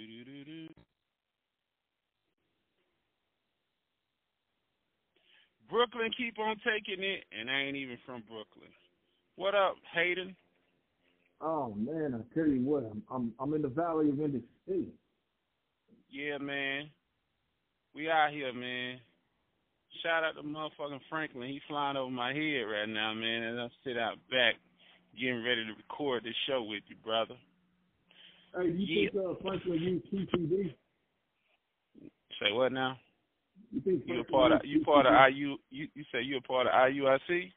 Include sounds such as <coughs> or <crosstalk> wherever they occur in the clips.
Do-do-do-do. Brooklyn keep on taking it, and I ain't even from Brooklyn. What up, Hayden? Oh man, I tell you what, I'm I'm, I'm in the valley of Industry. Yeah, man. We out here, man. Shout out to motherfucking Franklin. He flying over my head right now, man, and I sit out back getting ready to record this show with you, brother. Hey, do you Yeah. think uh, Franklin used TTD? Say what now? You think You a part of you part of IU you you say you a part of IUIC?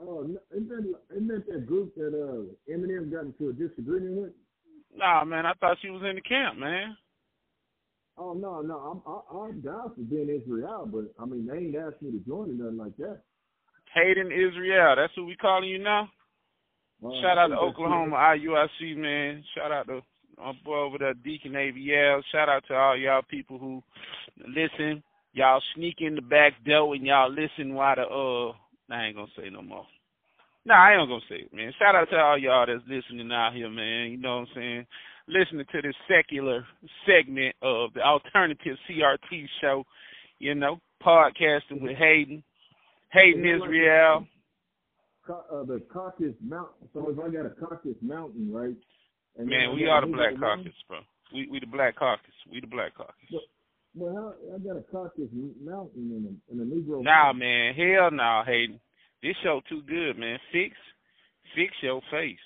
Oh, isn't that, isn't that that group that uh, Eminem got into a disagreement with? Nah, man, I thought she was in the camp, man. Oh no, no, I'm I, I'm down for being Israel, but I mean they ain't asked me to join or nothing like that. Hayden Israel, that's who we calling you now? Shout out to Oklahoma IUIC, man. Shout out to my boy over there, Deacon AVL. Shout out to all y'all people who listen. Y'all sneak in the back door and y'all listen while the uh I ain't gonna say no more. Nah, I ain't gonna say it, man. Shout out to all y'all that's listening out here, man. You know what I'm saying? Listening to this secular segment of the alternative CRT show, you know, podcasting with Hayden. Hayden Is it like Israel. Uh, the Caucasus Mountain. So if I got a Caucasus Mountain, right? And Man, we are the Black Caucus, bro. We we the Black Caucus. We the Black Caucus. Well, how, I got a Caucus Mountain and a, and a Negro. Nah, Mountain. man, hell no, Hayden. This show too good, man. Fix, fix your face.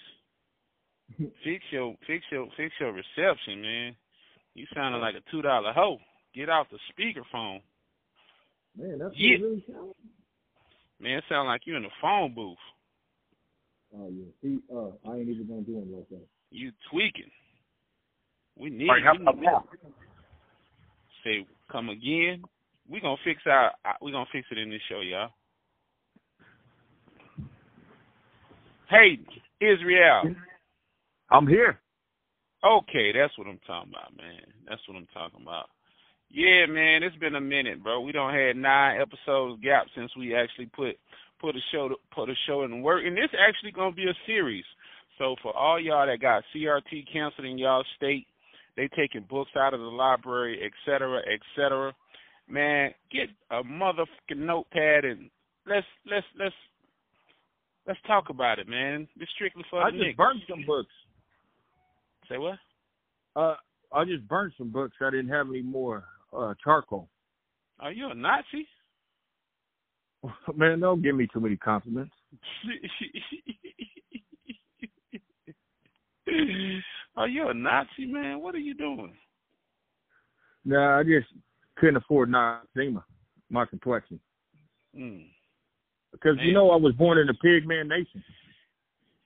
<laughs> fix your, fix your, fix your reception, man. You sounding like a two dollar hoe. Get off the speakerphone, Man, that's Yeah. really sounds. man. It sound like you in the phone booth. Oh yeah. See, uh, I ain't even gonna do it like that. You tweaking. We need. All right, how we about need- now? Say, come again. We gonna fix our. We gonna fix it in this show, y'all. Hey, Israel. I'm here. Okay, that's what I'm talking about, man. That's what I'm talking about. Yeah, man, it's been a minute, bro. We don't had nine episodes gap since we actually put put a show to, put a show in work, and this actually gonna be a series. So for all y'all that got CRT canceled in y'all state, they taking books out of the library, et cetera, et cetera. Man, get a motherfucking notepad and let's let's let's let's talk about it, man. This strictly for I the just niggas. burned some books. Say what? Uh, I just burned some books. I didn't have any more uh charcoal. Are you a Nazi? <laughs> Man, don't give me too many compliments. <laughs> Are you a Nazi, man? What are you doing? Nah, I just couldn't afford Noxzema, my complexion. Mm. Because Man. you know I was born in the Pigman Nation.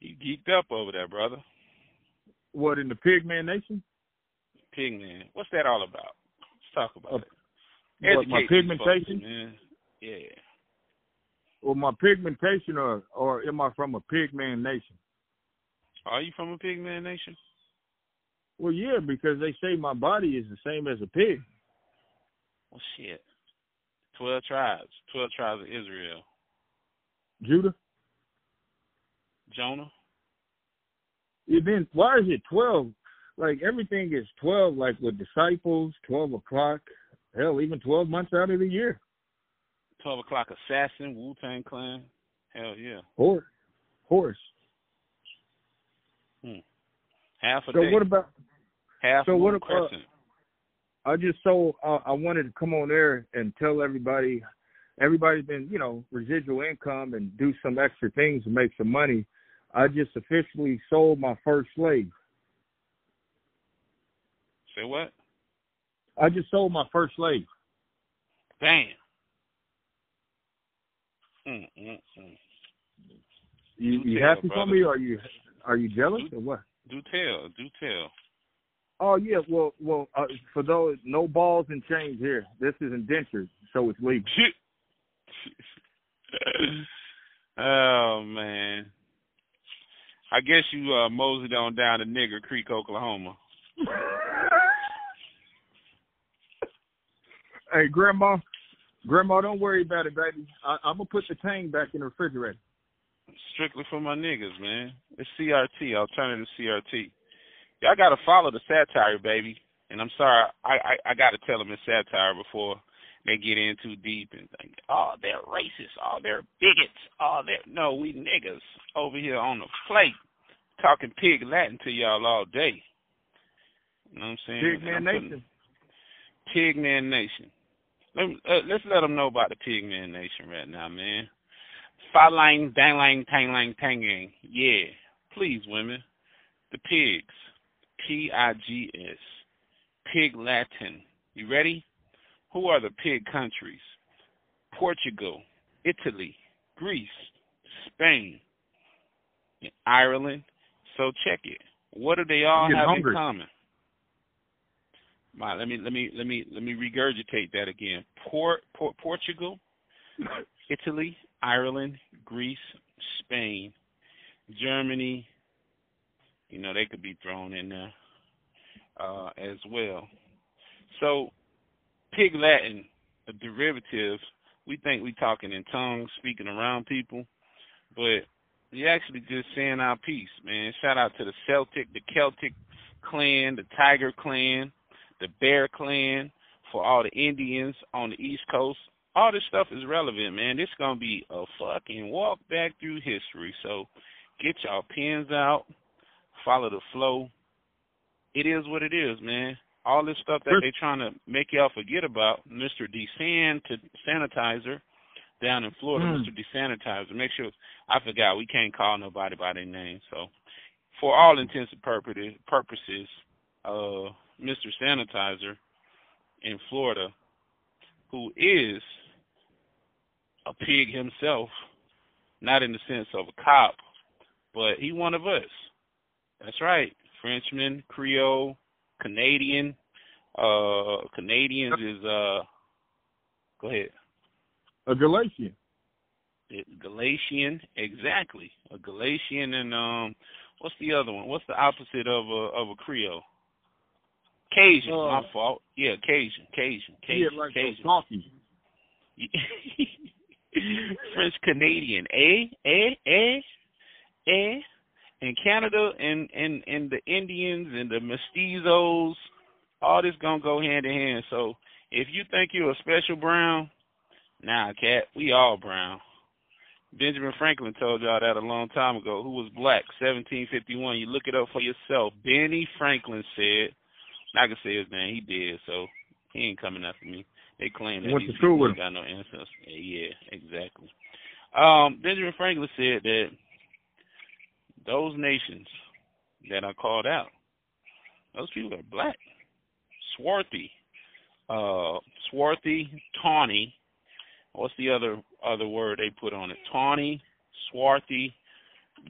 You geeked up over there, brother. What in the Pigman Nation? Pigman. What's that all about? Let's talk about Uh, it. What, my folks, pigmentation? man. Yeah. Or my pigmentation, or or am I from a Pigman Nation? Are you from a pigman nation? Well, yeah, because they say my body is the same as a pig. Well, shit. Twelve tribes. Twelve tribes of Israel. Judah. Jonah. And then why is it twelve? Like everything is twelve, like with disciples, twelve o'clock, hell, even twelve months out of the year. Twelve o'clock assassin. Wu Tang Clan. Hell yeah. Horse, horse. Half a So day. what about? Half so what about-. I just so uh, I wanted to come on there and tell everybody. Everybody's been, you know, residual income and do some extra things to make some money. I just officially sold my first slave. Say what? I just sold my first slave. Damn. Mm, mm, mm. You, Do you tell, happy for me? Or are you are you jealous or what? Do tell, do tell. Oh yeah, well, well, uh, for those no balls and chains here. This is indentured, so it's legal. <laughs> oh man. I guess you uh moseyed on down to Nigger Creek, Oklahoma. <laughs> hey, grandma, grandma, don't worry about it, baby. I, I'm gonna put the tang back in the refrigerator. Strictly for my niggas, man. It's CRT, alternative CRT. y'all gotta follow the satire, baby. And I'm sorry, I I, I gotta tell them it's satire before they get in too deep and think, oh, they're racist, oh, they're bigots, oh, they're no, we niggas over here on the plate talking pig Latin to y'all all day. You know what I'm saying? Pigman Nation. Pigman Nation. Let uh, let's let them know about the Pigman Nation right now, man. Falang, danglang, tanglang, tangang. Yeah. Please, women. The pigs. P I G S. Pig Latin. You ready? Who are the pig countries? Portugal, Italy, Greece, Spain, Ireland. So check it. What do they all have hungry. in common? My, let me let me let me let me regurgitate that again. Port, Port Portugal, <laughs> Italy, Ireland, Greece, Spain, Germany. You know they could be thrown in there uh, as well. So Pig Latin, a derivative, we think we're talking in tongues, speaking around people, but we actually just saying our piece, man. Shout out to the Celtic, the Celtic clan, the Tiger clan, the Bear clan, for all the Indians on the East Coast. All this stuff is relevant, man. This gonna be a fucking walk back through history. So get y'all pens out, follow the flow. It is what it is, man all this stuff that they're trying to make y'all forget about, Mr. Desan to sanitizer down in Florida, Mm. Mr. Desanitizer. Make sure I forgot we can't call nobody by their name. So for all intents and purposes purposes, uh Mr. Sanitizer in Florida, who is a pig himself, not in the sense of a cop, but he one of us. That's right. Frenchman, Creole, Canadian. Uh Canadians is uh go ahead. A Galatian. Galatian, exactly. A Galatian and um what's the other one? What's the opposite of a of a Creole? Cajun, Uh, my fault. Yeah, Cajun, Cajun, Cajun, yeah, like Cajun. <laughs> French Canadian, eh, eh, eh, eh. And Canada and and and the Indians and the mestizos, all this gonna go hand in hand. So if you think you're a special brown, nah, cat, we all brown. Benjamin Franklin told y'all that a long time ago. Who was black? 1751. You look it up for yourself. Benny Franklin said. I can say his name. He did. So he ain't coming after me. They claim that Went these people with ain't got no ancestors. Yeah, exactly. Um, Benjamin Franklin said that those nations that are called out, those people are black. Swarthy, uh, swarthy, tawny. What's the other other word they put on it? Tawny, swarthy,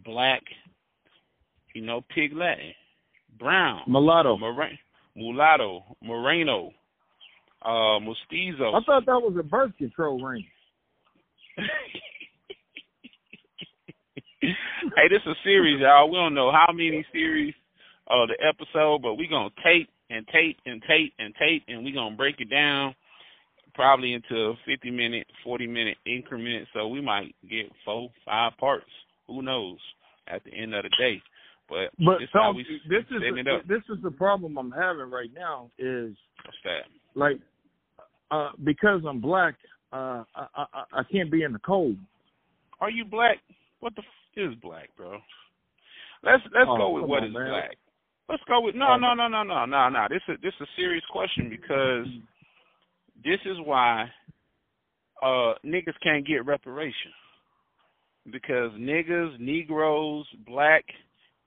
black. You know, pig Latin, brown, Mulatto. Mora- mulatto, moreno, uh, mestizo. I thought that was a birth control ring. <laughs> hey, this is a series, y'all. We don't know how many series uh the episode, but we're gonna tape and tape and tape and tape and we're gonna break it down probably into fifty minute, forty minute increments. So we might get four, five parts. Who knows at the end of the day. But, But we this is up. this is the problem I'm having right now is like uh because I'm black, uh I I, I can't be in the cold. Are you black? What the f- is black, bro? Let's let's Oh, go with what on, is man. black. Let's go with no Oh. no no no no no no. This is this is a serious question because this is why uh niggas can't get reparation. Because niggas, Negroes, black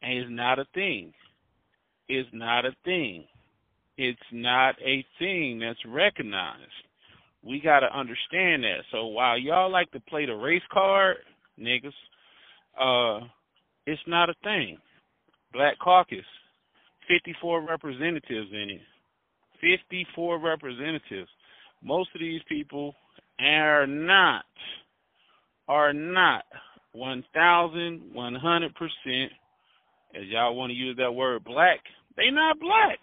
is not a thing. It's not a thing. It's not a thing that's recognized. We got to understand that. So while y'all like to play the race card, niggas, uh, it's not a thing. Black Caucus, 54 representatives in it. 54 representatives. Most of these people are not, are not 1,100%, as y'all want to use that word, black. They not black.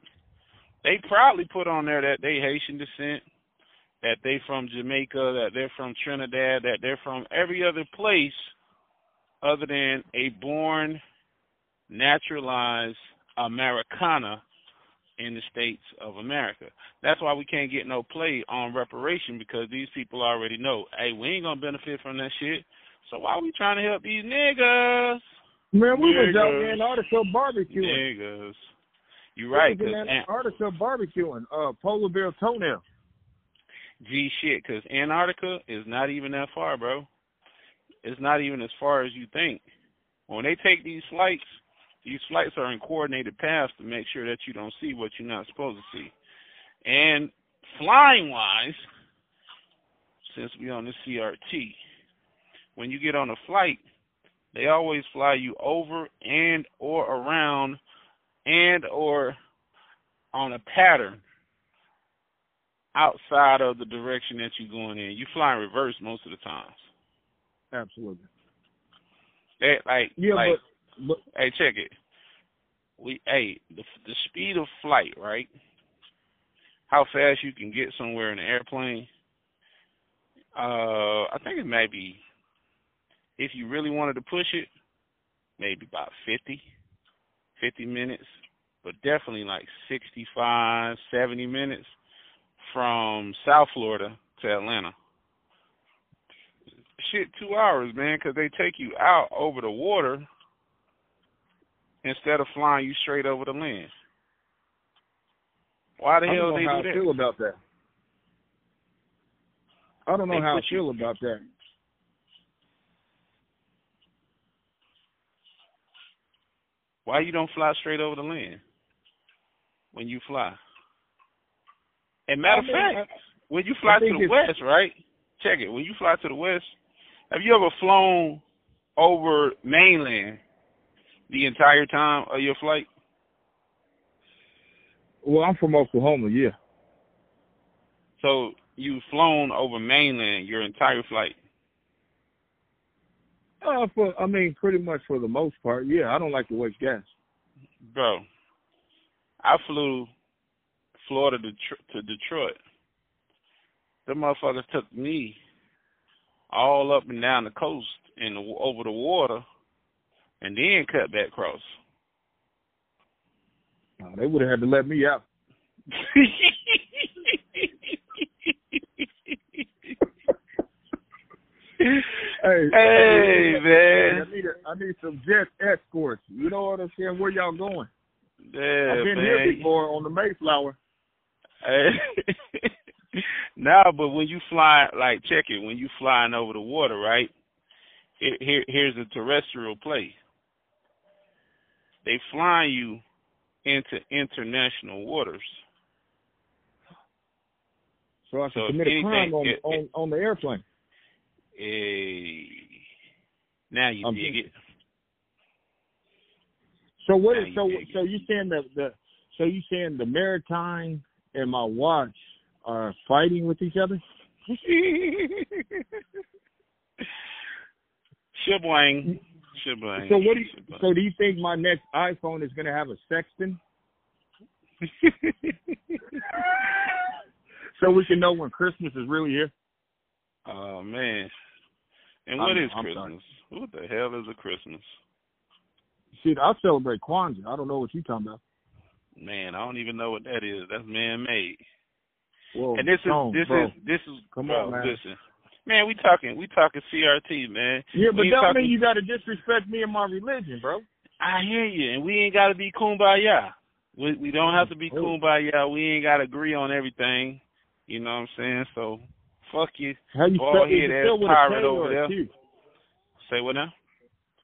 They proudly put on there that they Haitian descent, that they from Jamaica, that they're from Trinidad, that they're from every other place other than a born, naturalized Americana in the states of America. That's why we can't get no play on reparation because these people already know, hey, we ain't gonna benefit from that shit. So why are we trying to help these niggas? Man, we Niggas. was out there in Antarctica barbecuing. Niggas. You right, We was in Antarctica barbecuing. Uh, polar bear toenail. G shit, because Antarctica is not even that far, bro. It's not even as far as you think. When they take these flights, these flights are in coordinated paths to make sure that you don't see what you're not supposed to see. And flying wise, since we on the CRT, when you get on a flight, they always fly you over and or around and or on a pattern outside of the direction that you're going in. You fly in reverse most of the times. Absolutely. They, like, Yeah, like, but, but hey, check it. We, hey, the the speed of flight, right? How fast you can get somewhere in an airplane? Uh, I think it may be, if you really wanted to push it, maybe about 50, 50 minutes, but definitely like 65, 70 minutes from South Florida to Atlanta. Shit, two hours, man, 'cause they take you out over the water instead of flying you straight over the land. Why the hell they do I that? feel about that. I don't know They how I you- feel about that. Why you don't fly straight over the land when you fly? And matter I of mean, fact, when you fly to the west, right? Check it. When you fly to the west, have you ever flown over mainland the entire time of your flight? Well, I'm from Oklahoma, yeah. So you've flown over mainland your entire flight. Uh, for I mean, pretty much for the most part, yeah. I don't like to waste gas. Bro, I flew Florida to, Tr- to Detroit. The motherfuckers took me all up and down the coast and the, over the water, and then cut back across. Uh, they would have had to let me out. <laughs> Hey, hey I man, need a, I need some jet escorts. You know what I'm saying? Where y'all going? yeah, I've been man. here before on the Mayflower. Hey. <laughs> nah, but when you fly, like, check it. When you flying over the water, right? Here, here, here's a terrestrial play. They fly you into international waters. So I can So commit a crime on, it- on on the airplane. Hey, now you I'm dig it. So what Now is you so so you saying the the so you saying the maritime and my watch are fighting with each other? <laughs> Shibwang. Mm. Shibwang. So what do you, so do you think my next iPhone is gonna have a sexton? <laughs> so we can know when Christmas is really here? oh man. And what I'm- is I'm Christmas? sorry. What the hell is a Christmas? Shit, I celebrate Kwanzaa. I don't know what you're talking about. Man, I don't even know what that is. That's man made. Whoa, And this is Tone, this bro. is this is Come bro, on, man. listen. Man, we talking we talking CRT, man. Yeah, but we that talking- mean you gotta disrespect me and my religion, bro. I hear you, and we ain't got to be kumbaya. We we don't have to be kumbaya. We ain't got to agree on everything. You know what I'm saying? So fuck you. How you spell head it ass with a pirate over there. Q? Say what now?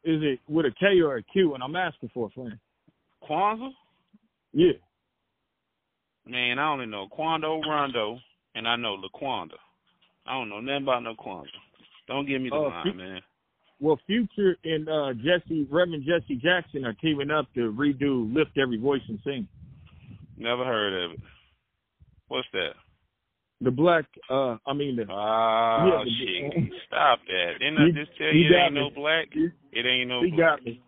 Is it with a K or a Q? And I'm asking for a friend. Kwanzaa? Yeah. Man, I only know Quando Rondo, and I know LaQuanda. I don't know nothing about no Kwanzaa. Don't give me the Oh, line, man. Well, Future and uh, Jesse, Reverend Jesse Jackson, are teaming up to redo "Lift Every Voice and Sing." Never heard of it. What's that? The black, uh, I mean the Ah, Yeah, the- shit. Stop that. Didn't I just tell you it ain't no black? It ain't no he black. got me.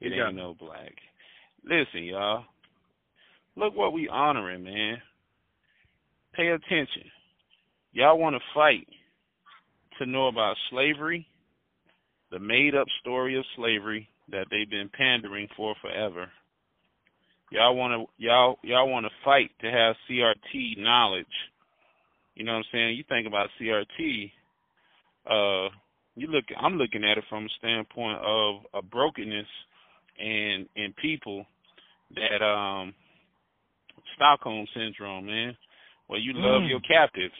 It He ain't me. no black. Listen, y'all. Look what we honoring, man. Pay attention. Y'all want to fight to know about slavery, the made up story of slavery that they've been pandering for forever. y'all want to y'all y'all want to fight to have CRT knowledge. You know what I'm saying? You think about CRT, uh, you look. I'm looking at it from a standpoint of a brokenness and in people that um Stockholm syndrome, man. Where you love Mm. your captives.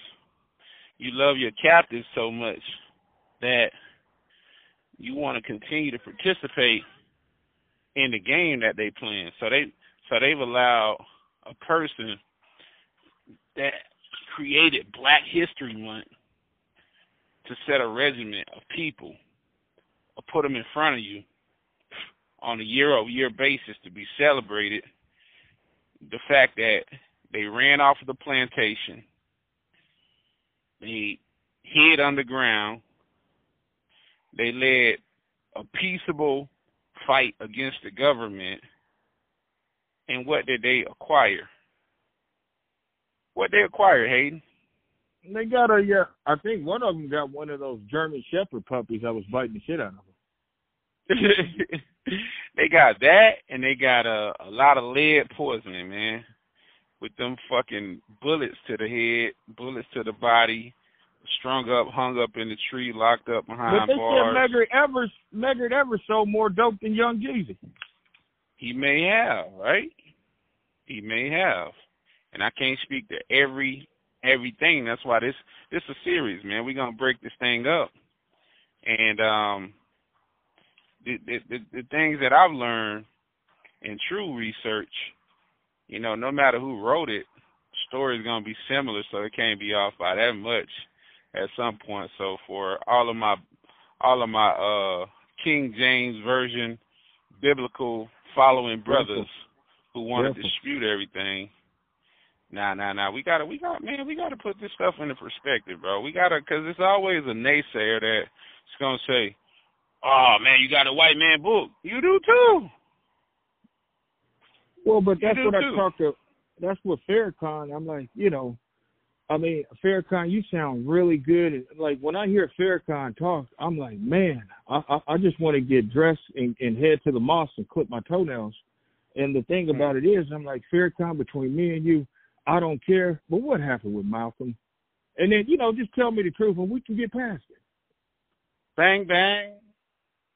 You love your captives so much that you want to continue to participate in the game that they playing. So they so they've allowed a person that created Black History Month to set a regiment of people or put them in front of you on a year over year basis to be celebrated. The fact that they ran off of the plantation, they hid underground, they led a peaceable fight against the government, and what did they acquire? What they acquire, Hayden? They got a yeah. I think one of them got one of those German Shepherd puppies that was biting the shit out of them. <laughs> they got that, and they got a a lot of lead poisoning, man. With them fucking bullets to the head, bullets to the body, strung up, hung up in the tree, locked up behind But they bars. said Medgar Evers, Medgar Evers sold more dope than Young Jeezy. He may have, right? He may have, and I can't speak to every everything. That's why this this is a series, man. We're gonna break this thing up, and um, the the the, the things that I've learned in true research, you know, no matter who wrote it, story's gonna be similar, so it can't be off by that much at some point. So for all of my all of my uh King James version biblical following brothers who want to dispute everything. Nah, nah, nah. We gotta, we got, man. We gotta put this stuff into perspective, bro. We gotta, cause it's always a naysayer that's gonna say, "Oh man, you got a white man book. You do too." Well, but that's what I too. talked to. That's what Farrakhan. I'm like, you know, I mean, Farrakhan, you sound really good. Like when I hear Farrakhan talk, I'm like, man, I I, I just want to get dressed and, and head to the mosque and clip my toenails. And the thing Hmm. about it is, I'm like, Farrakhan, between me and you, I don't care. But what happened with Malcolm? And then, you know, just tell me the truth and we can get past it. Bang bang.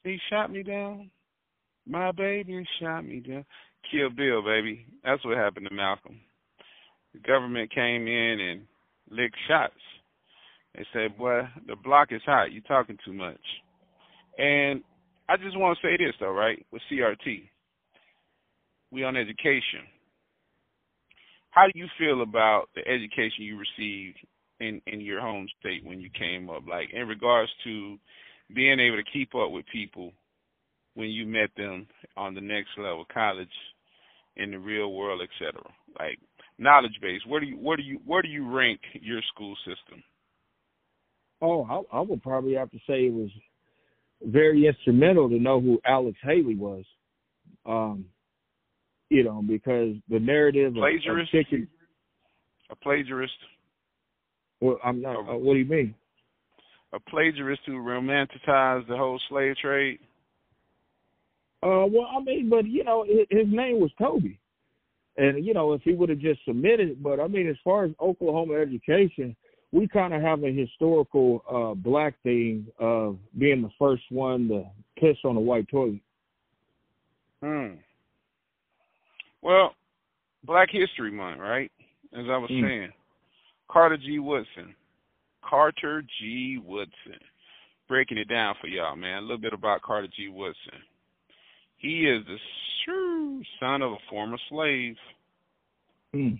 He shot me down. My baby shot me down. Kill Bill, baby. That's what happened to Malcolm. The government came in and licked shots. They said, "Boy, the block is hot. You're talking too much." And I just want to say this though, right? With CRT, we on education. How do you feel about the education you received in in your home state when you came up? Like in regards to being able to keep up with people when you met them on the next level, college, in the real world, etc. Like knowledge base. Where do you where do you where do you rank your school system? Oh, I, I would probably have to say it was very instrumental to know who Alex Haley was. Um, you know, because the narrative of, of Plagiarist? chicken. A plagiarist, Well, I'm not. Uh, what do you mean? a plagiarist who romanticized the whole slave trade. Uh, well, I mean, but you know, his, his name was Toby, and you know, if he would have just submitted, but I mean, as far as Oklahoma education, we kind of have a historical uh black thing of being the first one to piss on a white toilet. Hmm. Well, Black History Month, right? As I was Mm. saying, Carter G. Woodson. Carter G. Woodson. Breaking it down for y'all, man. A little bit about Carter G. Woodson. He is the son of a former slave. Hmm.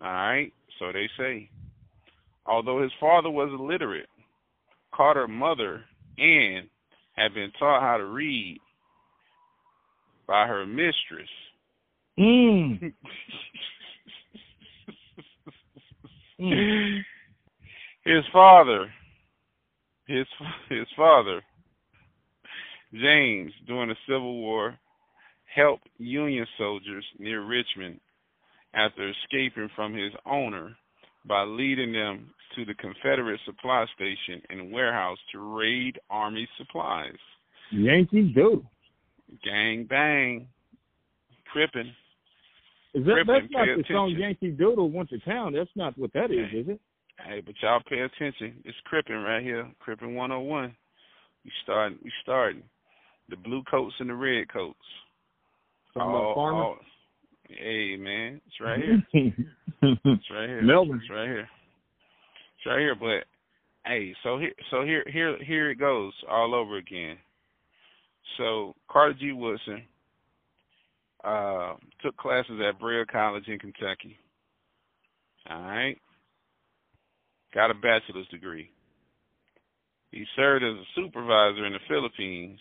All right, so they say. Although his father was illiterate, Carter's mother, Ann, had been taught how to read by her mistress. Mm. Mm. <laughs> his father, his his father, James, during the Civil War, helped Union soldiers near Richmond after escaping from his owner by leading them to the Confederate supply station and warehouse to raid Army supplies. Yankees do. Gang bang. Crippin. Is that that's not the song. Yankee Doodle went to town? That's not what that is, Hey. is it? Hey, but y'all pay attention. It's Crippin right here. Crippin 101. We starting. We starting. The blue coats and the red coats. Something about farmers. all- Hey man, it's right here. <laughs> It's right here. Melvin. It's right here. It's right here. But hey, so here, so here, here, here it goes all over again. So Carter G. Woodson uh, took classes at Berea College in Kentucky. All right, got a bachelor's degree. He served as a supervisor in the Philippines.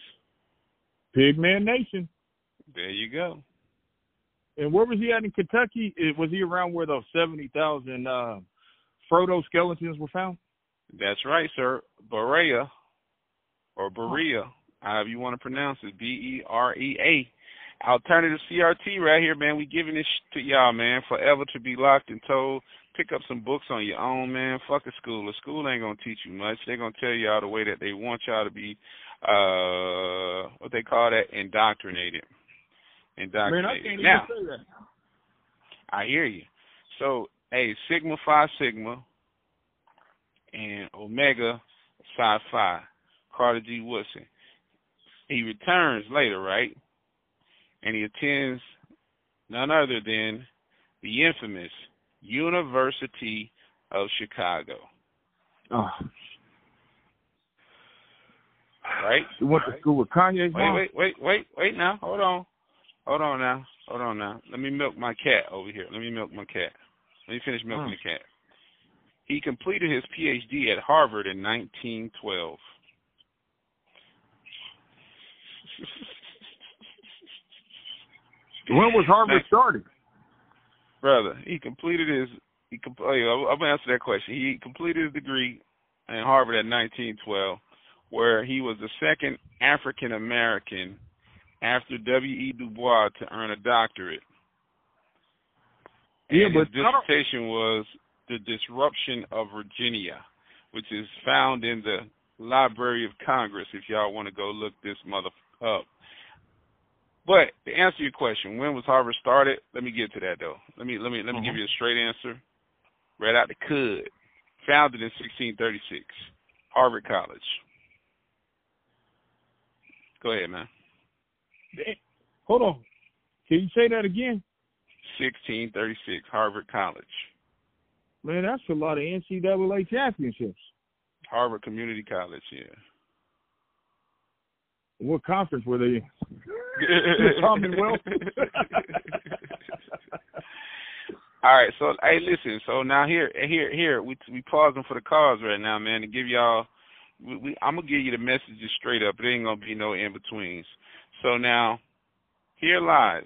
Pigman Nation. There you go. And where was he at in Kentucky? Was he around where those seventy thousand uh, Frodo skeletons were found? That's right, sir. Berea or Berea, however you want to pronounce it, B E R E A. Alternative CRT right here, man. We giving this sh- to y'all, man. Forever to be locked and told. Pick up some books on your own, man. Fuck a school. A school ain't gonna teach you much. They're gonna tell y'all the way that they want y'all to be uh what they call that indoctrinated. Man, Indoctrinated. I can't now. I hear you. So, hey, Sigma Phi Sigma and Omega Psi Phi, Carter G. Woodson. He returns later, right? And he attends none other than the infamous University of Chicago, Oh. right? He went to school with Kanye's Wait, wait, wait, wait, wait now. Hold on. Hold on now. Hold on now. Let me milk my cat over here. Let me milk my cat. Let me finish milking Hmm. the cat. He completed his PhD at Harvard in 1912. When was Harvard started? Brother, he completed his. He com- oh, I'm gonna answer that question. He completed his degree in Harvard at 1912, where he was the second African American after W. E. Du Bois to earn a doctorate. Yeah, but his dissertation was the disruption of Virginia, which is found in the Library of Congress. If y'all want to go look this mother up. But to answer your question, when was Harvard started? Let me get to that though. Let me let me let me give Mhm. you a straight answer. Right out the cud. Founded in 1636, Harvard College. Go ahead, man. Hold on. Can you say that again? 1636, Harvard College, Man, that's a lot of NCAA championships. Harvard Community College. Yeah. What conference were they in? <laughs> Commonwealth. <laughs> All right, so hey, listen. So now here, here, here, we we pausing for the cause right now, man, to give y'all. We, we, I'm gonna give you the messages straight up. It ain't gonna be no in betweens. So now, here lies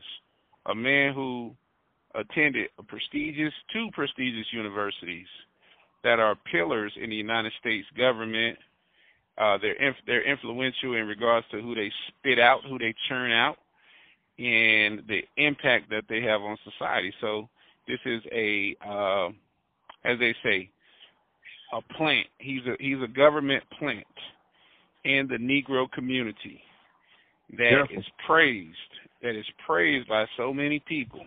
a man who attended a prestigious, two prestigious universities that are pillars in the United States government. Uh, they're inf- they're influential in regards to who they spit out, who they churn out, and the impact that they have on society. So this is a, uh, as they say, a plant. He's a he's a government plant in the Negro community that Careful. is praised, that is praised by so many people.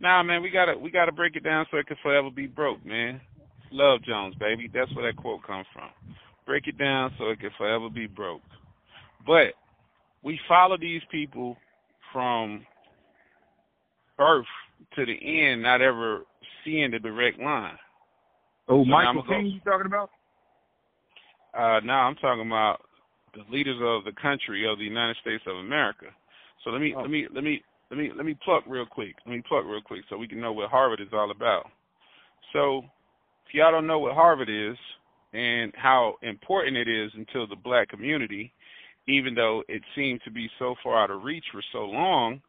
Nah, man, we gotta we gotta break it down so it can forever be broke, man. Love Jones, baby. That's where that quote comes from. Break it down so it can forever be broke. But we follow these people from birth to the end, not ever seeing the direct line. Oh, So Michael King, you talking about? Uh, now I'm talking about the leaders of the country of the United States of America. So let me Oh. let me let me let me let me pluck real quick. Let me pluck real quick so we can know what Harvard is all about. So if y'all don't know what Harvard is and how important it is until the black community, even though it seemed to be so far out of reach for so long,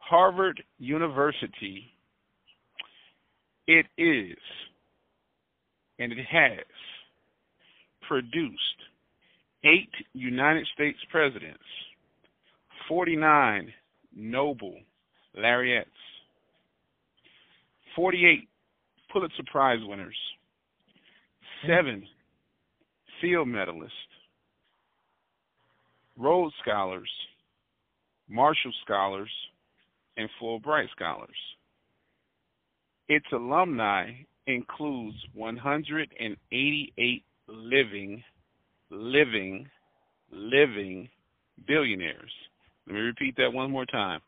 Harvard University it is and it has produced eight United States presidents, 49 Nobel laureates, 48 Pulitzer Prize winners, seven Field medalists, Rhodes Scholars, Marshall Scholars, and Fulbright scholars. Its alumni includes 188 living, living, living billionaires. Let me repeat that one more time.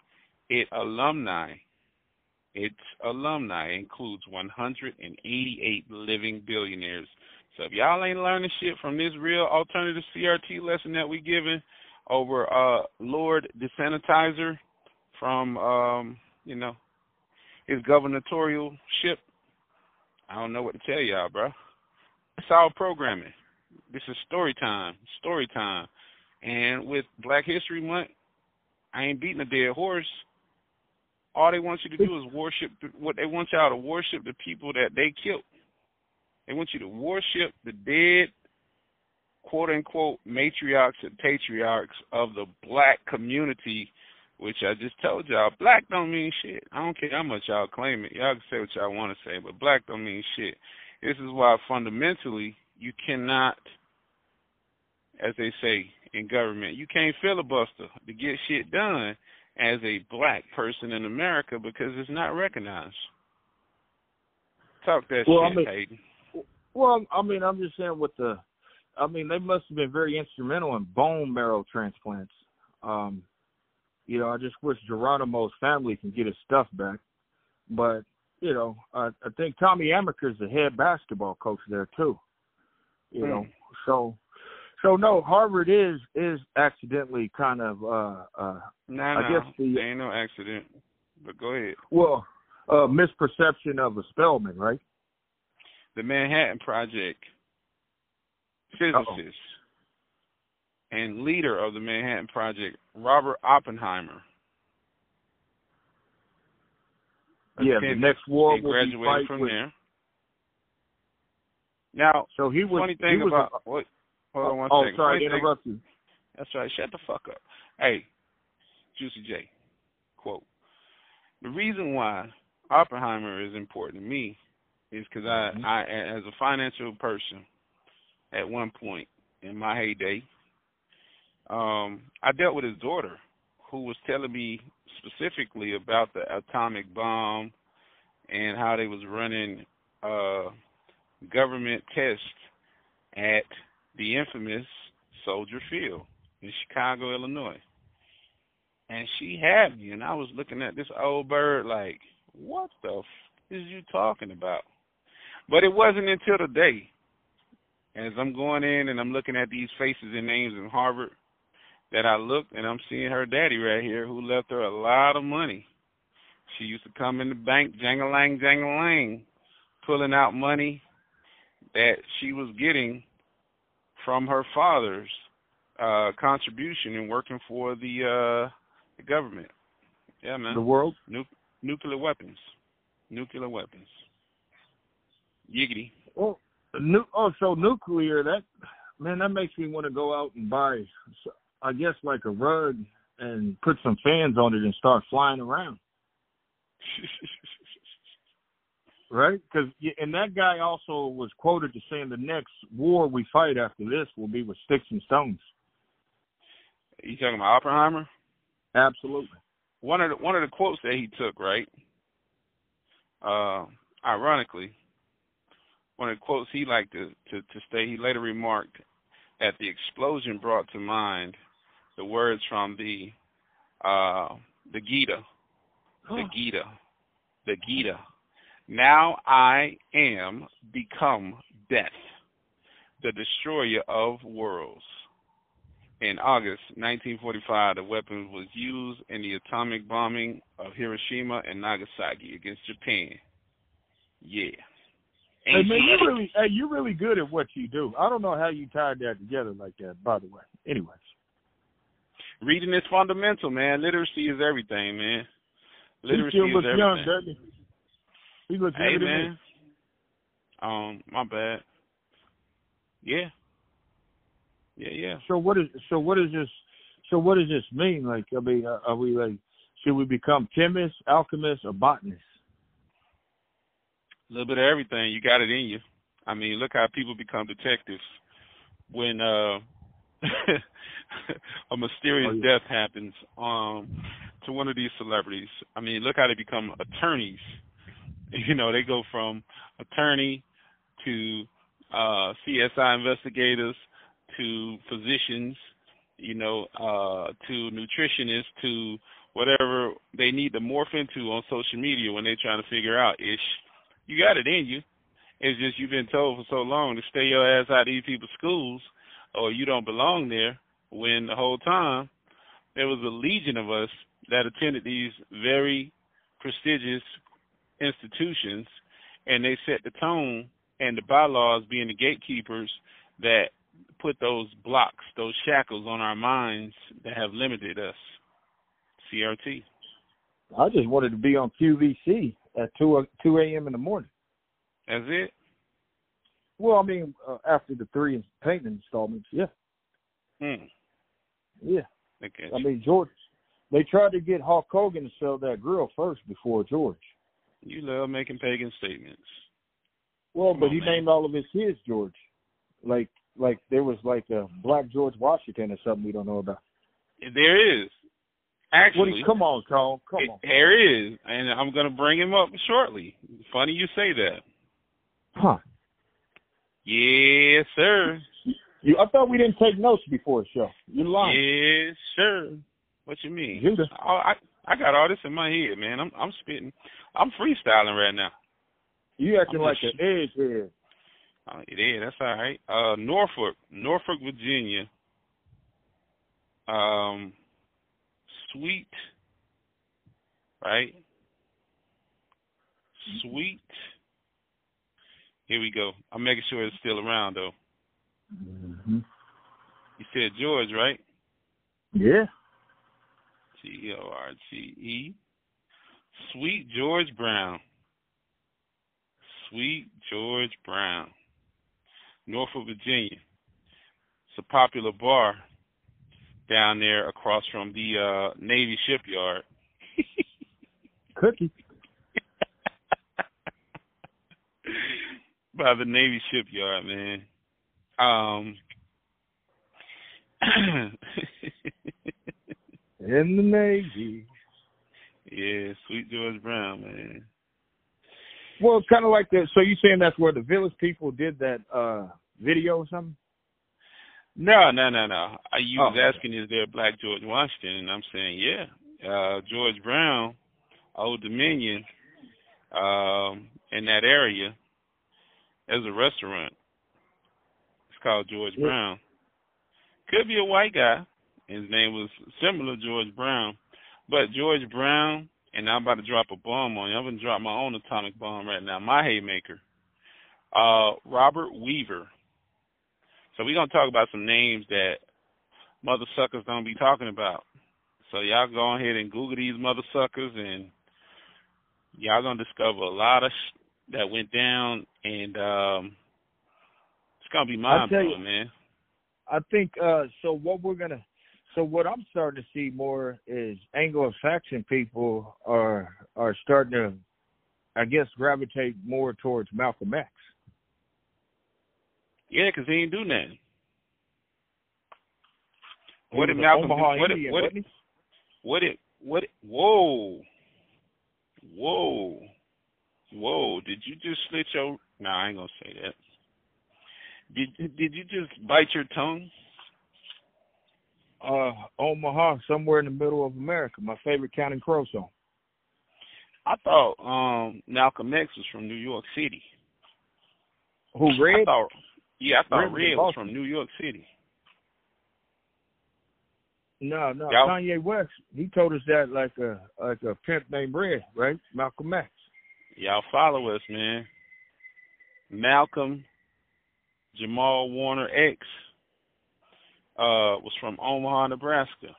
It alumni, its alumni includes 188 living billionaires. So if y'all ain't learning shit from this real alternative CRT lesson that we giving over uh Lord Desanitizer from um, you know, his gubernatorial ship, I don't know what to tell y'all, bro. It's all programming. This is story time. Story time. And with Black History Month, I ain't beating a dead horse. All they want you to do is worship what they want y'all to worship the people that they killed. They want you to worship the dead, quote unquote, matriarchs and patriarchs of the black community, which I just told y'all, black don't mean shit. I don't care how much y'all claim it. Y'all can say what y'all want to say, but black don't mean shit. This is why fundamentally you cannot, as they say in government, you can't filibuster to get shit done as a black person in America because it's not recognized. Talk that well, shit, I mean, Hayden. Well, I mean, I'm just saying with the, I mean, they must have been very instrumental in bone marrow transplants. Um, you know, I just wish Geronimo's family can get his stuff back. But you know, I, I think Tommy Amaker is the head basketball coach there too. You know, so so no, Harvard is is accidentally kind of uh uh No, I no, guess the- there ain't no accident. But go ahead. well uh misperception of a Spellman, right? The Manhattan Project physicist and leader of the Manhattan Project, Robert Oppenheimer. Yeah, the next war will be graduated from with. there. Now, So he was. funny he thing was about what? Hold on one oh, second. sorry to interrupt you. That's right. Shut the fuck up. Hey, Juicy J. Quote: The reason why Oppenheimer is important to me is because I, Mhm. I, as a financial person, at one point in my heyday, um, I dealt with his daughter, who was telling me specifically about the atomic bomb and how they was running uh, government tests at the infamous Soldier Field in Chicago, Illinois. And she had me, and I was looking at this old bird like, what the f is you talking about? But it wasn't until the day, as I'm going in and I'm looking at these faces and names in Harvard, that I looked and I'm seeing her daddy right here who left her a lot of money. She used to come in the bank, jangalang, jangalang, pulling out money that she was getting from her father's uh contribution in working for the uh the government. Yeah, man. The world. Nu- nuclear weapons. Nuclear weapons. Yiggity. Oh, nu- oh, so nuclear. That man, that makes me want to go out and buy. s- I guess like a rug and put some fans on it and start flying around. <laughs> Right? Because and that guy also was quoted as saying the next war we fight after this will be with sticks and stones. you talking about Oppenheimer? Absolutely. One of the one of the quotes that he took, right? Uh ironically, one of the quotes he liked to, to, to say, he later remarked that the explosion brought to mind the words from the uh the Gita. The Gita. The Gita. Now I am become death, the destroyer of worlds. In August 1945, the weapon was used in the atomic bombing of Hiroshima and Nagasaki against Japan. Yeah. Hey man, you really, hey, you're really good at what you do. I don't know how you tied that together like that. By the way, anyways. Reading is fundamental, man. Literacy is everything, man. Literacy he still is everything. young, he? Looks Hey younger than me. man. Um, my bad. Yeah. Yeah, yeah. So what is so what is this? So what does this mean? Like, I mean, are are we like, should we become chemists, alchemists, or botanists? A little bit of everything. You got it in you. I mean, look how people become detectives when uh <laughs> a mysterious Oh, yeah. death happens. Um to one of these celebrities. I mean, look how they become attorneys. <laughs> You know, they go from attorney to uh, CSI investigators to physicians, you know, uh, to nutritionists to whatever they need to morph into on social media when they're trying to figure out ish. You got it in you. It's just you've been told for so long to stay your ass out of these people's schools or you don't belong there when the whole time there was a legion of us that attended these very prestigious institutions and they set the tone and the bylaws being the gatekeepers that put those blocks, those shackles on our minds that have limited us. CRT. I just wanted to be on QVC at two two a.m. in the morning. That's it. Well, I mean, uh, after the three paint installments, yeah. Hmm. Yeah. Okay. I mean, George, they tried to get Hulk Hogan to sell that grill first before George. You love making pagan statements. Well, Come but on, he man. named all of his kids George. Like, like there was like a Black George Washington or something we don't know about. There is. Actually, you- Come on, Cole. Come on. there is, and I'm going to bring him up shortly. Funny you say that. Huh? Yes, sir. You? I thought we didn't take notes before the show. You're lying. Yes, sir. What you mean? Judah. Oh, I I got all this in my head, man. I'm I'm spitting. I'm freestyling right now. You acting like an egghead. Oh, yeah, that's all right. Uh, Norfolk, Norfolk, Virginia. Um, sweet, right? Sweet. Here we go. I'm making sure it's still around though. Mm-hmm. You said George, right? Yeah. G O R G E. Sweet George Brown. Sweet George Brown. Norfolk, Virginia. It's a popular bar down there across from the uh Navy shipyard. <laughs> Cookie. <laughs> By the Navy shipyard, man. Um <clears throat> In the Navy. Yeah, Sweet George Brown, man. Well, it's kind of like that. So you saying that's where the village people did that uh video or something? No, no, no, no. I you Oh, was okay. asking is there a black George Washington and I'm saying, yeah. Uh George Brown, Old Dominion, um, in that area, there's a restaurant. It's called George Yeah. Brown. Could be a white guy. His name was similar to George Brown. But George Brown, and I'm about to drop a bomb on you. I'm gonna drop my own atomic bomb right now, my haymaker. Uh Robert Weaver. So we're gonna talk about some names that mother suckers don't be talking about. So y'all go ahead and Google these mother suckers and y'all gonna discover a lot of sh- that went down and um it's gonna be mind blowing, man. I think uh so what we're gonna so what I'm starting to see more is Anglo-Saxon people are are starting to I guess gravitate more towards Malcolm X. Yeah, 'cause he ain't do nothing. He What did Malcolm do? Omaha What did- Indian, what did-? What it what whoa. Whoa. Whoa. Did you just slit your no, I ain't gonna say that. Did did you just bite your tongue? Uh Omaha, somewhere in the middle of America, my favorite county, Crow song. I thought um Malcolm X was from New York City. Who I Red? thought yeah, I thought Red was Red was from New York City. No, no. Y'all- Kanye West. He told us that like a like a pimp named Red, right? Malcolm X. Y'all follow us, man. Malcolm Jamal Warner X uh, was from Omaha, Nebraska.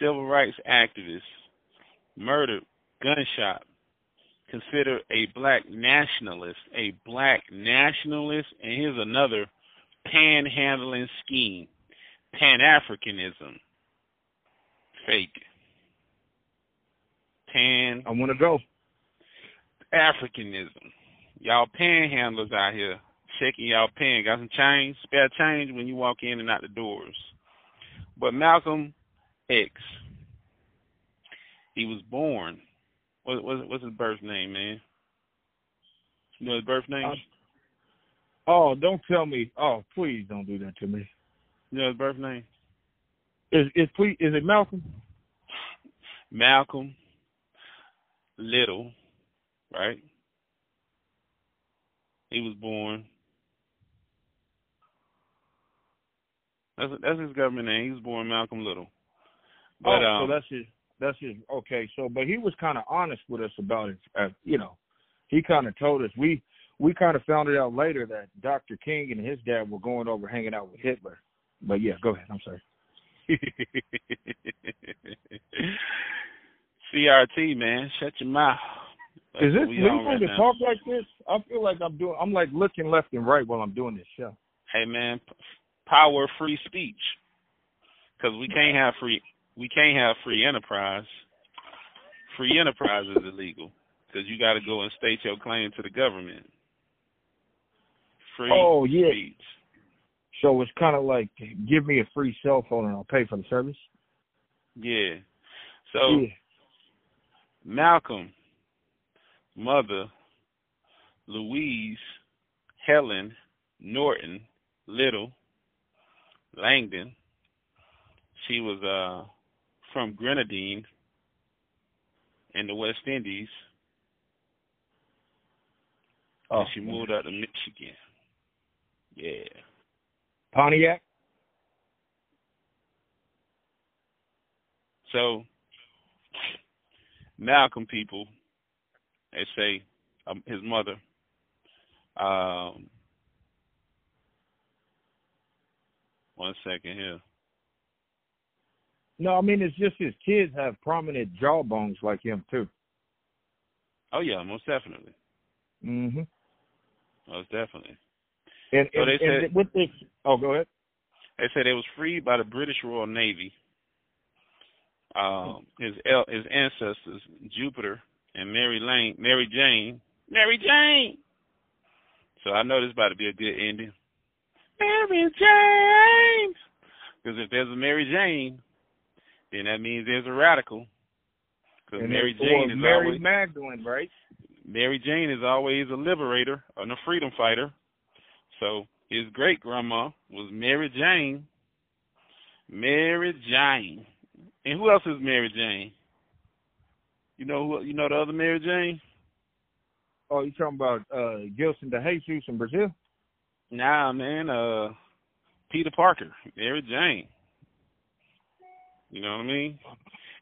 Civil rights activist, murdered, gunshot, considered a black nationalist, a black nationalist, and here's another panhandling scheme, Pan Africanism, fake. Pan I want to go. Africanism. Y'all panhandlers out here shaking y'all pan. Got some change, spare change when you walk in and out the doors. But Malcolm X, he was born. What what what's his birth name, man? You know his birth name? Uh, oh, don't tell me. Oh, please don't do that to me. You know his birth name? Is is please is it Malcolm? Malcolm Little, right? He was born. That's that's his government name. He was born Malcolm Little. But, oh, um, so that's his. That's his. Okay, so but he was kind of honest with us about it. Uh, you know, he kind of told us we we kind of found it out later that Dr. King and his dad were going over hanging out with Hitler. But yeah, go ahead. I'm sorry. <laughs> CRT man, shut your mouth. That's Is this legal right to now. talk like this? I feel like I'm doing. I'm like looking left and right while I'm doing this show. Hey man, power of free speech. Because we can't have free we can't have free enterprise. Free enterprise is illegal because you got to go and state your claim to the government. Free Oh yeah. speech. So it's kind of like give me a free cell phone and I'll pay for the service. Yeah. So yeah. Malcolm, mother, Louise, Helen, Norton, Little, Langdon. She was uh from Grenadine in the West Indies. Oh, and she moved out to Michigan. Yeah. Pontiac. So Malcolm people, they say um, his mother, um, one second here. No, I mean it's just his kids have prominent jawbones like him too. Oh yeah, most definitely, Mm-hmm. most definitely. And, So and, they and said- with this, oh, go ahead. They said it was freed by the British Royal Navy. Um, his his ancestors, Jupiter and Mary Lane, Mary Jane, Mary Jane. So I know this about to be a good ending. Mary Jane. Because if there's a Mary Jane, then that means there's a radical. Because Mary Jane or is Mary always Magdalene, right? Mary Jane is always a liberator and a freedom fighter. So his great grandma was Mary Jane. Mary Jane. And who else is Mary Jane? You know who you know the other Mary Jane? Oh, you talking about uh Gilson de Jesus in Brazil? Nah man, uh Peter Parker, Mary Jane. You know what I mean?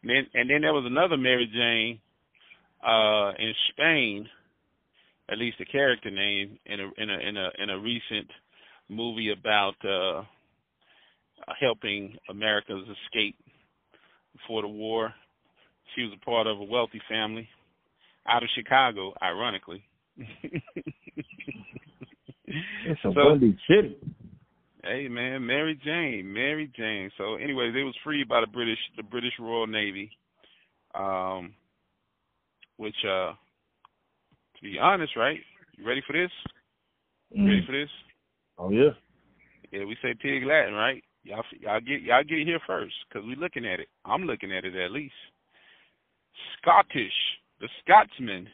And then and then there was another Mary Jane uh in Spain, at least the character name in a in a in a in a recent movie about uh helping America's escape before the war. She was a part of a wealthy family out of Chicago, ironically. <laughs> It's a So- windy city. Hey man, Mary Jane, Mary Jane. So, anyways, it was freed by the British, the British Royal Navy. Um, which, uh, to be honest, right? You ready for this? You Ready Mm. for this? Oh yeah. Yeah, we say pig Latin, right? Y'all, y'all get, y'all get it here first, cause we looking at it. I'm looking at it at least. Scottish, the Scotsman,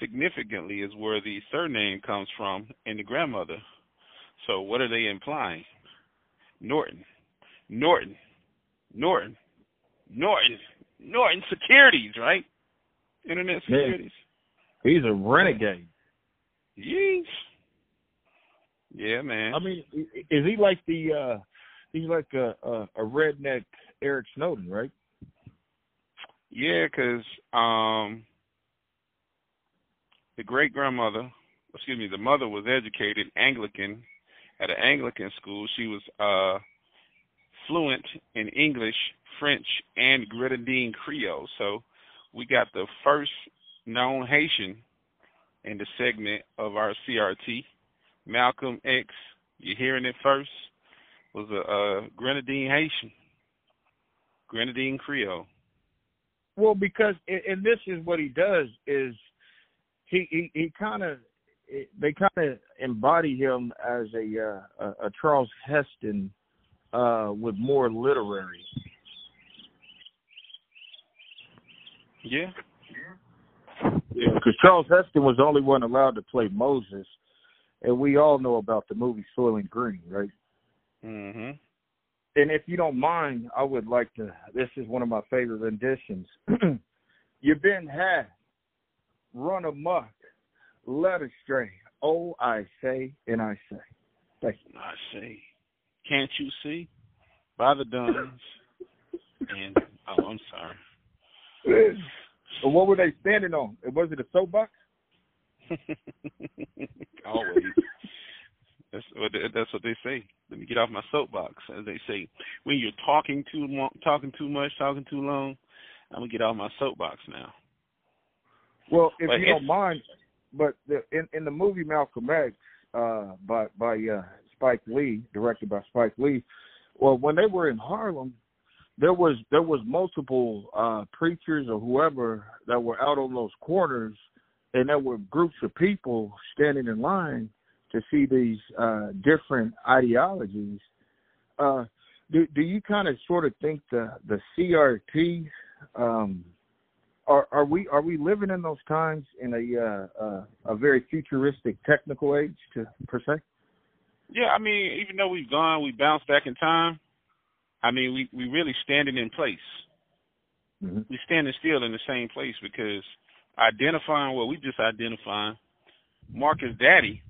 significantly is where the surname comes from, and the grandmother. So what are they implying? Norton, Norton, Norton, Norton, Norton Securities, right? Internet Yeah. Securities. He's a renegade. Yeesh. Yeah, man. I mean, is he like the uh he's like a a, a redneck Eric Snowden, right? Yeah, 'cause um, the great grandmother, excuse me, the mother was educated Anglican at an Anglican school. She was uh, fluent in English, French, and Grenadine Creole. So we got the first known Haitian in the segment of our CRT. Malcolm X, you're hearing it first, was a, uh Grenadine Haitian, Grenadine Creole. Well, because and this is what he does is he he, he kind of they kind of embody him as a uh, a, Charles Heston uh with more literary. Yeah. Yeah, because Charles Heston was the only one allowed to play Moses, and we all know about the movie Soylent Green, right? Mm-hmm. And if you don't mind, I would like to. This is one of my favorite renditions. <clears throat> You've been had, run amok, led astray. Oh, I say and I say. Thank you. I say, can't you see? By the Duns. <laughs> and oh, I'm sorry. So what were they standing on? Was it a soapbox? <laughs> Always. That's what that's what they say. Let me get off my soapbox, as they say. When you're talking too long, talking too much, talking too long, I'm gonna get off my soapbox now. Well, if But you don't mind, but the, in in the movie Malcolm X, uh, by by uh, Spike Lee, directed by Spike Lee, well, when they were in Harlem, there was there was multiple uh, preachers or whoever that were out on those corners, and there were groups of people standing in line to see these uh, different ideologies. Uh, do do you kind of sort of think the the CRT um, are are we are we living in those times in a uh, uh, a very futuristic technical age to per se? Yeah, I mean, even though we've gone, we bounced back in time. I mean, we we really standing in place. Mm-hmm. We standing still in the same place because identifying what we just identifying, Marcus' daddy,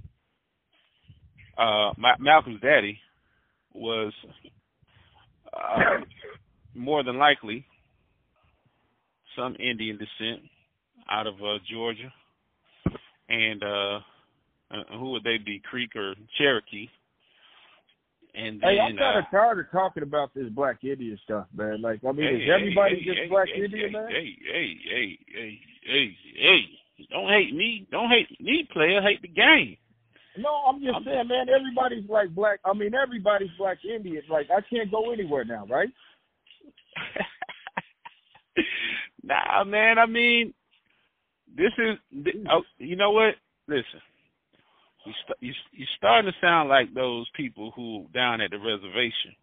uh, Ma- Malcolm's daddy, was uh, more than likely some Indian descent out of uh, Georgia, and uh, uh, who would they be? Creek or Cherokee? And then, Hey, I'm kind uh, of tired of talking about this Black Indian stuff, man. Like, I mean, Hey, is everybody hey, just hey, Black hey, Indian, hey, man? Hey, hey, hey, hey, hey, hey! Don't hate me. Don't hate me, player. Hate the game. No, I'm just I'm- saying, man. Everybody's like Black. I mean, everybody's Black Indian. Like, I can't go anywhere now, right? <laughs> nah, man. I mean, this is. th- Oh, you know what? Listen, you st- you you starting to sound like those people who down at the reservation,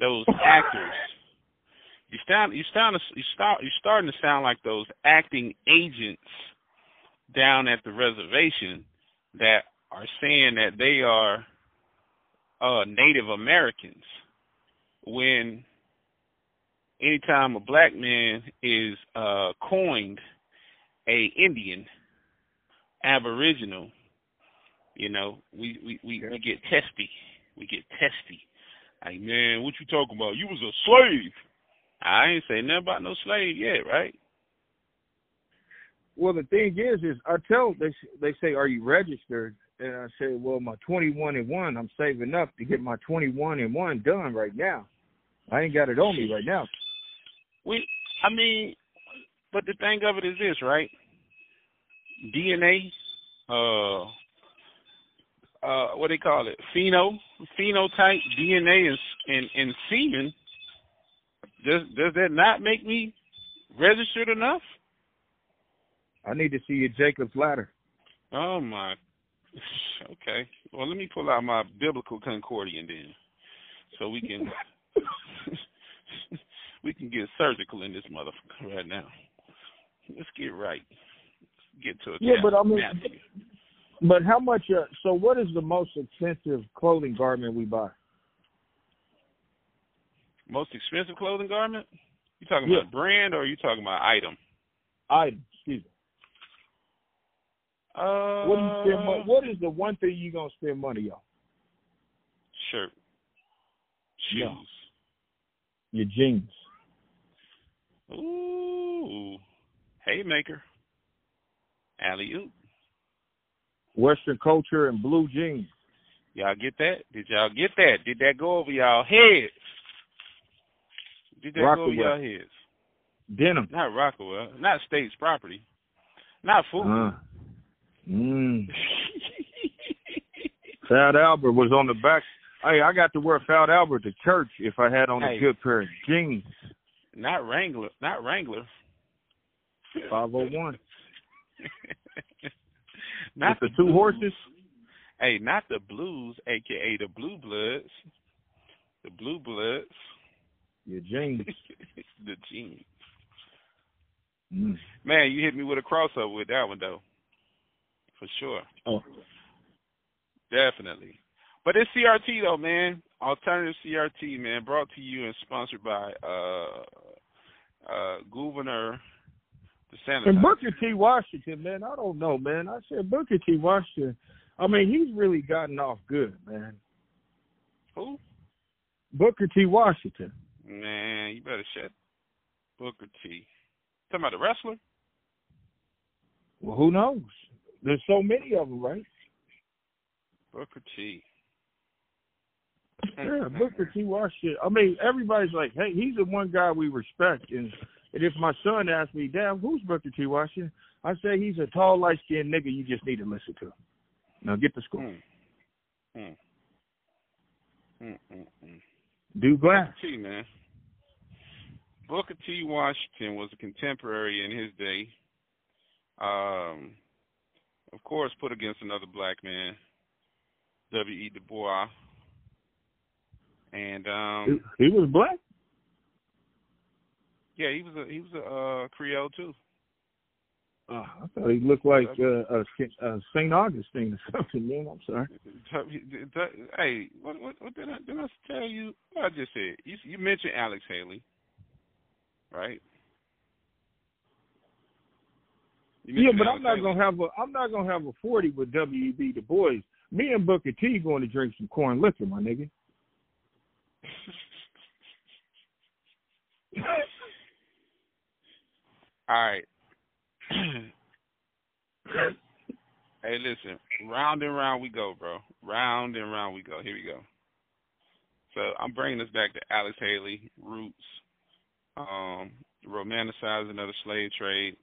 those <laughs> actors. You sound you sound you start You're starting to sound like those acting agents down at the reservation that are saying that they are uh Native Americans when anytime a black man is uh coined a Indian aboriginal you know we we we, we get testy we get testy like man what you talking about you was a slave I ain't say nothing about no slave yet right Well, the thing is, is I tell they they say, "Are you registered?" And I say, "Well, my 21 and one, I'm saving up to get my 21 and one done right now. I ain't got it on me right now." We I mean but the thing of it is this right? DNA uh uh what they call it? Pheno phenotype DNA and and, and semen. Does does that not make me registered enough? I need to see your Jacob's ladder. oh my. Okay. Well let me pull out my biblical concordian then so we can <laughs> we can get surgical in this motherfucker <laughs> right now let's get right get to it. Yeah, but I mean- Matthew. But how much? Uh, so, what is the most expensive clothing garment we buy? Most expensive clothing garment? You talking Yeah. about brand or are you talking about item? Item. Excuse me. Uh, What do you spend? Mo- what is the one thing you gonna spend money on? Shirt. Shoes. Yeah. Your jeans. Ooh. Haymaker. Alley oop. Western culture and blue jeans. Y'all get that? Did y'all get that? Did that go over y'all heads? Did that go over y'all heads? Denim. Not Rocawear. Not State's property. Not food. Uh, mm. <laughs> Fat Albert was on the back. Hey, I got to wear Fat Albert to church if I had on Hey. a good pair of jeans. Not Wrangler. Not Wrangler. 501. <laughs> not With the two Blues. horses. Hey, not the Blues, aka the Blue Bloods. The Blue Bloods. Your jeans. <laughs> the jeans. Mm. Man, you hit me with a crossover with that one though. For sure. Oh. Definitely. But it's CRT though, man. Alternative CRT, man, brought to you and sponsored by uh uh Governor DeSantis. And Booker T. Washington, man, I don't know, man. I said Booker T. Washington. I mean, he's really gotten off good, man. Who? Booker T. Washington. Man, you better shut Booker T. Talking about the wrestler? Well, who knows? There's so many of them, right? Booker T. Yeah, <laughs> Booker T. Washington. I mean, everybody's like, hey, he's the one guy we respect. And, and if my son asks me, damn, who's Booker T. Washington? I say he's a tall, light skinned nigga you just need to listen to. Now get to school. Mm, mm. Do glass. Booker T, man. Booker T. Washington was a contemporary in his day. Um, of course, put against another black man, W. E. Du Bois, and um, He, he was black. yeah, he was a he was a uh, Creole too. Uh, I thought he looked like uh, uh, St. Augustine or <laughs> something, man. I'm sorry. Hey, what what, what did I did I tell you? What I just said. You you mentioned Alex Haley, right? Yeah, but Alex I'm not Haley. gonna have a I'm not gonna have a forty with W.E.B. Du Bois. Me and Booker T going to drink some corn liquor, my nigga. All right. <clears throat> hey, listen. Round and round we go, bro. Round and round we go. Here we go. So I'm bringing us back to Alex Haley, Roots, um, romanticizing of the slave trade.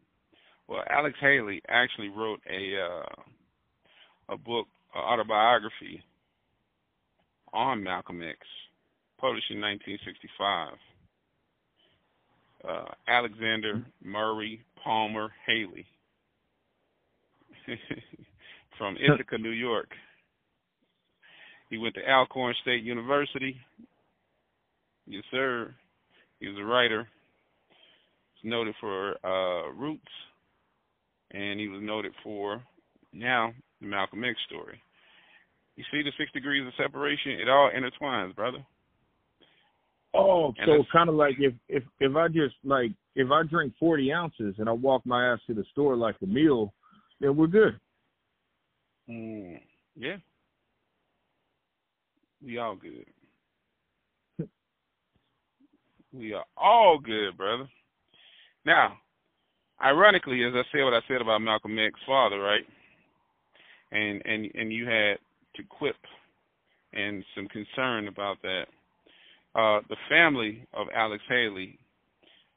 Well, Alex Haley actually wrote a uh, a book, an autobiography on Malcolm X, published in 1965. Uh, Alexander Murray Palmer Haley <laughs> from Ithaca, New York. He went to Alcorn State University. Yes, sir. He was a writer. He's noted for uh, Roots, and he was noted for now the Malcolm X story. You see the six degrees of separation? It all intertwines, brother. Oh, And so it's- kind of like if if if I just like if I drink forty ounces and I walk my ass to the store like a meal, then we're good. Mm, yeah. We all good. <laughs> we are all good, brother. Now, ironically, as I said what I said about Malcolm X's father, right? And and and you had to quip and some concern about that. Uh, the family of Alex Haley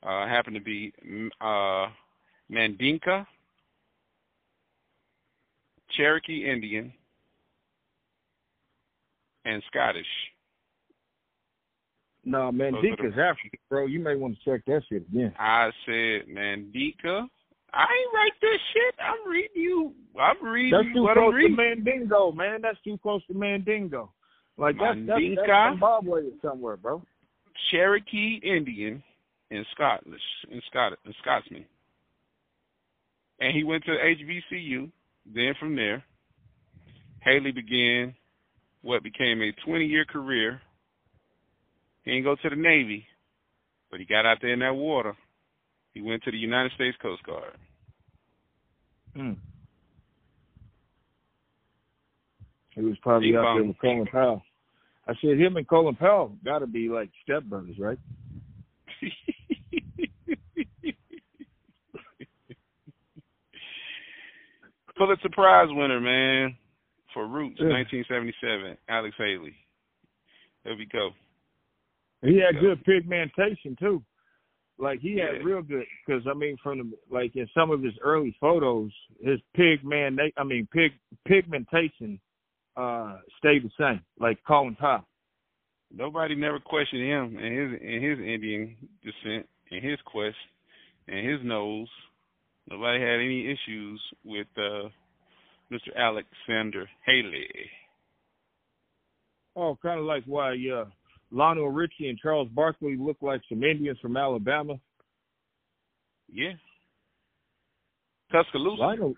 uh, happened to be mm, uh, Mandinka, Cherokee Indian, and Scottish. No, man, Those are Dika's African, bro. You may want to check that shit again. I said Mandinka. I ain't write this shit. I'm reading you. I'm reading That's too what I'm close to. Mandingo, man. That's too close to Mandingo. Like that's that's, that's Mandinka? Zimbabwe or somewhere, bro. Cherokee Indian and Scottish and Scot and Scotsman. And he went to HBCU. Then from there, Haley began what became a 20-year career. He didn't go to the Navy, but he got out there in that water. He went to the United States Coast Guard. Hmm. He was probably Big out there bum. with Colin Powell. I said him and Colin Powell got to be like stepbrothers, right? <laughs> Pulitzer Prize winner, man, for Roots, Yeah. 1977, Alex Haley. There we go. He had Yeah. good pigmentation too. Like he had real good because I mean from the like in some of his early photos, his pigment I mean pig pigmentation uh stayed the same. Like Colin Powell. Nobody never questioned him and his and his Indian descent and his quest and his nose. Nobody had any issues with uh, Mr. Alexander Haley. Oh, kind of like why uh, Lionel Richie and Charles Barkley look like some Indians from Alabama. Yeah, Tuscaloosa. Know.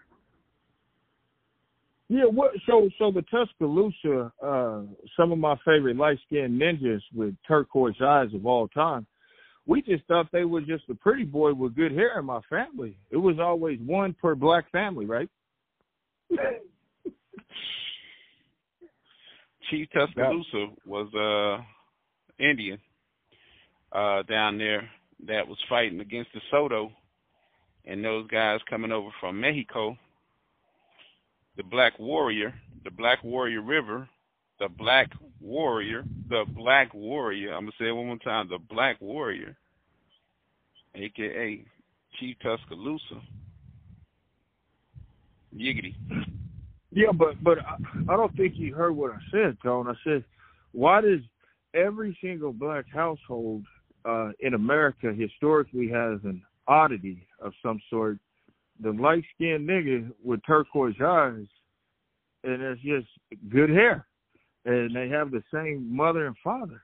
Yeah, what? So, so the Tuscaloosa, uh, some of my favorite light skinned ninjas with turquoise eyes of all time. We just thought they were just a pretty boy with good hair in my family. It was always one per black family, right? <laughs> Chief Tuscaloosa was uh Indian uh down there that was fighting against de Soto and those guys coming over from Mexico, the Black Warrior, the Black Warrior River, the Black Warrior, the Black Warrior. I'm gonna say it one more time, the Black Warrior, aka Chief Tuscaloosa. Yiggity. Yeah, but but I, I don't think you heard what I said, Tone. I said, why does every single black household uh, in America historically has an oddity of some sort? The light skinned nigga with turquoise eyes, and it's just good hair, and they have the same mother and father.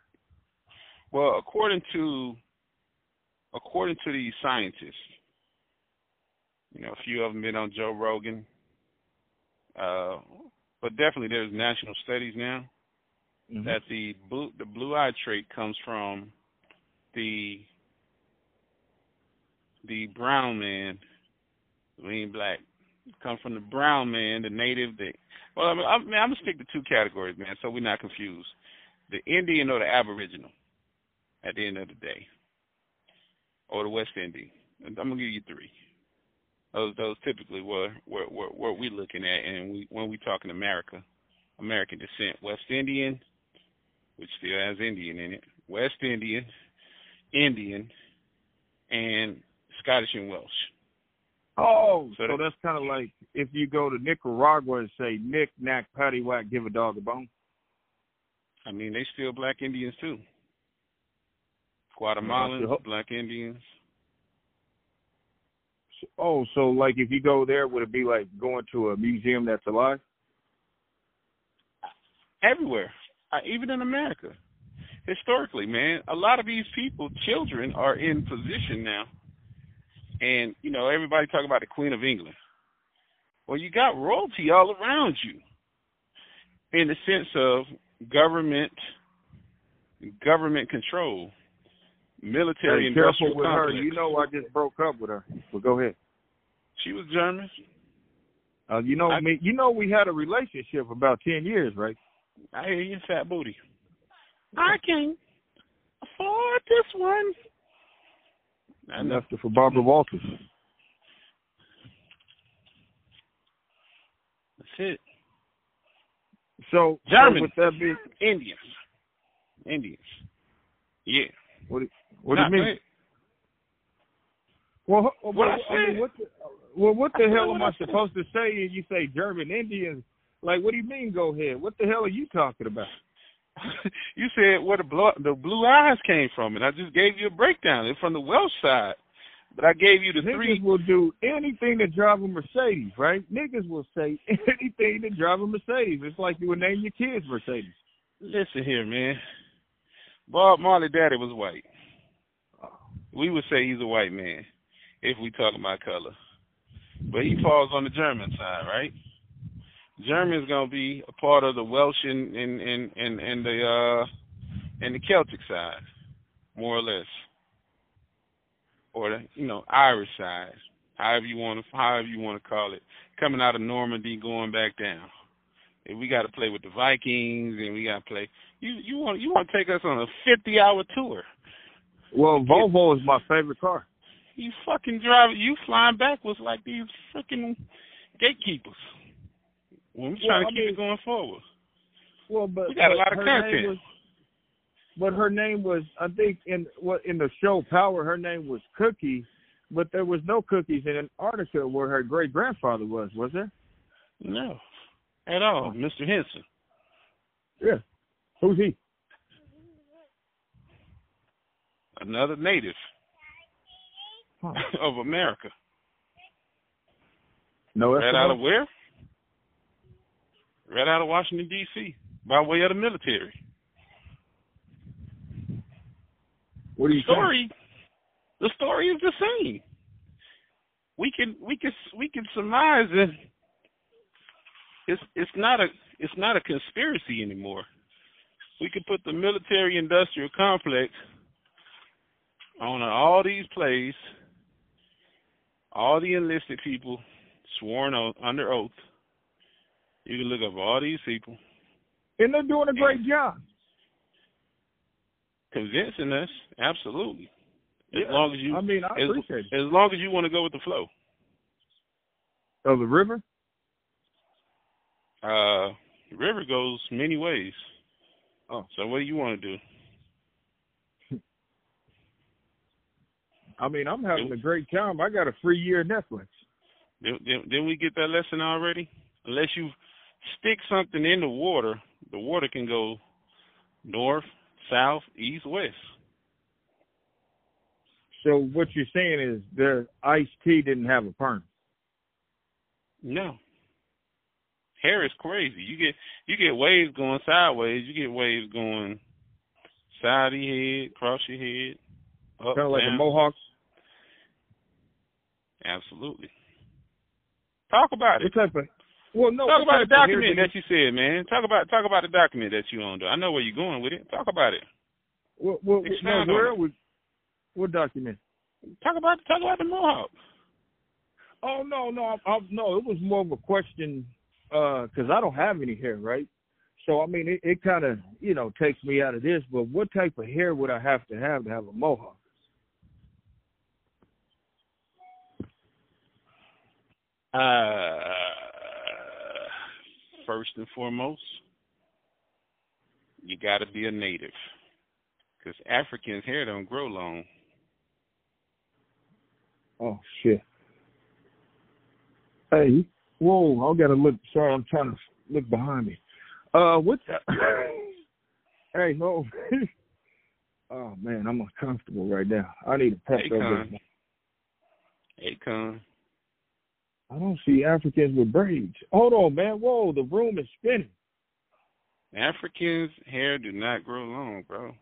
Well, according to according to these scientists, you know, a few of them been on Joe Rogan, uh, but definitely there's national studies now Mm-hmm. that the blue the blue eye trait comes from the the brown man. We ain't black. Come from the brown man, the native. The well, I mean, I'm, I'm gonna stick to two categories, man, so we're not confused. The Indian or the Aboriginal. At the end of the day, or the West Indian. I'm gonna give you three. Those those typically were what what we looking at, and we when we talking America, American descent, West Indian, which still has Indian in it, West Indian, Indian, and Scottish and Welsh. Oh, So so, that- that's kind of like if you go to Nicaragua and say Nick, Knack, Patty Whack, give a dog a bone. I mean, they still black Indians too. Guatemalans, black Indians. Oh, so like if you go there, would it be like going to a museum that's alive? everywhere, uh, even in America. Historically, man, a lot of these people, children, are in position now, and you know everybody talk about the Queen of England. Well, you got royalty all around you, in the sense of government, government control, military Hey, careful with her. You know, I just broke up with her. But go ahead. she was German. Uh, you know I- me. You know we had a relationship about ten years, right? I hear you, fat booty. I can afford this one. Left her for Barbara Walters. That's it. So, German. so with that being, Indians. Indians. Yeah. what, do- what do you mean? Well, well, What I I mean, what the, well, what the I hell am I I said. supposed to say? And you say German Indians? Like, what do you mean? Go ahead. What the hell are you talking about? <laughs> you said where the blue, the blue eyes came from, and I just gave you a breakdown. It's from the Welsh side. But I gave you the Niggas three. will do anything to drive a Mercedes, right? Niggas will say <laughs> anything to drive a Mercedes. It's like you would name your kids Mercedes. Listen here, man. Bob Marley daddy was white. We would say he's a white man if we talk about color. But he falls on the German side, right? German's gonna be a part of the Welsh and and and and, and the uh and the Celtic side, more or less, or the you know Irish side, however you want to however you want to call it, coming out of Normandy, going back down. And we got to play with the Vikings, and we got to play. You you want you want to take us on a fifty hour tour? Well, Volvo is my favorite car. You fucking driving, you flying backwards like these freaking gatekeepers. When we're trying Well, to I keep mean- it going forward. Well, but We got a lot of content. Was, but her name was, I think, in what in the show Power, her name was Cookie, but there was no cookies in Antarctica where her great grandfather was. Was there? No, at all, oh. Mr. Henson. Yeah. Who's he? Another native Huh. <laughs> of America. No, Right out of where? Right out of Washington D.C. by way of the military. What are you story, the story is the same. we can we can we can surmise that it's it's not a it's not a conspiracy anymore. We can put the military industrial complex on all these plays, all the enlisted people sworn on, under oath. You can look up all these people. And they're doing a great job. Convincing us, absolutely. As Yeah. long as you I mean, I as, appreciate it. as long as you want to go with the flow. Of the river? Uh the river goes many ways. Oh. So what do you want to do? I mean, I'm having a great time. I got a free year Netflix. Did, did, didn't we get that lesson already? Unless you stick something in the water, the water can go north, south, east, west. So what you're saying is the iced tea didn't have a perm. No. Hair is crazy. You get you get waves going sideways. You get waves going side of your head, across your head, up, Kind of like down. the Mohawks. Absolutely. Talk about it. What type of? Well, no. Talk about the type of hair document that you said, man. Talk about talk about the document that you owned. I know where you're going with it. Talk about it. what, what, no, where it. was? What document? Talk about talk about the Mohawk. Oh no, no, I, I, no. It was more of a question because I don't have any hair, right? So I mean, it, it kind of you know takes me out of this. But what type of hair would I have to have to have a mohawk? Uh, first and foremost, you got to be a native, because Africans' hair don't grow long. Oh shit. Hey, whoa! I gotta look. Sorry, I'm trying to look behind me. Uh, what's that? <coughs> hey, oh. <laughs> oh man, I'm uncomfortable right now. I need a pep Hey, up. Con. I don't see Africans with braids. Hold on, man. Whoa, the room is spinning. Africans' hair do not grow long, bro.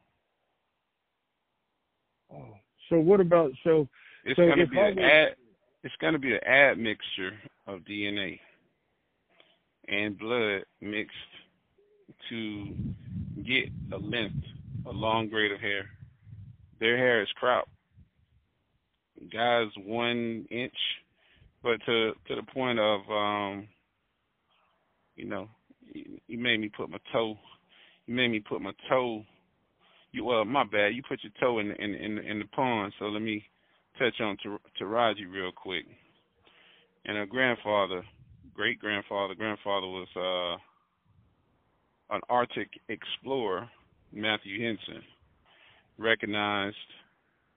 Oh, so what about so? It's So gonna be I an was- ad. It's gonna be an admixture of DNA and blood mixed to get a length, a long grade of hair. Their hair is cropped. Guys, one inch, but to to the point of um, you know, you, made me put my toe. You made me put my toe. You well, my bad. You put your toe in in in, in the pond. So let me touch on Tar- Taraji real quick. And her grandfather, great grandfather, grandfather was uh, an Arctic explorer, Matthew Henson, recognized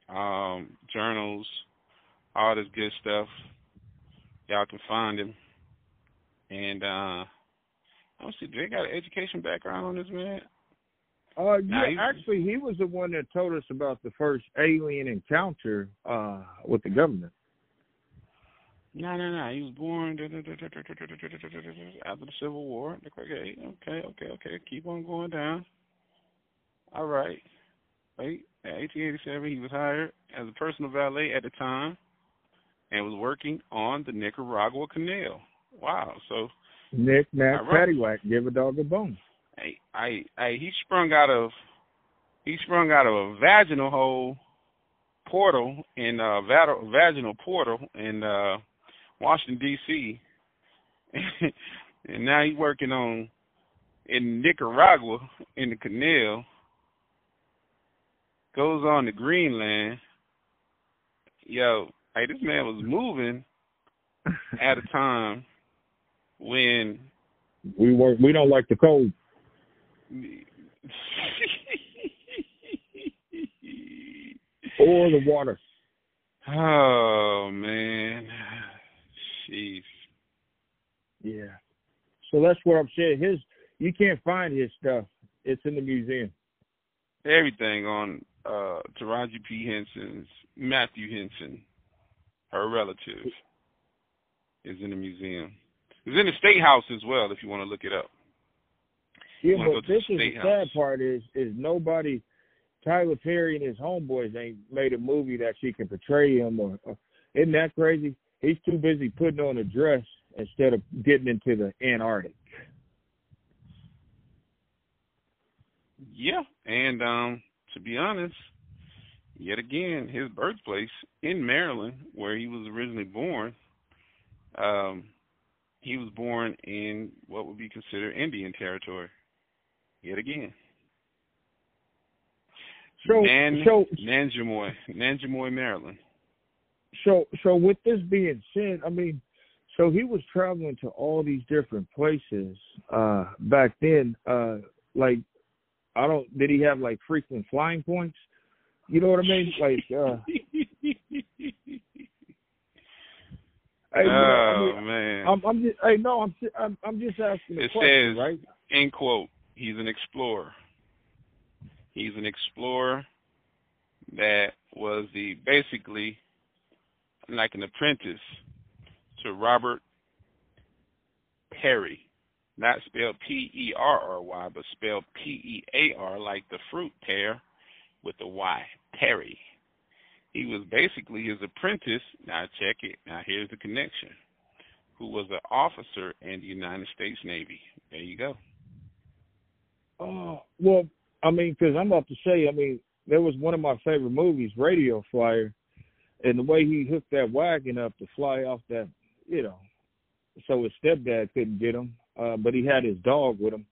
um, journals, all this good stuff. Y'all can find him. And uh, I don't see, do they got an education background on this man? Uh, yeah, he's- actually, he was the one that told us about the first alien encounter uh with the government. No, no, no. He was born after the Civil War. Okay, okay, okay, okay. Keep on going down. All right. Wait. In 1887, he was hired as a personal valet at the time, and was working on the Nicaragua Canal. Wow. So, Nick, right. Paddywhack, give a dog a bone. I, I, I, he sprung out of, he sprung out of a vaginal hole portal in uh vaginal portal in uh Washington D.C. <laughs> and now he's working on in Nicaragua in the canal. Goes on to Greenland. Yo, hey, this man was moving at a time when we work. We don't like the cold. Or the water. oh man, jeez. Yeah. So that's what I'm saying. His you can't find his stuff. It's in the museum. Everything on uh Taraji P. Henson's Matthew Henson, her relative, is in the museum. It's in the State House as well, if you want to look it up. Yeah, but this the is the sad part is is nobody Tyler Perry and his homeboys ain't made a movie that she can portray him or, or isn't that crazy? he's too busy putting on a dress instead of getting into the Antarctic. Yeah, and um, to be honest, yet again, his birthplace in Maryland, where he was originally born, um, he was born in what would be considered Indian territory. Yet again. So, Nan, so, Nanjemoy, Nanjemoy, Maryland. so, so with this being said, I mean, so he was traveling to all these different places uh back then. Uh like, I don't. Did he have like frequent flying points? You know what I mean? Like, uh, <laughs> hey, you know, I oh mean, man! I'm, I'm just, hey, no, I'm, I'm, I'm just asking a It question, says- right? End quote. He's an explorer. He's an explorer that was the basically like an apprentice to Robert Peary. Not spelled P E R R Y, but spelled P E A R like the fruit pear with the Y. Peary. He was basically his apprentice. Now check it. Now here's the connection. Who was an officer in the United States Navy. There you go. Oh, well, I mean, because I'm about to say, I mean, there was one of my favorite movies, Radio Flyer, and the way he hooked that wagon up to fly off that, you know, so his stepdad couldn't get him, uh, but he had his dog with him.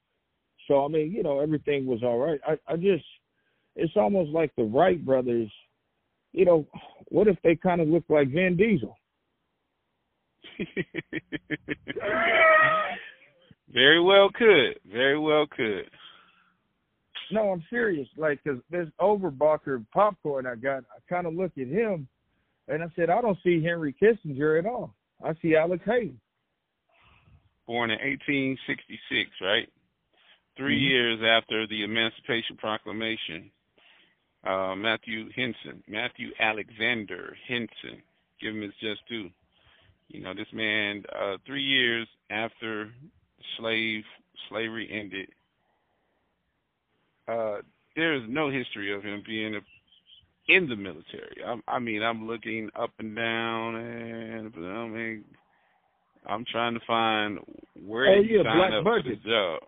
So I mean, you know, everything was all right. I, I just, it's almost like the Wright brothers. You know, what if they kind of look like Van Diesel? <laughs> Very well could. Very well could. No, I'm serious. Like, cause this Overbacher popcorn I got, I kind of look at him, and I said, I don't see Henry Kissinger at all. I see Alex Hayden. Born in 1866, right? 3 Mhm. years after the Emancipation Proclamation. Uh, Matthew Henson, Matthew Alexander Henson, give him his just due. You know, this man, uh, three years after slave slavery ended, uh, there is no history of him being a, in the military. I, I mean, I'm looking up and down, and I mean, I'm trying to find where Oh, he signed up for the job.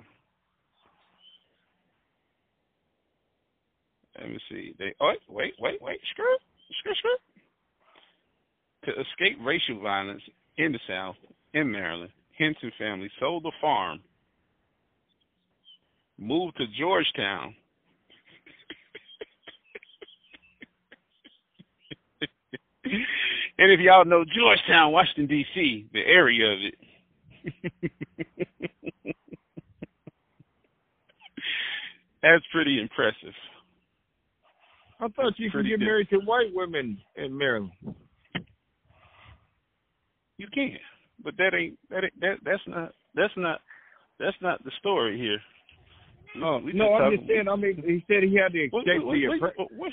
Let me see. They oh wait, wait, wait, screw, screw, screw. To escape racial violence in the South, in Maryland, Henson family sold the farm, moved to Georgetown. and if y'all know Georgetown, Washington D.C., the area of it. <laughs> That's pretty impressive. I thought you could get married to white women in Maryland. You can, but that ain't that ain't, that that's not that's not that's not the story here. No, We no, I'm talking- just saying. I mean, he said he had to escape what, the. what, what, what,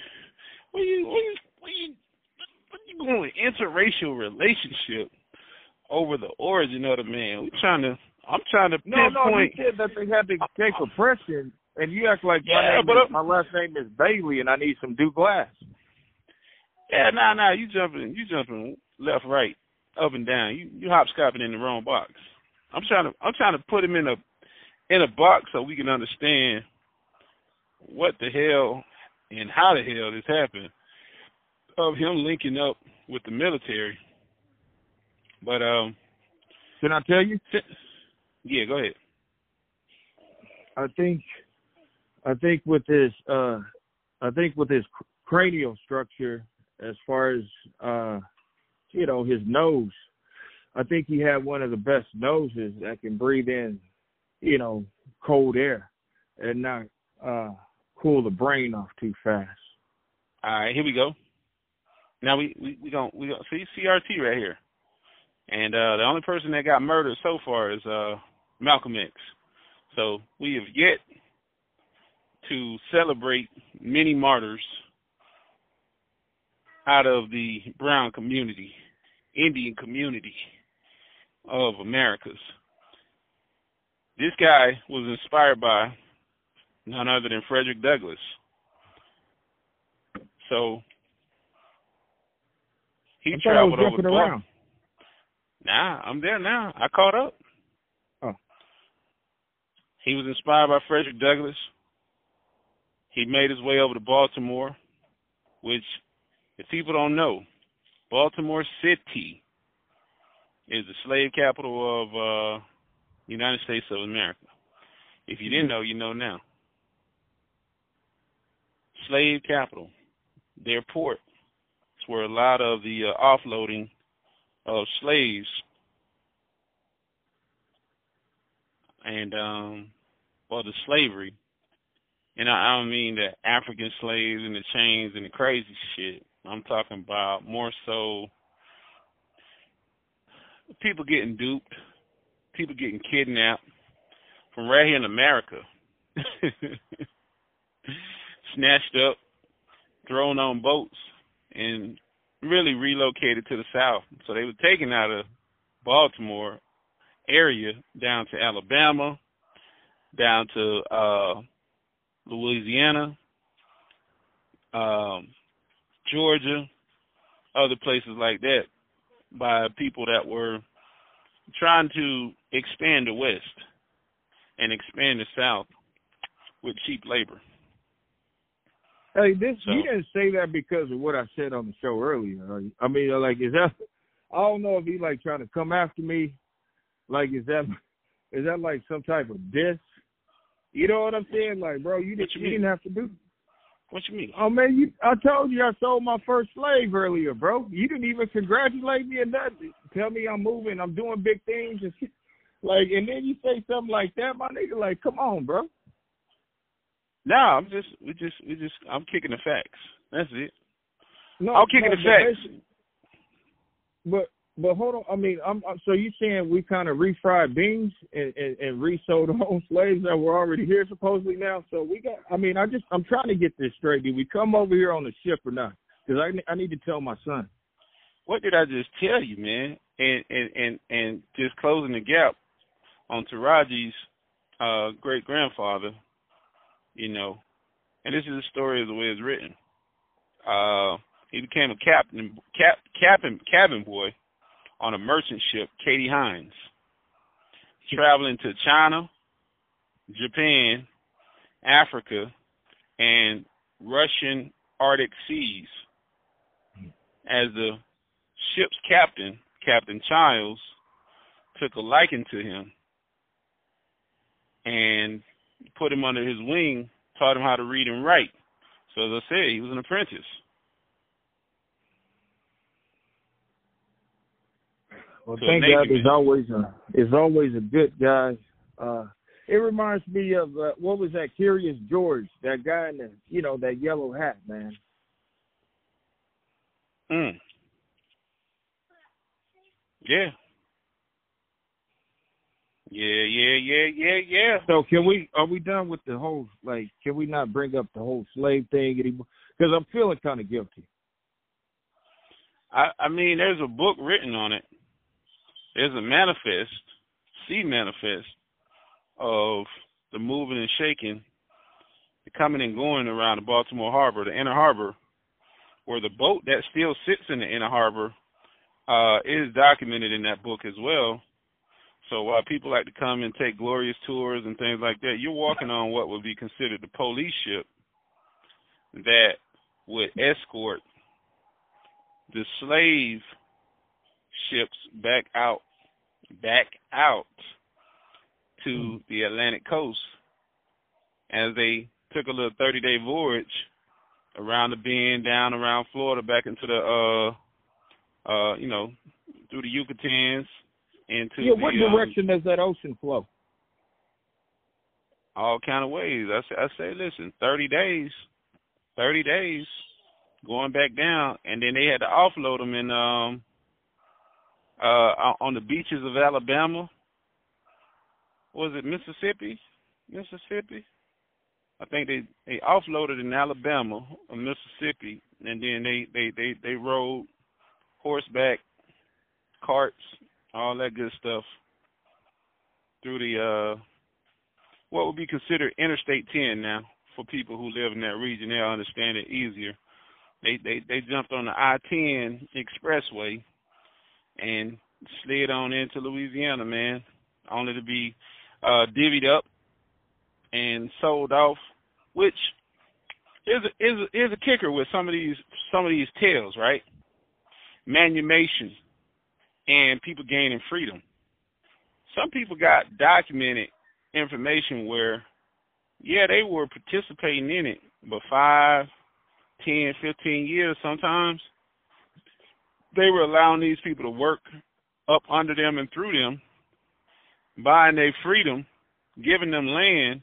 what you what you what you what you going interracial relationship over the origin of the man? We trying to I'm trying to No, no, pinpoint. he said that they had to escape oppression, and you act like my Yeah, name but is, my last name is Bailey, and I need some dew glass. Yeah, nah, nah, you jumping, you jumping left, right, up and down. You you hopscotching in the wrong box. I'm trying to I'm trying to put him in a in a box so we can understand what the hell and how the hell this happened of him linking up with the military. But um, Can I tell you? yeah, go ahead. I think, I think with his, uh, I think with his cr- cranial structure, as far as, uh, you know, his nose, I think he had one of the best noses that can breathe in, you know, cold air and not uh cool the brain off too fast. All right, here we go. Now we we we going we going see CRT right here, and uh the only person that got murdered so far is uh Malcolm X. So we have yet to celebrate many martyrs out of the brown community, Indian community of Americas. This guy was inspired by none other than Frederick Douglass. So he I thought I was traveled over the around. Nah, I'm there now. I caught up. Oh. He was inspired by Frederick Douglass. He made his way over to Baltimore, which, if people don't know, Baltimore City is the slave capital of uh United States of America. If you didn't know, you know now. Slave capital. Their port. It's where a lot of the uh, offloading of slaves and um or the slavery. And I, don't mean the African slaves and the chains and the crazy shit. I'm talking about more so people getting duped, people getting kidnapped from right here in America, <laughs> snatched up, thrown on boats, and really relocated to the south. So they were taken out of Baltimore area down to Alabama, down to uh Louisiana, um, Georgia, other places like that by people that were trying to expand the West and expand the South with cheap labor. Hey, this So- you didn't say that because of what I said on the show earlier. I mean, like, is that? I don't know if he like trying to come after me. Like, is that is that like some type of diss? You know what I'm saying? Like, bro, you, didn't you you didn't have to do. What you mean? Oh man, you! I told you I sold my first slave earlier, bro. You didn't even congratulate me or nothing. Tell me I'm moving, I'm doing big things, and like, and then you say something like that, my nigga. Like, come on, bro. No, I'm just we just we just I'm kicking the facts. That's it. No, I'm kicking no, the facts. But but hold on. I mean, I'm, I'm so you saying we kind of refried beans and, and, and resold home slaves that were already here supposedly now. So we got. I mean, I just I'm trying to get this straight. Did we come over here on the ship or not? Because I I need to tell my son. What did I just tell you, man? And and and and just closing the gap on Taraji's uh great grandfather, you know. And this is the story of the way it's written. Uh he became a captain cap cabin cabin boy on a merchant ship, Katie Hines, traveling to China, Japan, Africa, and Russian Arctic seas. As the ship's captain, Captain Childs, took a liking to him and put him under his wing, taught him how to read and write. So as I said, he was an apprentice. Well, thank God, there's always a there's always a good guy. Uh, it reminds me of uh, what was that Curious George, that guy in the you know that yellow hat, man. Mm. Yeah. Yeah, yeah, yeah, yeah, yeah. So can we are we done with the whole like can we not bring up the whole slave thing anymore? Because I'm feeling kind of guilty. I I mean, there's a book written on it. There's a manifest, sea manifest of the moving and shaking, the coming and going around the Baltimore Harbor, the inner harbor, where the boat that still sits in the inner harbor uh, is documented in that book as well. So while people like to come and take glorious tours and things like that, you're walking on what would be considered the police ship that would escort the slave ships back out back out to the Atlantic coast as they took a little 30 day voyage around the bend down around Florida back into the uh uh you know through the Yucatans into yeah, the what um, direction does that ocean flow? all kind of ways. I say, I say, listen, thirty days, thirty days, going back down, and then they had to offload them in um uh on the beaches of Alabama. Was it Mississippi? Mississippi. I think they they offloaded in Alabama or Mississippi, and then they they they they rode horseback, carts, all that good stuff through the uh what would be considered Interstate 10 now for people who live in that region. They'll understand it easier. They they they jumped on the I-10 expressway and slid on into Louisiana, man, only to be uh, divvied up and sold off, which is a, is is a kicker with some of these some of these tales, right? Manumation and people gaining freedom. Some people got documented information where, yeah, they were participating in it, but five, ten, fifteen years sometimes, they were allowing these people to work up under them and through them, buying their freedom, giving them land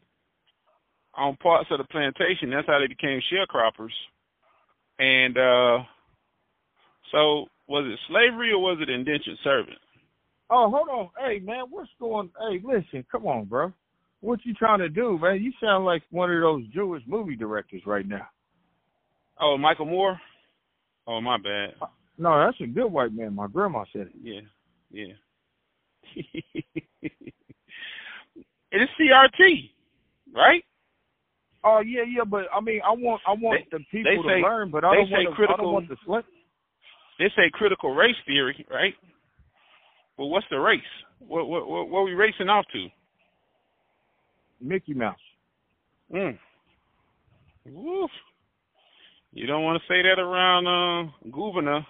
on parts of the plantation. That's how they became sharecroppers. And uh so was it slavery or was it indentured servant? Oh, hold on. Hey man, what's going hey, listen, come on, bro. What you trying to do, man? You sound like one of those Jewish movie directors right now. Oh, Michael Moore? Oh my bad. No, that's a good white man. My grandma said it. Yeah, yeah. <laughs> it's CRT, right? Oh yeah, yeah, but I mean, I want I want They- the people say- to learn, but I don't say want to, I critical- don't want the. They say critical race theory, right? Well, what's the race? What what what, what are we racing off to? Mickey Mouse. Mm. Woof. You don't want to say that around uh, Gouverneur,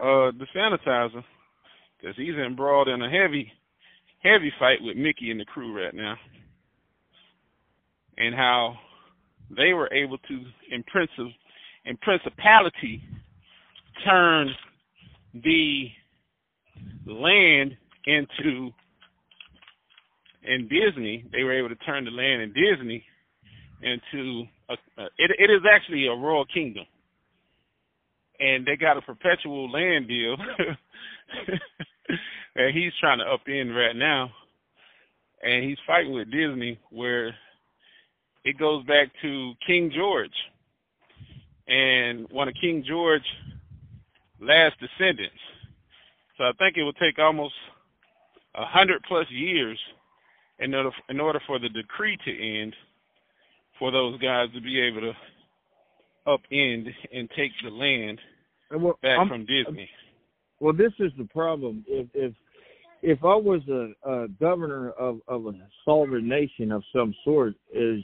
uh, the sanitizer, because he's embroiled in a heavy, heavy fight with Mickey and the crew right now, and how they were able to, in princip, in principality, turn the land into in Disney. They were able to turn the land in Disney into a, a it, it is actually a royal kingdom, and they got a perpetual land deal. <laughs> And he's trying to upend right now, and he's fighting with Disney where it goes back to King George, and one of King George's last descendants. So I think it will take almost a hundred plus years in order in order for the decree to end, for those guys to be able to upend and take the land well, back I'm- from Disney. Well, this is the problem. If if if I was a, a governor of of a sovereign nation of some sort, is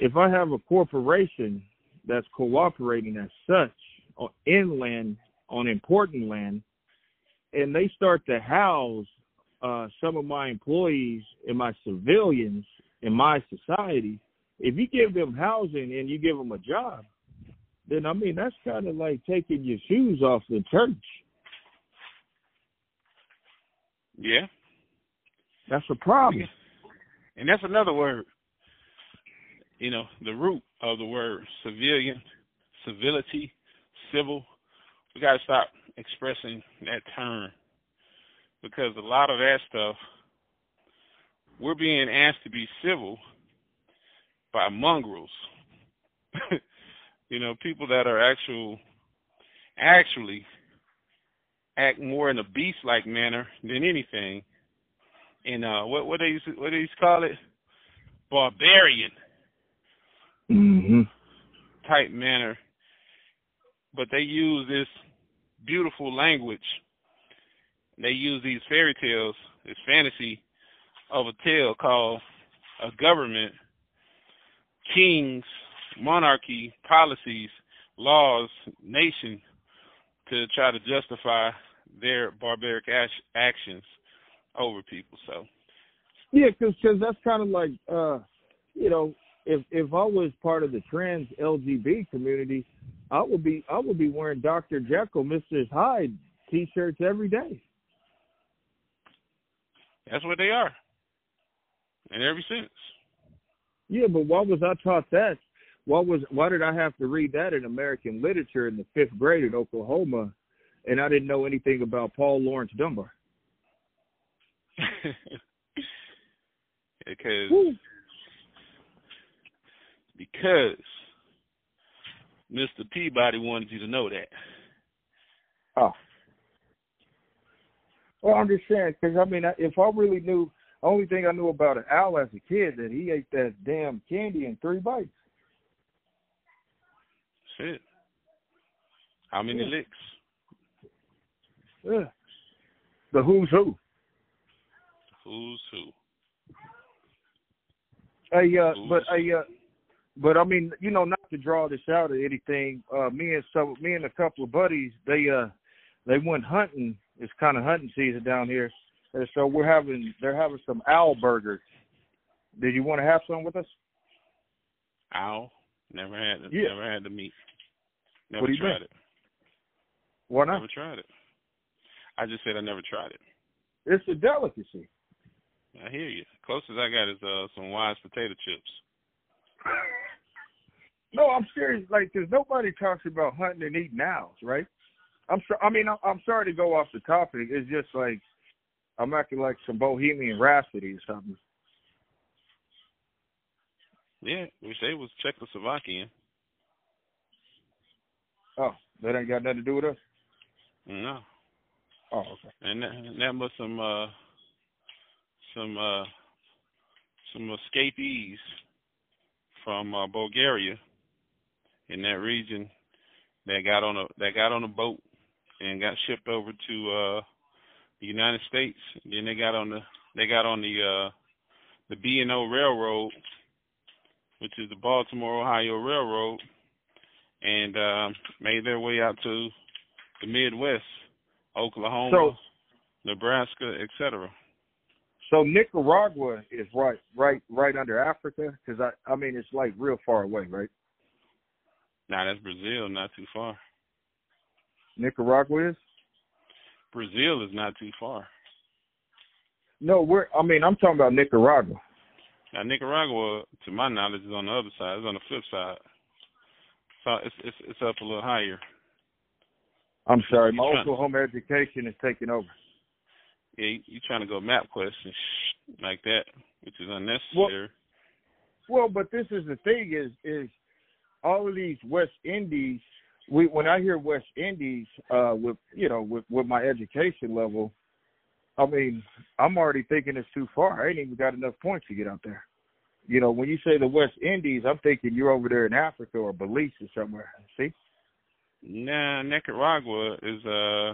if I have a corporation that's cooperating as such on inland on important land, and they start to house uh, some of my employees and my civilians in my society, if you give them housing and you give them a job, then I mean that's kind of like taking your shoes off the church. Yeah, That's a problem. and that's another word. You know, the root of the word civilian, civility, civil. We got to stop expressing that term because a lot of that stuff we're being asked to be civil by mongrels. <laughs> you know, people that are actual actually act more in a beast like manner than anything. And uh what what they what they used to call it? Barbarian Mm-hmm. type manner. But they use this beautiful language. They use these fairy tales, this fantasy of a tale called a government, kings, monarchy, policies, laws, nation to try to justify their barbaric act- actions over people. So, Yeah, because cause that's kind of like, uh, you know, if if I was part of the trans LGB community, I would be I would be wearing Dr. Jekyll, Mr. Hyde t-shirts every day. that's what they are. And ever since. Yeah, but why was I taught that? Why was why did I have to read that in American literature in the fifth grade in Oklahoma, and I didn't know anything about Paul Laurence Dunbar? <laughs> because Woo. because Mr. Peabody wanted you to know that. Oh. Well, I'm just saying, because I mean, if I really knew, only thing I knew about an owl as a kid that he ate that damn candy in three bites. It. How many Yeah. licks? Yeah. the who's who. Who's who? Hey, uh, Who's- but hey, uh, but I mean, you know, not to draw this out or anything. Uh, me and so me and a couple of buddies, they uh, they went hunting. It's kind of hunting season down here, and so we're having they're having some owl burgers. Did you want to have some with us? Owl. Never had. The, Yeah. Never had the meat. Never What do you tried mean? it. Why not? Never tried it. I just said I never tried it. It's a delicacy. I hear you. Closest I got is uh some wise potato chips. <laughs> No, I'm serious. Like, cause nobody talks about hunting and eating owls, right? I'm so, I mean, I'm, I'm sorry to go off the topic. It's just like I'm acting like some Bohemian Rhapsody or something. Yeah, which they was Czechoslovakian. Oh, that ain't got nothing to do with us. No. Oh, okay. And that, and that was some uh some uh some escapees from uh, Bulgaria in that region that got on a that got on a boat and got shipped over to uh the United States. And Then they got on the they got on the uh the B and O Railroad, which is the Baltimore Ohio Railroad, and uh, made their way out to the Midwest, Oklahoma, So- Nebraska, etc. So Nicaragua is right, right, right under Africa, because I, I mean, it's like real far away, right? Now that's Brazil, not too far. Nicaragua is. Brazil is not too far. No, we're. I mean, I'm talking about Nicaragua. Now Nicaragua, to my knowledge, is on the other side. It's on the flip side. So it's it's it's up a little higher. I'm sorry, my You're trying- Oklahoma education is taking over. Yeah, you, you trying to go map quest and sh- like that, which is unnecessary. Well, but this is the thing: is is all of these West Indies. We when I hear West Indies, uh, with you know, with with my education level, I mean, I'm already thinking it's too far. I ain't even got enough points to get out there. You know, when you say the West Indies, I'm thinking you're over there in Africa or Belize or somewhere. See? Nah, Nicaragua is uh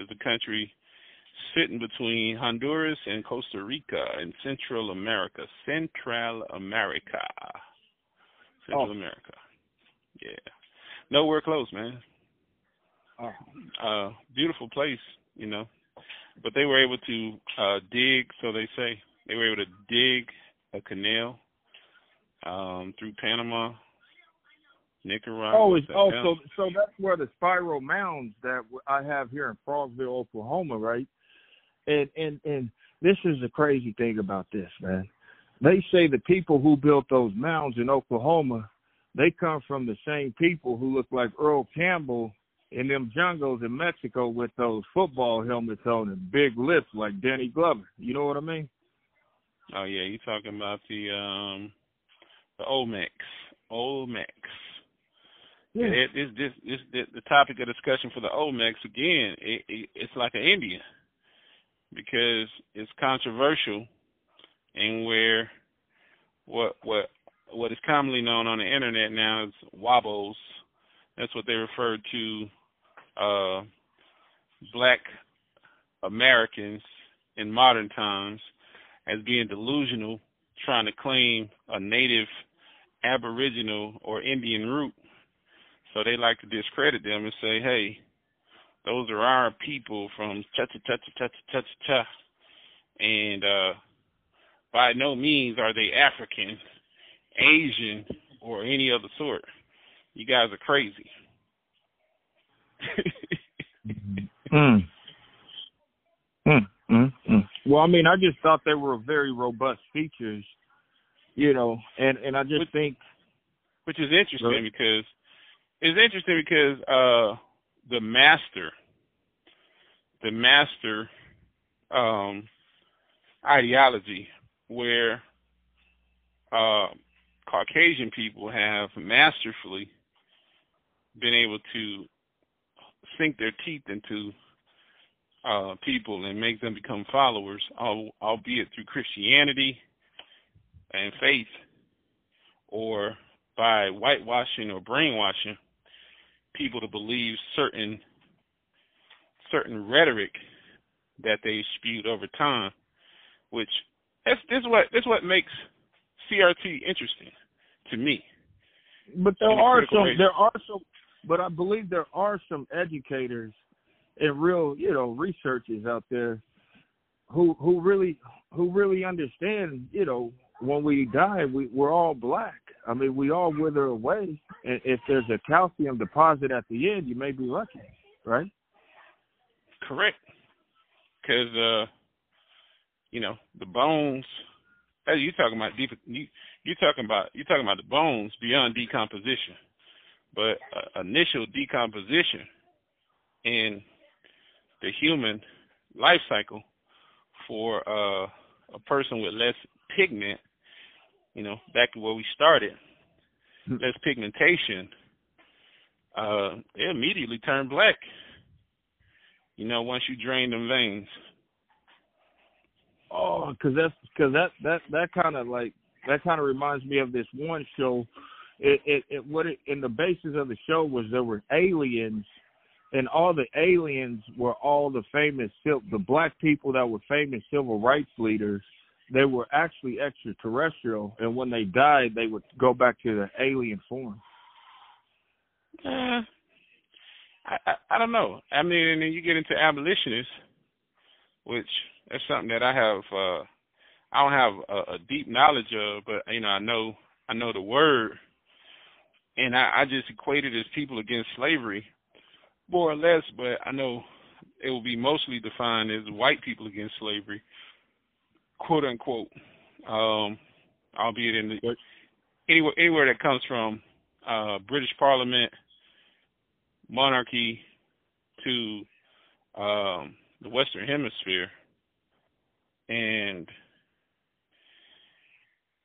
is the country sitting between Honduras and Costa Rica in Central America. Central America. Central Oh. America. Yeah. Nowhere close, man. Oh. Uh beautiful place, you know. But they were able to uh dig, so they say. They were able to dig a canal um through Panama, Nicaragua. Oh, it's, oh, so so that's where the spiral mounds that I have here in Frostville, Oklahoma, right? And and and this is the crazy thing about this, man. They say the people who built those mounds in Oklahoma, they come from the same people who look like Earl Campbell in them jungles in Mexico with those football helmets on and big lips like Danny Glover. You know what I mean? Oh yeah, you talking about the um the Olmecs. Olmecs. Yeah. It, it's this this the, the topic of discussion for the Olmecs again. It, it, it's like an Indian because it's controversial, and where what what what is commonly known on the internet now is wobbles. That's what they refer to uh, black Americans in modern times as being delusional, trying to claim a native Aboriginal or Indian root. So they like to discredit them and say, hey, those are our people from cha cha cha cha cha cha cha. And uh, by no means are they African, Asian, or any other sort. You guys are crazy. <laughs> Mm. Mm, mm, mm. Well, I mean, I just thought they were very robust features, you know, and and I just Which- think which is interesting Really? because it's interesting because uh the master the master um ideology where uh Caucasian people have masterfully been able to sink their teeth into uh people and make them become followers albeit through Christianity and faith or by whitewashing or brainwashing people to believe certain certain rhetoric that they spewed over time, which that's this what this what makes CRT interesting to me. But there are some race. there are some but I believe there are some educators and real, you know, researchers out there who who really who really understand, you know, when we die, we we're all black. I mean, we all wither away, and if there's a calcium deposit at the end, you may be lucky, right? Correct. Because uh, you know, the bones. Hey, you talking about deep? You you talking about you talking about the bones beyond decomposition, but uh, initial decomposition in the human life cycle for uh, a person with less pigment, you know, back to where we started, hmm. less pigmentation, uh, they immediately turn black. You know, once you drain them veins. Oh, because that's because that that that kind of like that kind of reminds me of this one show. It, it it what it in the basis of the show was there were aliens and all the aliens were all the famous the black people that were famous civil rights leaders. They were actually extraterrestrial and when they died they would go back to the alien form. Uh, I, I i don't know. I mean and then you get into abolitionists which is something that i have uh i don't have a, a deep knowledge of but you know i know i know the word and i i just equated it as people against slavery more or less, but I know it will be mostly defined as white people against slavery, quote unquote. Um, albeit in the anywhere anywhere that comes from uh, British Parliament, monarchy, to um, the Western Hemisphere, and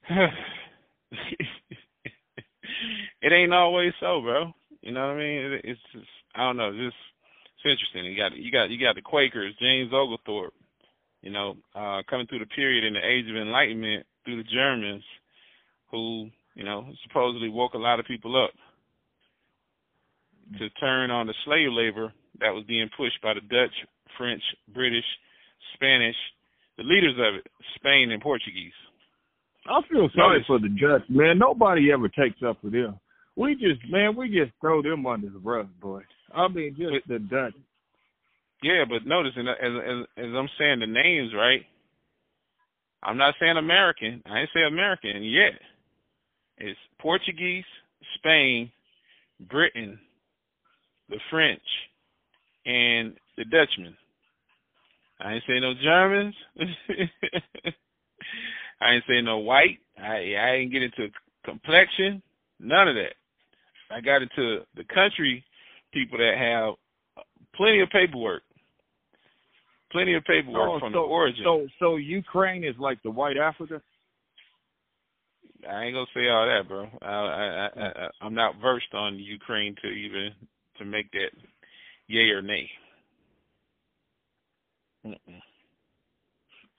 <sighs> <laughs> it ain't always so, bro. You know what I mean? It, it's just I don't know, just it's interesting. You got you got you got the Quakers, James Oglethorpe, you know, uh, coming through the period in the Age of Enlightenment through the Germans, who you know supposedly woke a lot of people up to turn on the slave labor that was being pushed by the Dutch, French, British, Spanish, the leaders of it, Spain and Portuguese. I feel sorry for the Dutch, man. Nobody ever takes up for them. We just, man, we just throw them under the rug, boy. I mean, just the Dutch. Yeah, but notice, as, as as I'm saying the names right, I'm not saying American. I ain't say American yet. It's Portuguese, Spain, Britain, the French, and the Dutchman. I ain't say no Germans. <laughs> I ain't say no white. I I ain't get into complexion. None of that. I got into the country people that have plenty of paperwork, plenty of paperwork oh, from so, the origin. So, so Ukraine is like the white Africa. I ain't gonna say all that, bro. I, I, I, hmm. I I'm not versed on Ukraine to even to make that yay or nay. Mm-mm.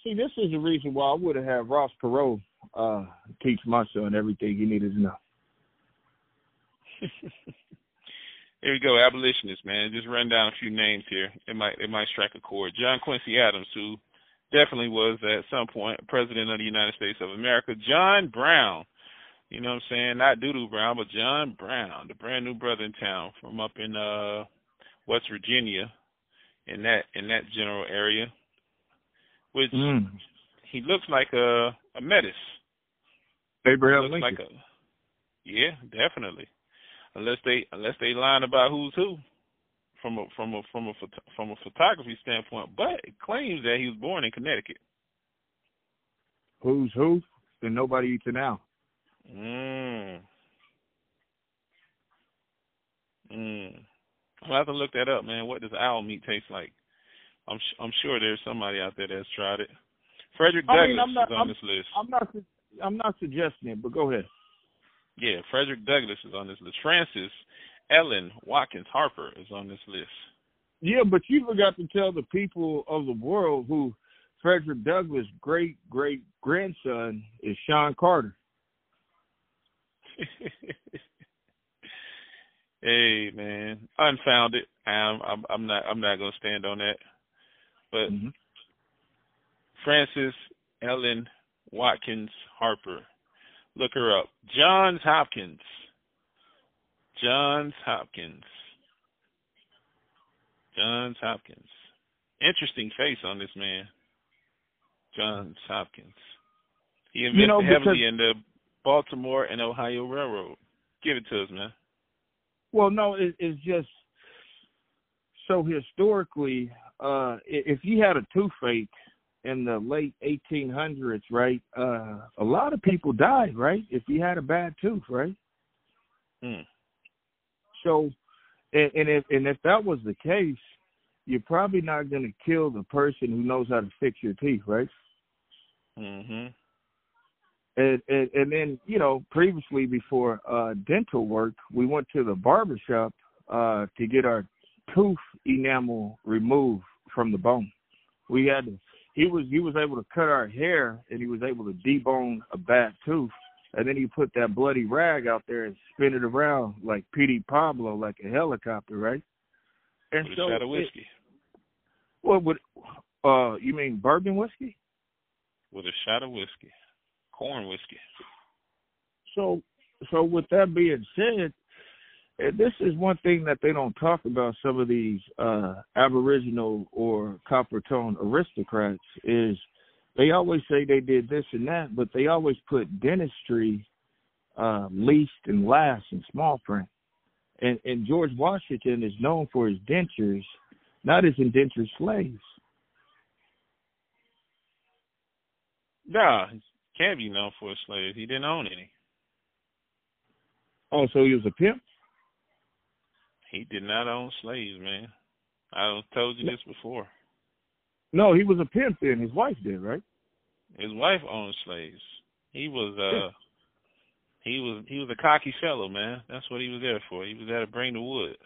See, this is the reason why I would have had Ross Perot uh, teach my son everything he needed to know. <laughs> Here we go, abolitionists, man. Just run down a few names here. It might it might strike a chord. John Quincy Adams, who definitely was at some point president of the United States of America. John Brown, you know what I'm saying? Not Doodoo Brown, but John Brown, the brand new brother in town from up in uh West Virginia, in that in that general area. Which mm. he looks like a a Metis. Abraham looks Lincoln. Like a, yeah, definitely unless they unless they line about who's who from a from a from a from a photography standpoint. But it claims that he was born in Connecticut. Who's who? Then nobody eats an owl. Mm. Mm. I'll have to look that up, man. What does owl meat taste like? I'm I'm sure there's somebody out there that's tried it. Frederick Douglass I mean, not, is on I'm, this list. I'm not I'm not suggesting it, but go ahead. Yeah, Frederick Douglass is on this list. Frances Ellen Watkins Harper is on this list. Yeah, but you forgot to tell the people of the world who Frederick Douglass' great great grandson is Sean Carter. <laughs> hey man, unfounded. I'm I'm, I'm not I'm not gonna stand on that. But mm-hmm. Frances Ellen Watkins Harper. Look her up. Johns Hopkins. Johns Hopkins. Johns Hopkins. Interesting face on this man. Johns Hopkins. He invested You know, heavily in the Baltimore and Ohio Railroad. Give it to us, man. Well, no, it, it's just so historically, uh, if you had a toothache in the late 1800s, right, uh, a lot of people died, right? If you had a bad tooth, right? Hmm. So, and, and if and if that was the case, you're probably not going to kill the person who knows how to fix your teeth, right? Mhm. and, and and then you know previously before uh dental work we went to the barber shop uh to get our tooth enamel removed from the bone we had to he was he was able to cut our hair and he was able to debone a bad tooth and then he put that bloody rag out there and spin it around like Petey Pablo like a helicopter right and With so a shot of it- whiskey. what would uh you mean bourbon whiskey With a shot of whiskey. Corn whiskey. So, so with that being said, and this is one thing that they don't talk about. Some of these uh, Aboriginal or copper tone aristocrats is they always say they did this and that, but they always put dentistry uh, least and last in small print. And, and George Washington is known for his dentures, not his indentured slaves. Nah, he can't be known for a slave. He didn't own any. Oh, so he was a pimp? He did not own slaves, man. I told you this before. No, he was a pimp then. His wife did, right? His wife owned slaves. He was uh he was he was a cocky fellow, man. That's what he was there for. He was there to bring the wood.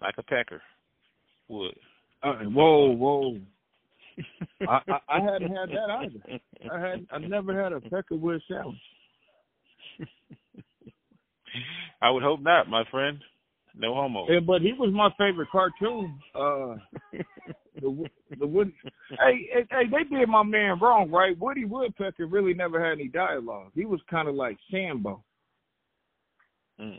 Like a pecker. Wood. Uh, whoa, whoa. I, I I hadn't had that either. I had I never had a peckerwood sandwich. I would hope not, my friend. No homo. Yeah, but he was my favorite cartoon. Uh, <laughs> the Wo- the Wood. Hey, hey, hey, they did my man wrong, right? Woody Woodpecker really never had any dialogue. He was kind of like Sambo, Mm.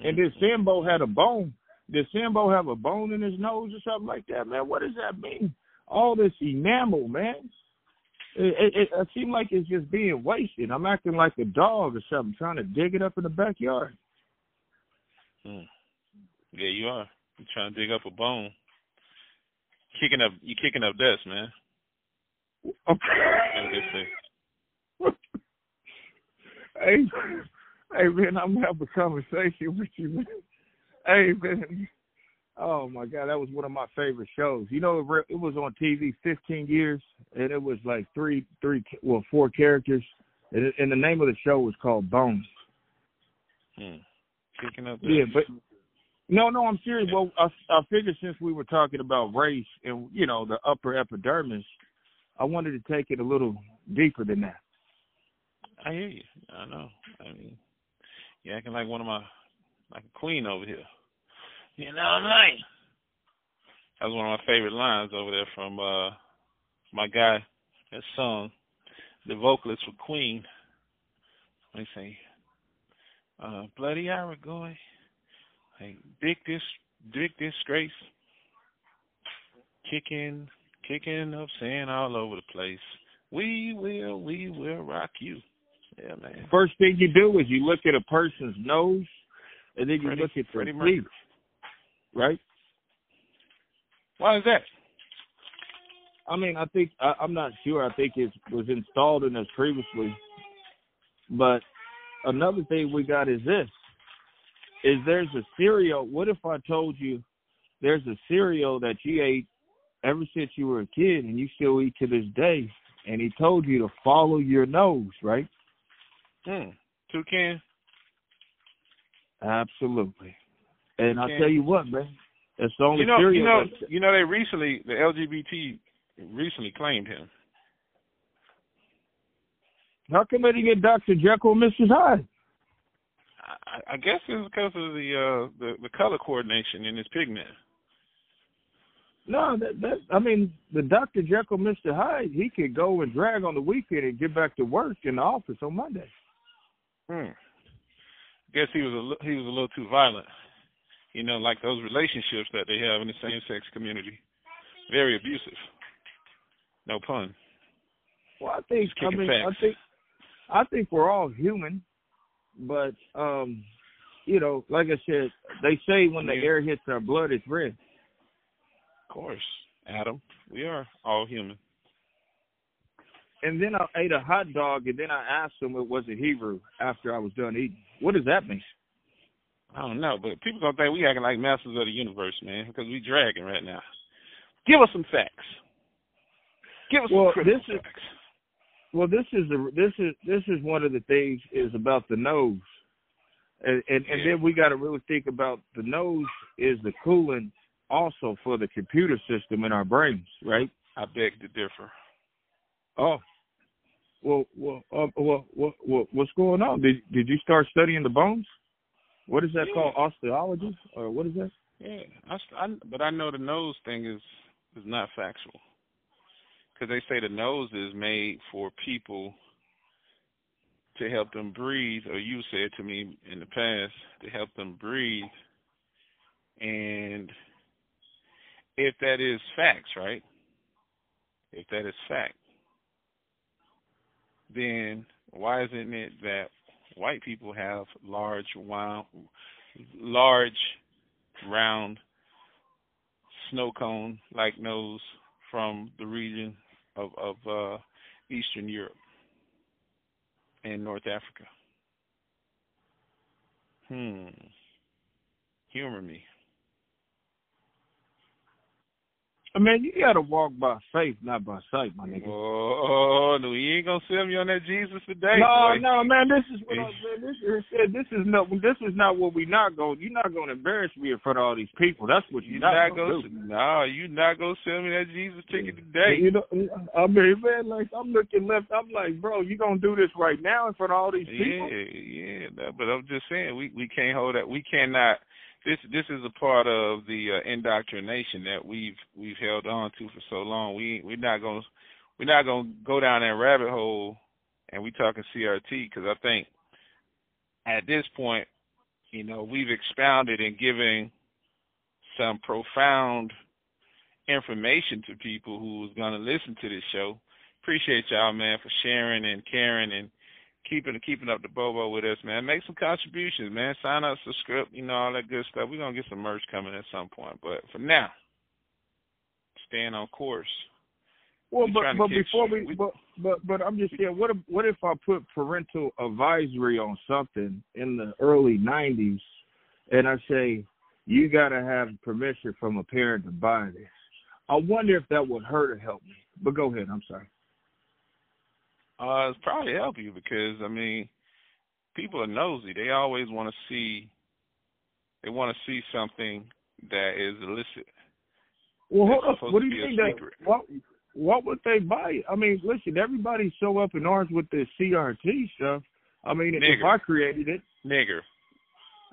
and then Sambo had a bone. Did Sambo have a bone in his nose or something like that, man? What does that mean? All this enamel, man. It, it, it, it seemed like it's just being wasted. I'm acting like a dog or something, trying to dig it up in the backyard. Mm. Yeah, you are. You trying to dig up a bone. Kicking up you kicking up dust, man. Okay. hey, hey, man, I'm gonna have a conversation with you, man. Hey, man. Oh my God, that was one of my favorite shows. You know, it was on TV 15 years, and it was like three, three, well, four characters, and, and the name of the show was called Bones. Hmm. Kicking up dust. Yeah, but no, no, I'm serious. Well, I, I figured since we were talking about race and you know the upper epidermis, I wanted to take it a little deeper than that. I hear you. I know. I mean, you're acting like one of my, like a queen over here. You know what I mean? That was one of my favorite lines over there from uh my guy that sung, the vocalist for Queen. Let me see. Uh, Bloody Aragoy. Like, big dis, big disgrace. Kicking, kicking up sand all over the place. We will, we will rock you. Yeah, man. First thing you do is you look at a person's nose, and then you Freddie- look at their teeth, right? Why is that? I mean, I think I, I'm not sure. I think it was installed in us previously, but another thing we got is this: is there's a cereal. What if I told you there's a cereal that you ate ever since you were a kid and you still eat to this day, and he told you to follow your nose, right? Hmm. Toucan. Absolutely. And I'll tell you what, man, it's the only You know, cereal. you know, you know. They recently, the LGBT recently claimed him. How come they didn't get Dr. Jekyll and Mrs. Hyde? I, I guess it's because of the uh the, the color coordination in his pigment. No, that that I mean, the Doctor Jekyll, Mister Hyde, he could go and drag on the weekend and get back to work in the office on Monday. Hmm. Guess he was a he was a little too violent. You know, like those relationships that they have in the same sex community, very abusive. No pun. Well, I think I mean facts. I think I think we're all human, but um, you know, like I said, they say when the air hits our blood, it's red. Of course, Adam, we are all human. And then I ate a hot dog, and then I asked them it was a Hebrew after I was done eating. What does that mean? I don't know, but people gonna think we acting like masters of the universe, man, because we dragging right now. Give us some facts. Give us well, some this facts. Is, well, this is a, this is this is one of the things is about the nose, and and, and then we got to really think about the nose is the coolant also for the computer system in our brains, right? I beg to differ. Oh, well, well, uh, well, well, well, what's going on? Did did you start studying the bones? What is that yeah. called? Osteology, or what is that? Yeah, I, I, but I know the nose thing is is not factual because they say the nose is made for people to help them breathe, or you said to me in the past to help them breathe. And if that is facts, right? If that is fact, then why isn't it that white people have large, large, round snow cone like nose from the region of of uh, Eastern Europe and North Africa. Hmm. Humor me. I mean, you gotta walk by faith, not by sight, my nigga. Oh no, you ain't gonna sell me on that Jesus today. No, boy. no, man. This is what I'm saying. This is this is not this is not what we not going. You're not gonna embarrass me in front of all these people. That's what you're, you're not, not gonna. do. No, you not gonna sell me that Jesus ticket today. You know, I mean, man, like I'm looking left. I'm like, bro, you gonna do this right now in front of all these people? Yeah, yeah. But I'm just saying, we we can't hold that. We cannot this this is a part of the uh, indoctrination that we've we've held on to for so long. We we're not gonna we're not gonna go down that rabbit hole, and we talking CRT because I think at this point, you know, we've expounded and given some profound information to people who's gonna listen to this show. Appreciate y'all, man, for sharing and caring and keeping keeping up the bobo with us, man. Make some contributions, man. Sign up, subscribe, you know, all that good stuff. We're gonna get some merch coming at some point. But for now, staying on course. Well, but but before we, we, but but but I'm just saying, what if what if I put parental advisory on something in the early '90s, and I say you got to have permission from a parent to buy this? I wonder if that would hurt or help me. But go ahead. I'm sorry. Uh, it's probably help you because I mean, people are nosy. They always want to see. They want to see something that is illicit. Well, hold up. What do you think that? What What would they buy? I mean, listen, everybody's so up in arms with this CRT stuff. I mean, Nigger. if I created it, nigger.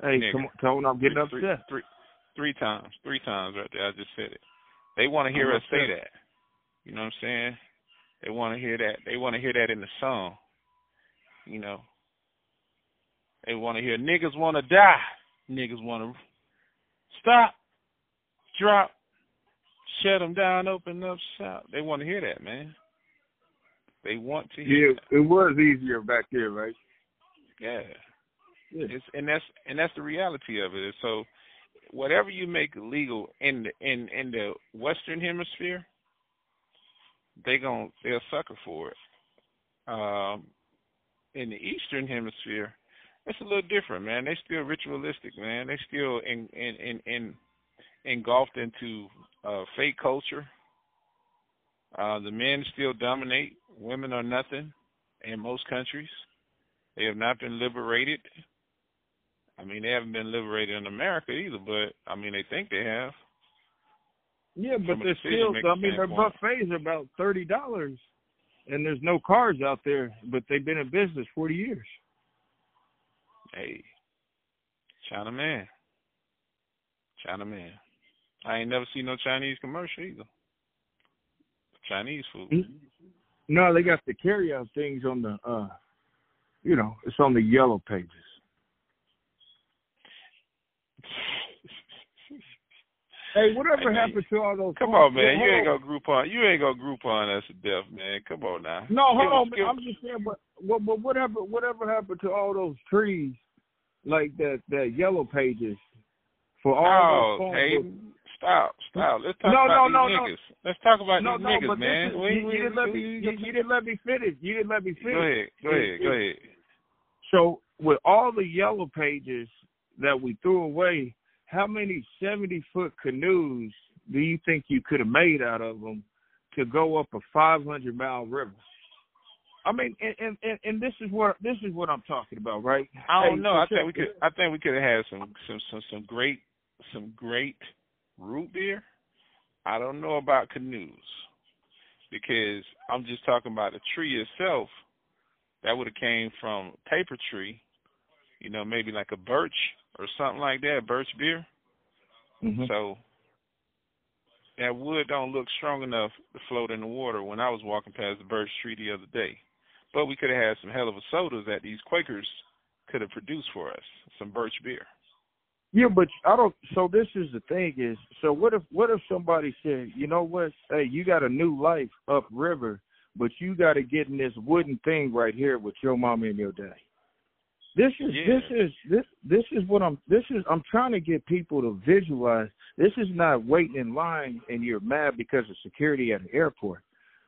Hey, Nigger. come on, Tone, I'm getting three, upset. Three, three, three times, three times right there. I just said it. They want to hear I'm us upset. say that. You know what I'm saying? They want to hear that. They want to hear that in the song. You know. They want to hear niggas want to die. Niggas want to stop, drop, shut them down, open up, shout. They want to hear that, man. They want to hear. Yeah, that. it was easier back there, right? Yeah. yeah. It's, and that's and that's the reality of it. So, whatever you make legal in the in in the Western Hemisphere, they gon' they're a sucker for it. Um, in the Eastern Hemisphere, it's a little different, man. They still ritualistic, man. They still in in in, in engulfed into uh, fake culture. Uh, the men still dominate. Women are nothing in most countries. They have not been liberated. I mean, they haven't been liberated in America either, but I mean, they think they have. Yeah, but they're still. I mean, their buffets are about thirty dollars, and there's no cars out there. But they've been in business forty years. Hey, China man, China man. I ain't never seen no Chinese commercial either. Chinese food. Mm-hmm. No, they got the carry out things on the uh you know, it's on the yellow pages. Hey, whatever man, happened to all those? Come on, man. You ain't on. gonna group on. You ain't gonna group on us to death, man. Come on now. No, hold on. give- I'm just saying, but what, but whatever, whatever happened to all those trees, like that, that yellow pages for all Oh, those phone hey, books? stop, stop. Let's talk No, about no, these no, no. niggas. Let's talk about No, these no, niggas, but man. is, We- you, you didn't let me. You, you didn't let me finish. You didn't let me finish. Go ahead, go ahead, go ahead. So with all the yellow pages that we threw away, how many seventy foot canoes do you think you could have made out of them to go up a five hundred mile river? I mean, and, and and and this is what this is what I'm talking about, right? I don't Hey, know. I think we could. I think we could have had some some some some great some great root beer. I don't know about canoes because I'm just talking about the tree itself. That would have came from paper tree, you know, maybe like a birch or something like that, birch beer. Mhm. So that wood don't look strong enough to float in the water when I was walking past the birch tree the other day. But we could have had some hell of a sodas that these Quakers could have produced for us, some birch beer. Yeah, but I don't. So this is the thing is. So what if what if somebody said, you know what? Hey, you got a new life upriver, but you got to get in this wooden thing right here with your mama and your daddy. This is Yeah. this is this this is what I'm. This is I'm trying to get people to visualize. This is not waiting in line and you're mad because of security at an airport.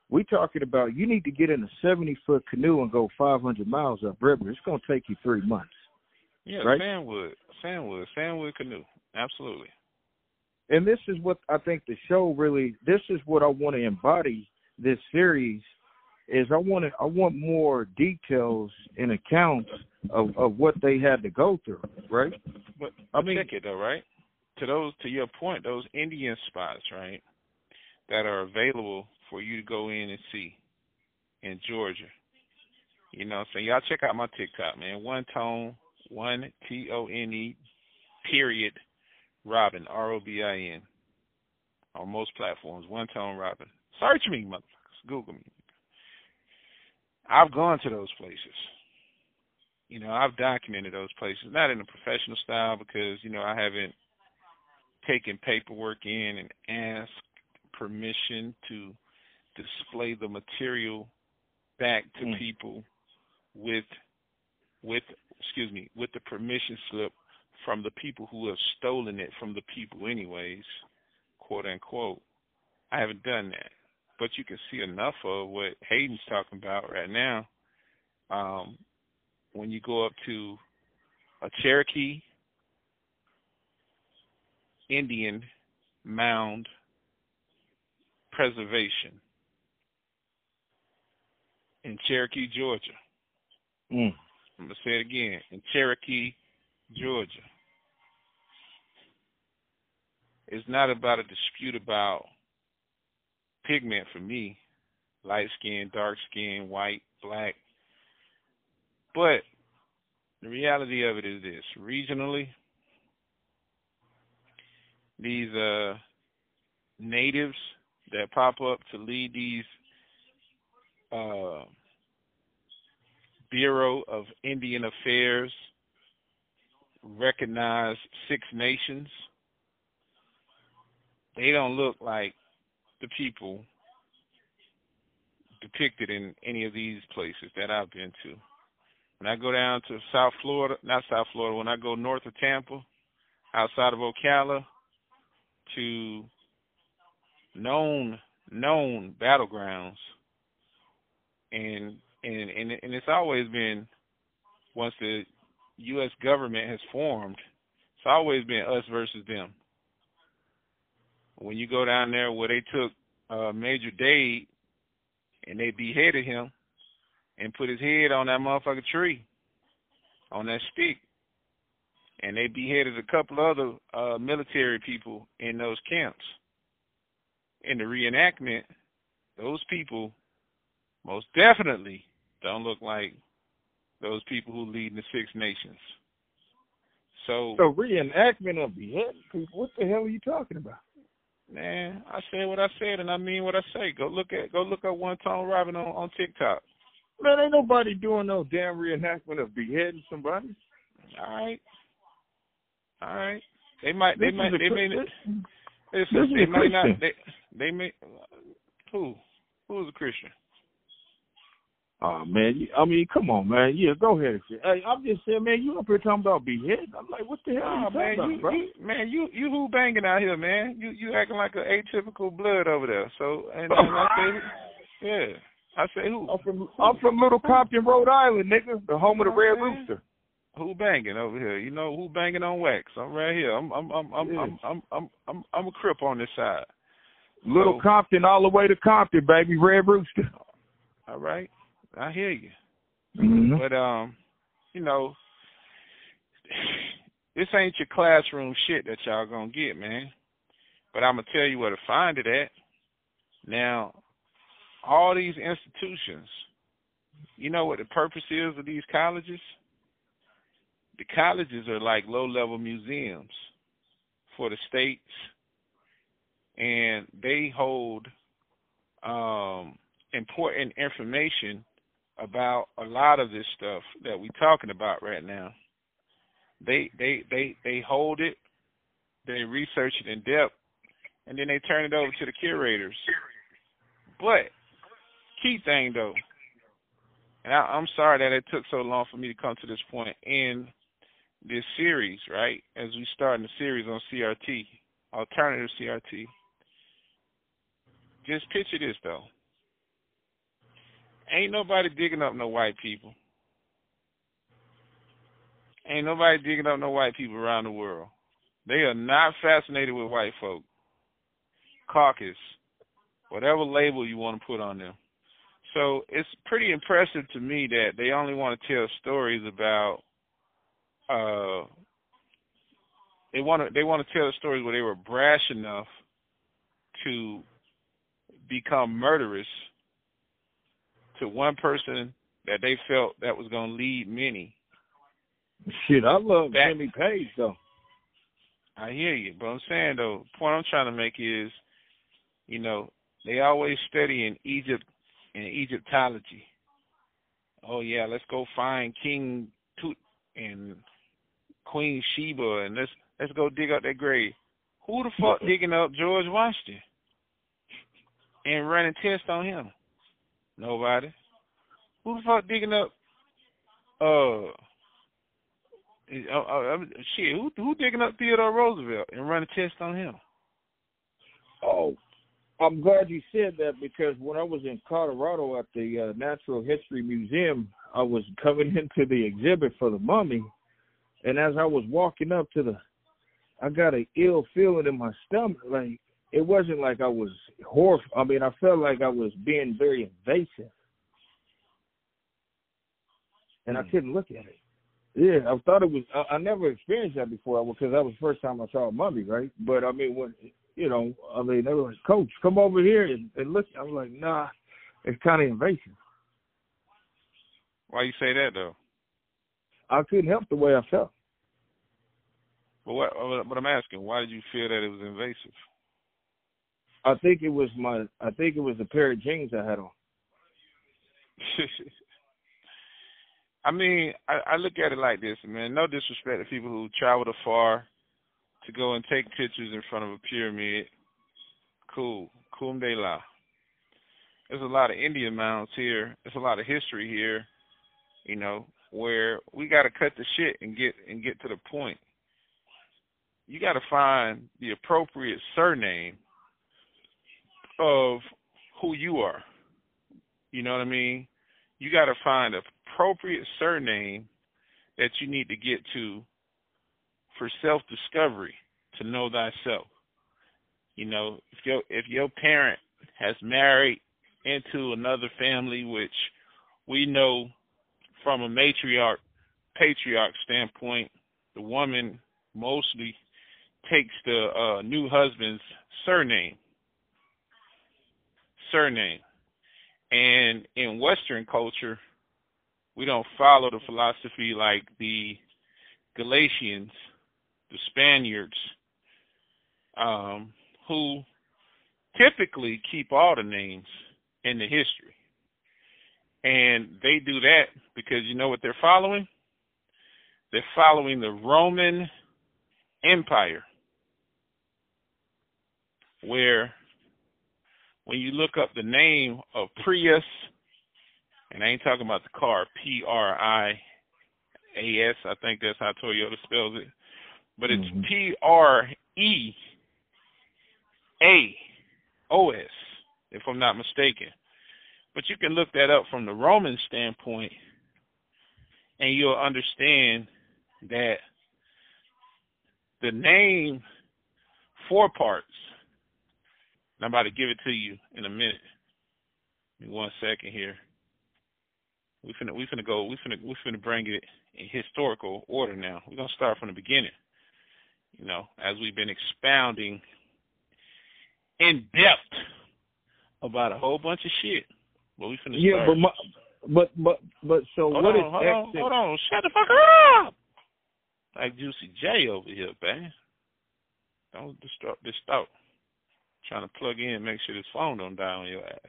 We talking about you need to get in a 70 foot canoe and go 500 miles upriver. It's going to take you three months. Yeah, Right. sandwood, sandwood, sandwood canoe, absolutely. and this is what I think the show really this is what I want to embody this series is I want I want more details and accounts of of what they had to go through, right? But I mean- check it though, right? To those, to your point, those Indian spots, right, that are available for you to go in and see in Georgia. You know, so y'all check out my TikTok, man. One tone, one T O N E, period, Robin, R O B I N, on most platforms. One tone Robin. Search me, motherfuckers. Google me. I've gone to those places you know, I've documented those places, not in a professional style because, you know, I haven't taken paperwork in and asked permission to display the material back to Mm. people with with excuse me, with the permission slip from the people who have stolen it from the people anyways, quote unquote. I haven't done that. But you can see enough of what Hayden's talking about right now. Um, when you go up to a Cherokee Indian mound preservation in Cherokee, Georgia. Mm. I'm gonna say it again in Cherokee, Georgia. It's not about a dispute about pigment for me, light skin, dark skin, white, black. But the reality of it is this: regionally, these uh natives that pop up to lead these uh Bureau of Indian Affairs recognized Six Nations. They don't look like the people depicted in any of these places that I've been to. When I go down to South Florida, not South Florida, when I go north of Tampa, outside of Ocala, to known known battlegrounds, and and and and it's always been once the U.S. government has formed, it's always been us versus them. When you go down there where they took uh, Major Dade and they beheaded him and put his head on that motherfucking tree, on that stick, and they beheaded a couple other uh, military people in those camps. In the reenactment, those people most definitely don't look like those people who lead the Six Nations. So, So reenactment of beheading people. What the hell are you talking about? Man, I said what I said, and I mean what I say. Go look at go look at One Tone Robin on on TikTok. Man, ain't nobody doing no damn reenactment of beheading somebody. All right, all right. They might they This might they may Chris- listen, this is they a may not Christian. they they may who who's a Christian? Oh man, you, I mean, come on, man. Yeah, go ahead. Hey, I'm just saying, man. You up here talking about behead? I'm like, what the hell Oh man, talking you, bro? you man, you you who banging out here, man? You you acting like an atypical blood over there. So and, and I say, <laughs> yeah, I say who I'm from I'm from Little Compton, Rhode Island, nigga, the home of the Red I'm? Rooster. who banging over here? You know who banging on wax? I'm right here. I'm I'm I'm I'm Yeah. I'm, I'm I'm I'm I'm a crip on this side. Little So- Compton, all the way to Compton, baby, Red Rooster. All right, I hear you. Mm-hmm. But um, you know, <sighs> this ain't your classroom shit that y'all gonna get, man. But I'm gonna tell you where to find it at. Now, all these institutions, you know what the purpose is of these colleges? The colleges are like low level museums for the states and they hold um important information about a lot of this stuff that we're talking about right now. They they they they hold it, they research it in depth, and then they turn it over to the curators. But key thing though, and I, I'm sorry that it took so long for me to come to this point in this series, right? As we start in the series on CRT, alternative CRT. Just picture this though. Ain't nobody digging up no white people. Ain't nobody digging up no white people around the world. They are not fascinated with white folk. Caucus, whatever label you want to put on them. So it's pretty impressive to me that they only want to tell stories about uh they want to they want to tell stories where they were brash enough to become murderous to one person that they felt that was going to lead many. Shit, I love That- Jimmy Page though. I hear you, but I'm saying though, the point I'm trying to make is, you know, they always study in Egypt in Egyptology. Oh yeah, let's go find King Tut and Queen Sheba and let's let's go dig up their grave. Who the fuck <laughs> digging up George Washington and running tests on him? Nobody. Who the fuck digging up uh uh, uh, shit, who who digging up Theodore Roosevelt and running tests on him? Oh, I'm glad you said that because when I was in Colorado at the uh, Natural History Museum, I was coming <laughs> into the exhibit for the mummy, and as I was walking up to the, I got an ill feeling in my stomach. Like it wasn't like I was horrified. I mean, I felt like I was being very invasive, and I Hmm. couldn't look at it. Yeah, I thought it was. I, I never experienced that before because that was the first time I saw a mummy, right? But I mean, when you know, I mean, they were like, "Coach, come over here and, and look." I was like, "Nah, it's kind of invasive." Why you say that though? I couldn't help the way I felt. But what? But I'm asking, why did you feel that it was invasive? I think it was my. I think it was the pair of jeans I had on. <laughs> I mean, I, I look at it like this, man. No disrespect to people who traveled afar to go and take pictures in front of a pyramid. Cool, cum de la. There's a lot of Indian mounds here. There's a lot of history here. You know, where we got to cut the shit and get and get to the point. You got to find the appropriate surname of who you are. You know what I mean? You got to find a appropriate surname that you need to get to for self discovery to know thyself. You know, if your if your parent has married into another family, which we know from a matriarch patriarch standpoint, the woman mostly takes the uh, new husband's surname. Surname. And in Western culture, we don't follow the philosophy like the Galatians, the Spaniards, um, who typically keep all the names in the history. And they do that because you know what they're following? They're following the Roman Empire, where when you look up the name of Prius, and I ain't talking about the car, P R I A S, I think that's how Toyota spells it, but it's Mhm. P R E A O S, if I'm not mistaken. But you can look that up from the Roman standpoint, and you'll understand that the name four parts. And I'm about to give it to you in a minute. Give me one second here. We finna we finna go we finna we finna bring it in historical order now. We're gonna start from the beginning. You know, as we've been expounding in depth about a whole bunch of shit. But we finna Yeah, start. but my, but but but so hold what on, is hold on, hold on, shut the fuck up. Like Juicy J over here, man. Don't disturb this thought. Trying to plug in, make sure this phone don't die on your ass.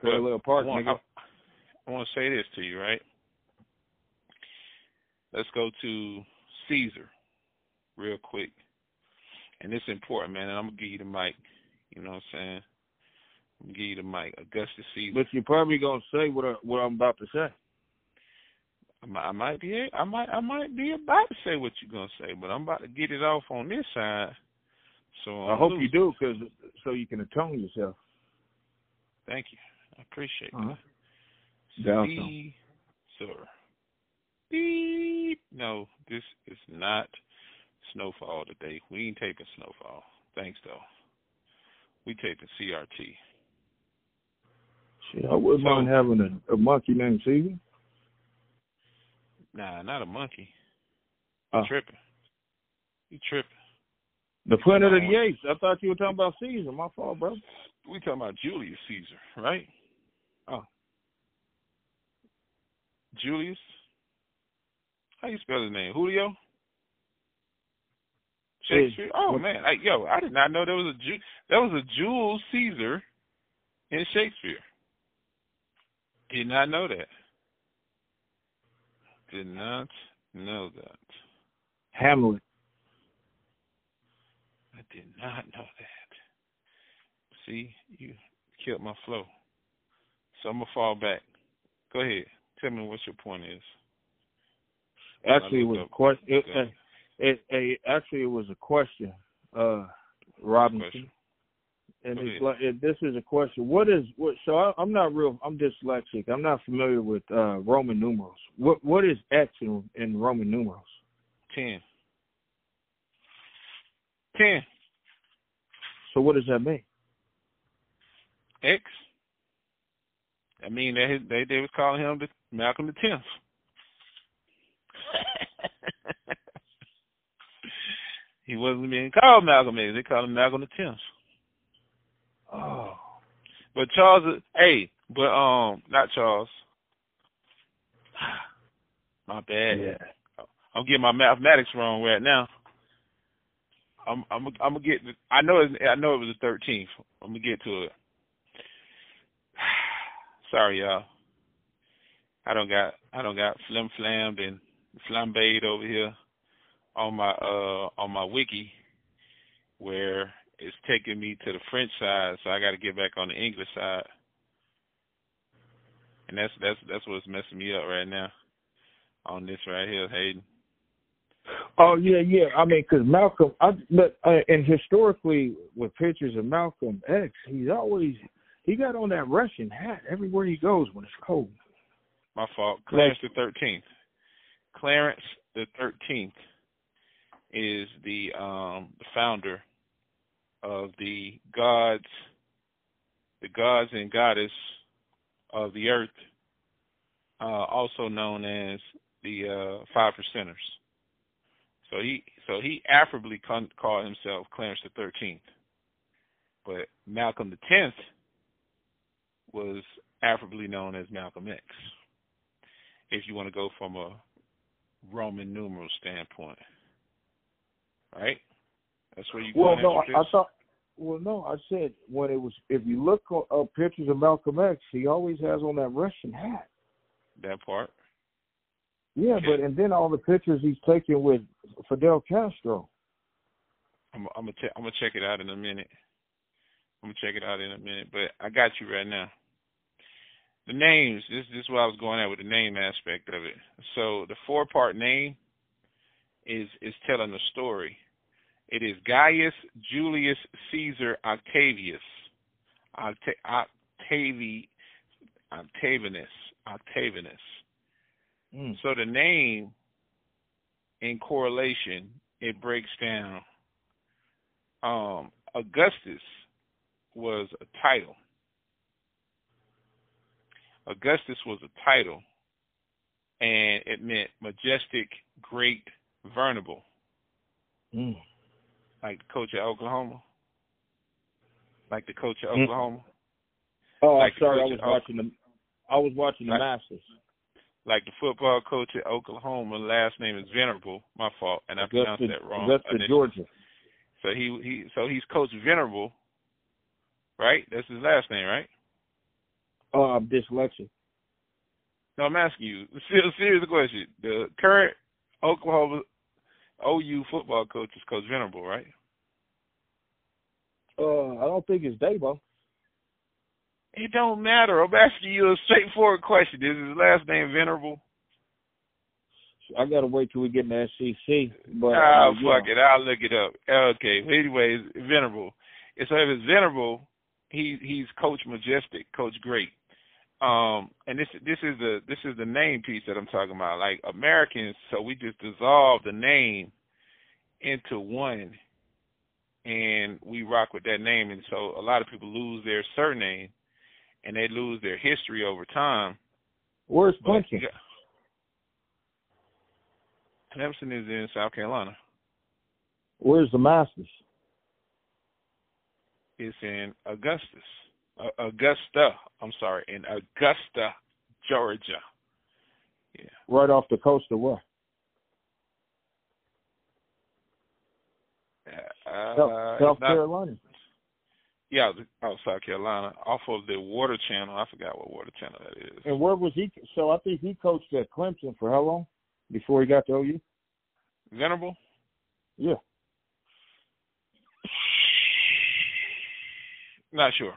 Parallel park, I want, nigga. I, I want to say this to you, right? Let's go to Caesar real quick. And it's important, man, and I'm going to give you the mic. You know what I'm saying? I'm going to give you the mic. Augustus Caesar. But you're probably gonna say what I, what I'm about to say. I might, I might be I might I might be about to say what you're gonna say, but I'm about to get it off on this side. So I I'm hope loose. you do, cause so you can atone yourself. Thank you. I appreciate Uh-huh. that. Down sir. Beep. No, this is not snowfall today. We ain't taping snowfall. Thanks though. We taping CRT. Shit, I wouldn't So- mind having a, a monkey named Caesar. Nah, not a monkey. You tripping. You tripping. The Planet of the Apes. I thought you were talking about Caesar. My fault, bro. We talking about Julius Caesar, right? Oh. Julius? How you spell his name? Julio? Shakespeare? Oh man, I, yo, I did not know there was a Ju- there was a Jules Caesar in Shakespeare. Did not know that. Did not know that. Hamlet. Did not know that. See, you killed my flow. So I'm gonna fall back. Go ahead. Tell me what your point is. Actually, it was a question. It, it, it, actually, it was a question, uh, Robinson. Question. And Go it's ahead. like if this is a question. What is what? So I, I'm not real. I'm dyslexic. I'm not familiar with uh, Roman numerals. What what is X in, in Roman numerals? Ten. Ten. So what does that mean? X. I mean, they they they was calling him the Malcolm the Tenth. <laughs> he wasn't being called Malcolm X. They called him Malcolm the Tenth. Oh, But Charles, hey, but um, not Charles. <sighs> My bad. yeah. I'm getting my mathematics wrong right now. I'm I'm I'm gonna get. I know it's, I know it was the 13th. I'm gonna get to it. <sighs> Sorry, y'all. I don't got I don't got flim flammed and flambéed over here on my uh on my wiki where it's taking me to the French side, so I got to get back on the English side. And that's that's that's what's messing me up right now on this right here, Hayden. Oh yeah, yeah. I mean, because Malcolm, I but uh, and historically with pictures of Malcolm X, he's always he got on that Russian hat everywhere he goes when it's cold. My fault. Clarence the thirteenth. Clarence the thirteenth is the um the founder of the gods the gods and goddess of the earth, uh also known as the uh five percenters. So he so he affably con- called himself Clarence the thirteenth. But Malcolm the tenth was affably known as Malcolm X if you want to go from a Roman numeral standpoint. Right? That's where you Well, no, I, I thought Well, no, I said when it was. If you look up pictures of Malcolm X, he always has on that Russian hat. That part. Yeah, but and then all the pictures he's taking with Fidel Castro. I'm, I'm gonna I'm gonna check it out in a minute. I'm gonna check it out in a minute, but I got you right now. The names. This, this is what I was going at with the name aspect of it. So the four part name is is telling a story. It is Gaius Julius Caesar Octavius. Octa- Octavi Octavianus. Octavianus. Mm. So the name in correlation, it breaks down. Um, Augustus was a title. Augustus was a title, and it meant majestic, great, venerable. Mm. Like the coach at Oklahoma. Like the coach at Mm. Oklahoma. Oh, Like I'm sorry. I was watching the. I was watching the Like- Masters. Like the football coach at Oklahoma, last name is Venerable. My fault, and I pronounced Augusta, that wrong. Augusta, initially. Georgia. So he he so he's Coach Venerable, right? That's his last name, right? Oh, I'm dyslexic. No, I'm asking you. <laughs> Serious, serious question. The current Oklahoma OU football coach is Coach Venerable, right? Uh, I don't think it's Dabo. It don't matter. I'm asking you a straightforward question. Is his last name Venerable? I gotta wait till we get in the SEC. But Ah, uh, fuck yeah. it. I'll look it up. Okay. Anyways, Venerable. And so if it's Venerable, he he's Coach Majestic, Coach Great. Um, and this this is the this is the name piece that I'm talking about. Like Americans, so we just dissolve the name into one, and we rock with that name. And so a lot of people lose their surname, and they lose their history over time. Where's Clemson? got- Clemson is in South Carolina. Where's the Masters? It's in Augustus, uh, Augusta. I'm sorry, in Augusta, Georgia. Yeah, Right off the coast of what? uh, South, South not- Carolina. Yeah, out oh, South Carolina, off of the Water Channel. I forgot what Water Channel that is. And where was he? So I think he coached at Clemson for how long before he got to OU? Venerable. Yeah. Not sure.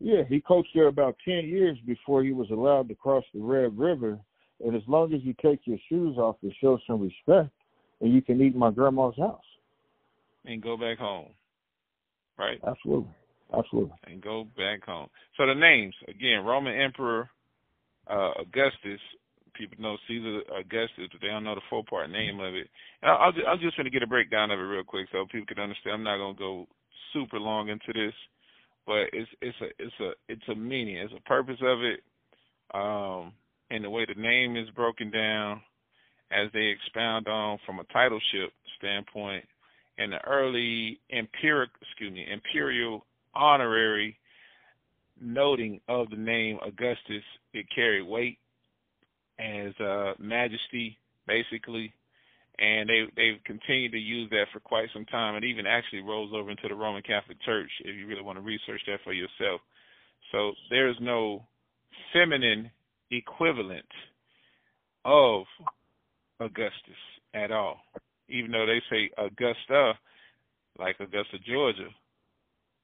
Yeah, he coached there about ten years before he was allowed to cross the Red River. And as long as you take your shoes off, it show some respect, and you can eat in my grandma's house. And go back home. Right. Absolutely, absolutely. and go back home. So the names again: Roman Emperor uh, Augustus. People know Caesar Augustus, but they don't know the four part name of it. And I'll, I'll, I'm just going to get a breakdown of it real quick so people can understand. I'm not going to go super long into this, but it's it's a it's a it's a meaning, it's a purpose of it, um, and the way the name is broken down as they expound on from a titleship standpoint in the early empiric excuse me imperial honorary noting of the name Augustus it carried weight as uh majesty basically. And they they've continued to use that for quite some time. It even actually rolls over into the Roman Catholic Church if you really want to research that for yourself. So there's no feminine equivalent of Augustus at all even though they say Augusta, like Augusta, Georgia,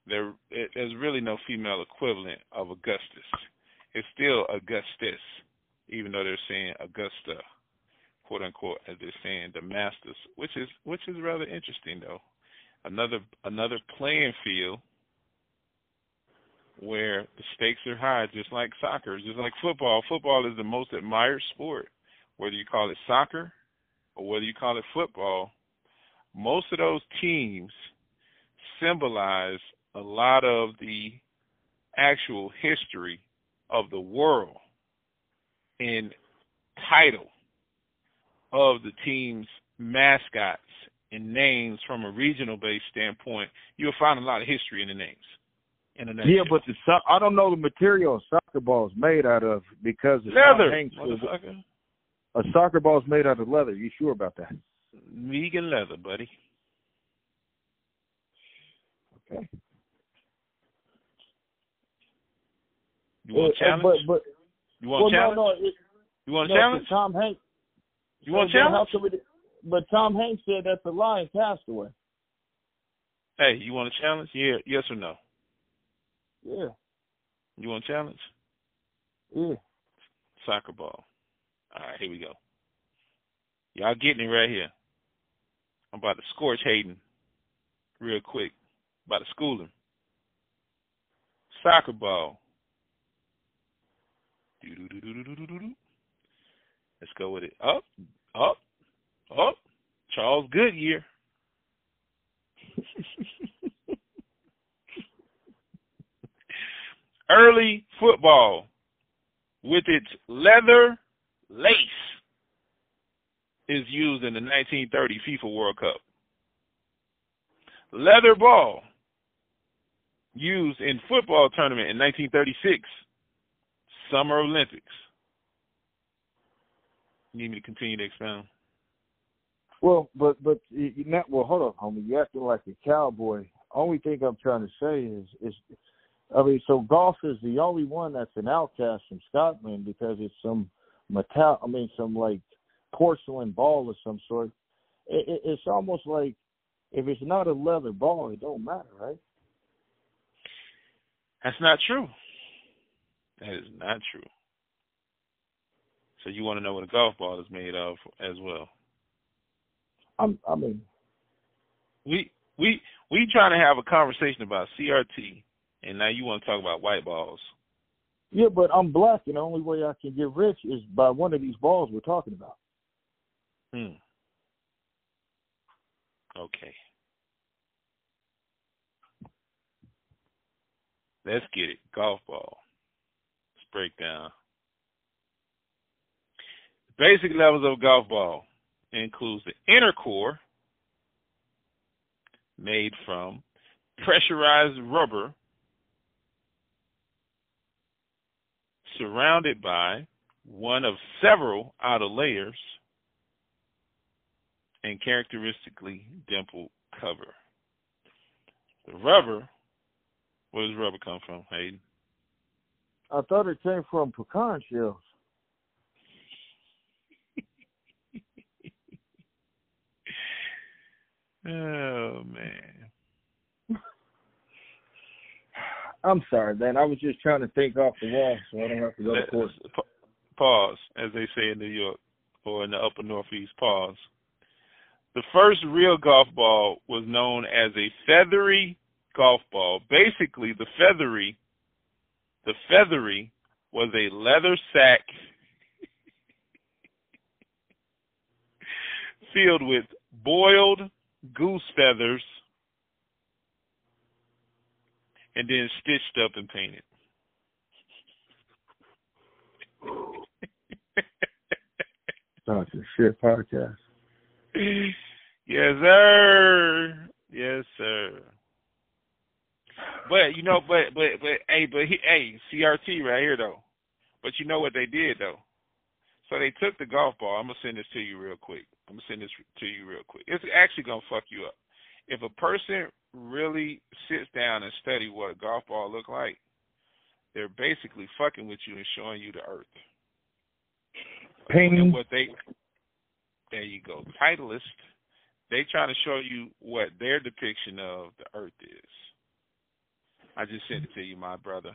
there it, there's really no female equivalent of Augustus. It's still Augustus, even though they're saying Augusta, quote unquote, as they're saying Damascus, which is which is rather interesting though. Another another playing field where the stakes are high, just like soccer, just like football. Football is the most admired sport, whether you call it soccer or whether you call it football, most of those teams symbolize a lot of the actual history of the world in title of the team's mascots and names from a regional based standpoint, you'll find a lot of history in the names. In nutshell. Yeah, but the I don't know the material soccer ball is made out of because it's leather, Hanks was-. A soccer ball is made out of leather. You sure about that? Vegan leather, buddy. Okay. You want a Uh, challenge? But but you want well, a challenge? no, no, it, you want a no, challenge? Tom Hanks. You want a challenge? how come it- but Tom Hanks said that's a lying castaway. Hey, you want a challenge? Yeah, yes or no? Yeah, You want a challenge? yeah. Soccer ball. All right, here we go. Y'all getting it right here. I'm about to scorch Hayden real quick. About to school him. Soccer ball. Let's go with it. Up, up, up. Charles Goodyear. <laughs> Early football with its leather lace is used in the 1930 FIFA World Cup. Leather ball used in football tournament in 1936 Summer Olympics. You need me to continue to expound? Well, but but you not well. Hold on, homie. You acting like a cowboy. Only thing I'm trying to say is is, I mean, so golf is the only one that's an outcast from Scotland because it's some metal. I mean, some like porcelain ball of some sort. It, it, it's almost like if it's not a leather ball, it don't matter, right? That's not true. That is not true. So you want to know what a golf ball is made of as well? I'm, I mean, We we we trying to have a conversation about CRT, and now you want to talk about white balls. Yeah, but I'm black, and the only way I can get rich is by one of these balls we're talking about. Hmm. Okay. Let's get it. Golf ball. Let's break down. Basic levels of golf ball includes the inner core made from pressurized rubber surrounded by one of several outer layers and characteristically dimpled cover. The rubber, where does rubber come from, Hayden? I thought it came from pecan shells. <laughs> Oh man. I'm sorry, man. I was just trying to think off the wall so I don't have to go to court. Pause, as they say in New York or in the upper northeast. Pause. The first real golf ball was known as a feathery golf ball. Basically, the feathery, the feathery was a leather sack <laughs> filled with boiled goose feathers and then stitched up and painted. Talk your shit podcast. yes, sir. Yes, sir. But you know, but but but hey, but he, hey, CRT right here though. But you know what they did though? So they took the golf ball. I'm gonna send this to you real quick. I'm gonna send this to you real quick. It's actually gonna fuck you up. If a person really sits down and study what a golf ball look like, they're basically fucking with you and showing you the earth. Ping. And what they there you go. Titleist. They trying to show you what their depiction of the earth is. I just sent it to you, my brother.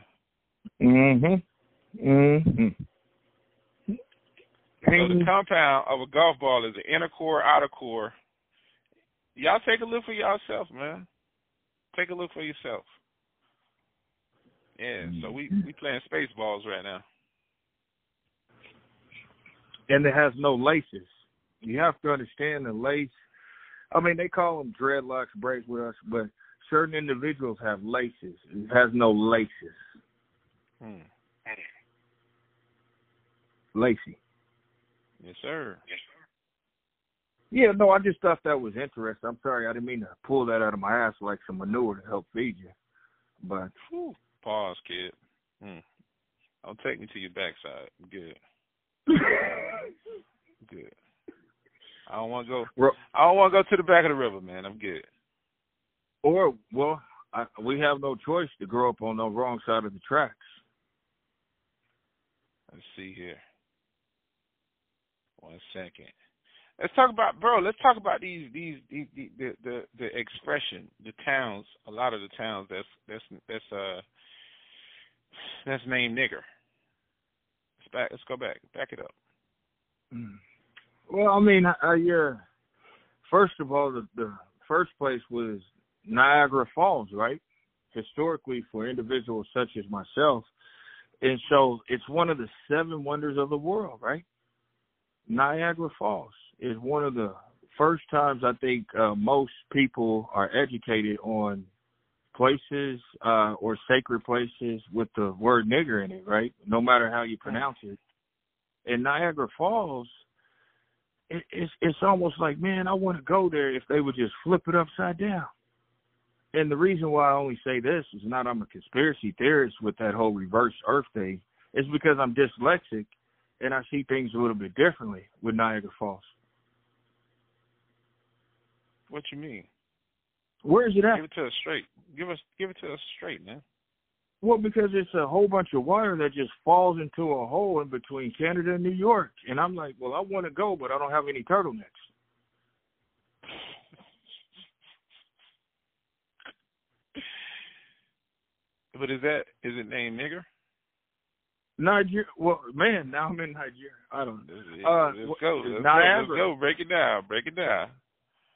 Mm-hmm. Mm-hmm. So the compound of a golf ball is an inner core, outer core. Y'all take a look for yourself, man. Take a look for yourself. Yeah, so we we playing space balls right now. And it has no laces. You have to understand the lace. I mean, they call them dreadlocks, break with us, but certain individuals have laces. It has no laces. Hmm. Lacy. Yes, sir. Yeah, no, I just thought that was interesting. I'm sorry, I didn't mean to pull that out of my ass like some manure to help feed you. But Whew. Pause, kid. Hmm. Don't take me to your backside. Good. <laughs> Good. I don't want to go. I don't want to go to the back of the river, man. I'm good. or well, I, we have no choice to grow up on the wrong side of the tracks. Let's see here. One second. Let's talk about, bro. Let's talk about these, these, these, the, the, the, the expression, the towns. A lot of the towns that's that's that's uh that's named nigger. Let's back. Let's go back. Back it up. Mm. Well, I mean, uh, yeah. First of all, the, the first place was Niagara Falls, right? Historically, for individuals such as myself, and so it's one of the seven wonders of the world, right? Niagara Falls is one of the first times I think uh, most people are educated on places uh, or sacred places with the word nigger in it, right? No matter how you pronounce it. And Niagara Falls, it, it's it's almost like, man, I want to go there if they would just flip it upside down. And the reason why I only say this is not I'm a conspiracy theorist with that whole reverse Earth thing. It's because I'm dyslexic and I see things a little bit differently with Niagara Falls. What you mean? Where is it at? Give it to us straight. Give us give it to us straight, man. Well, because it's a whole bunch of water that just falls into a hole in between Canada and New York, and I'm like, well, I want to go, but I don't have any turtlenecks. <laughs> But is that is it named nigger? Nigeria. Well, man, now I'm in Nigeria. I don't. know. Uh, let's go. Let's Niagara. go. Let's go. Break it down. Break it down.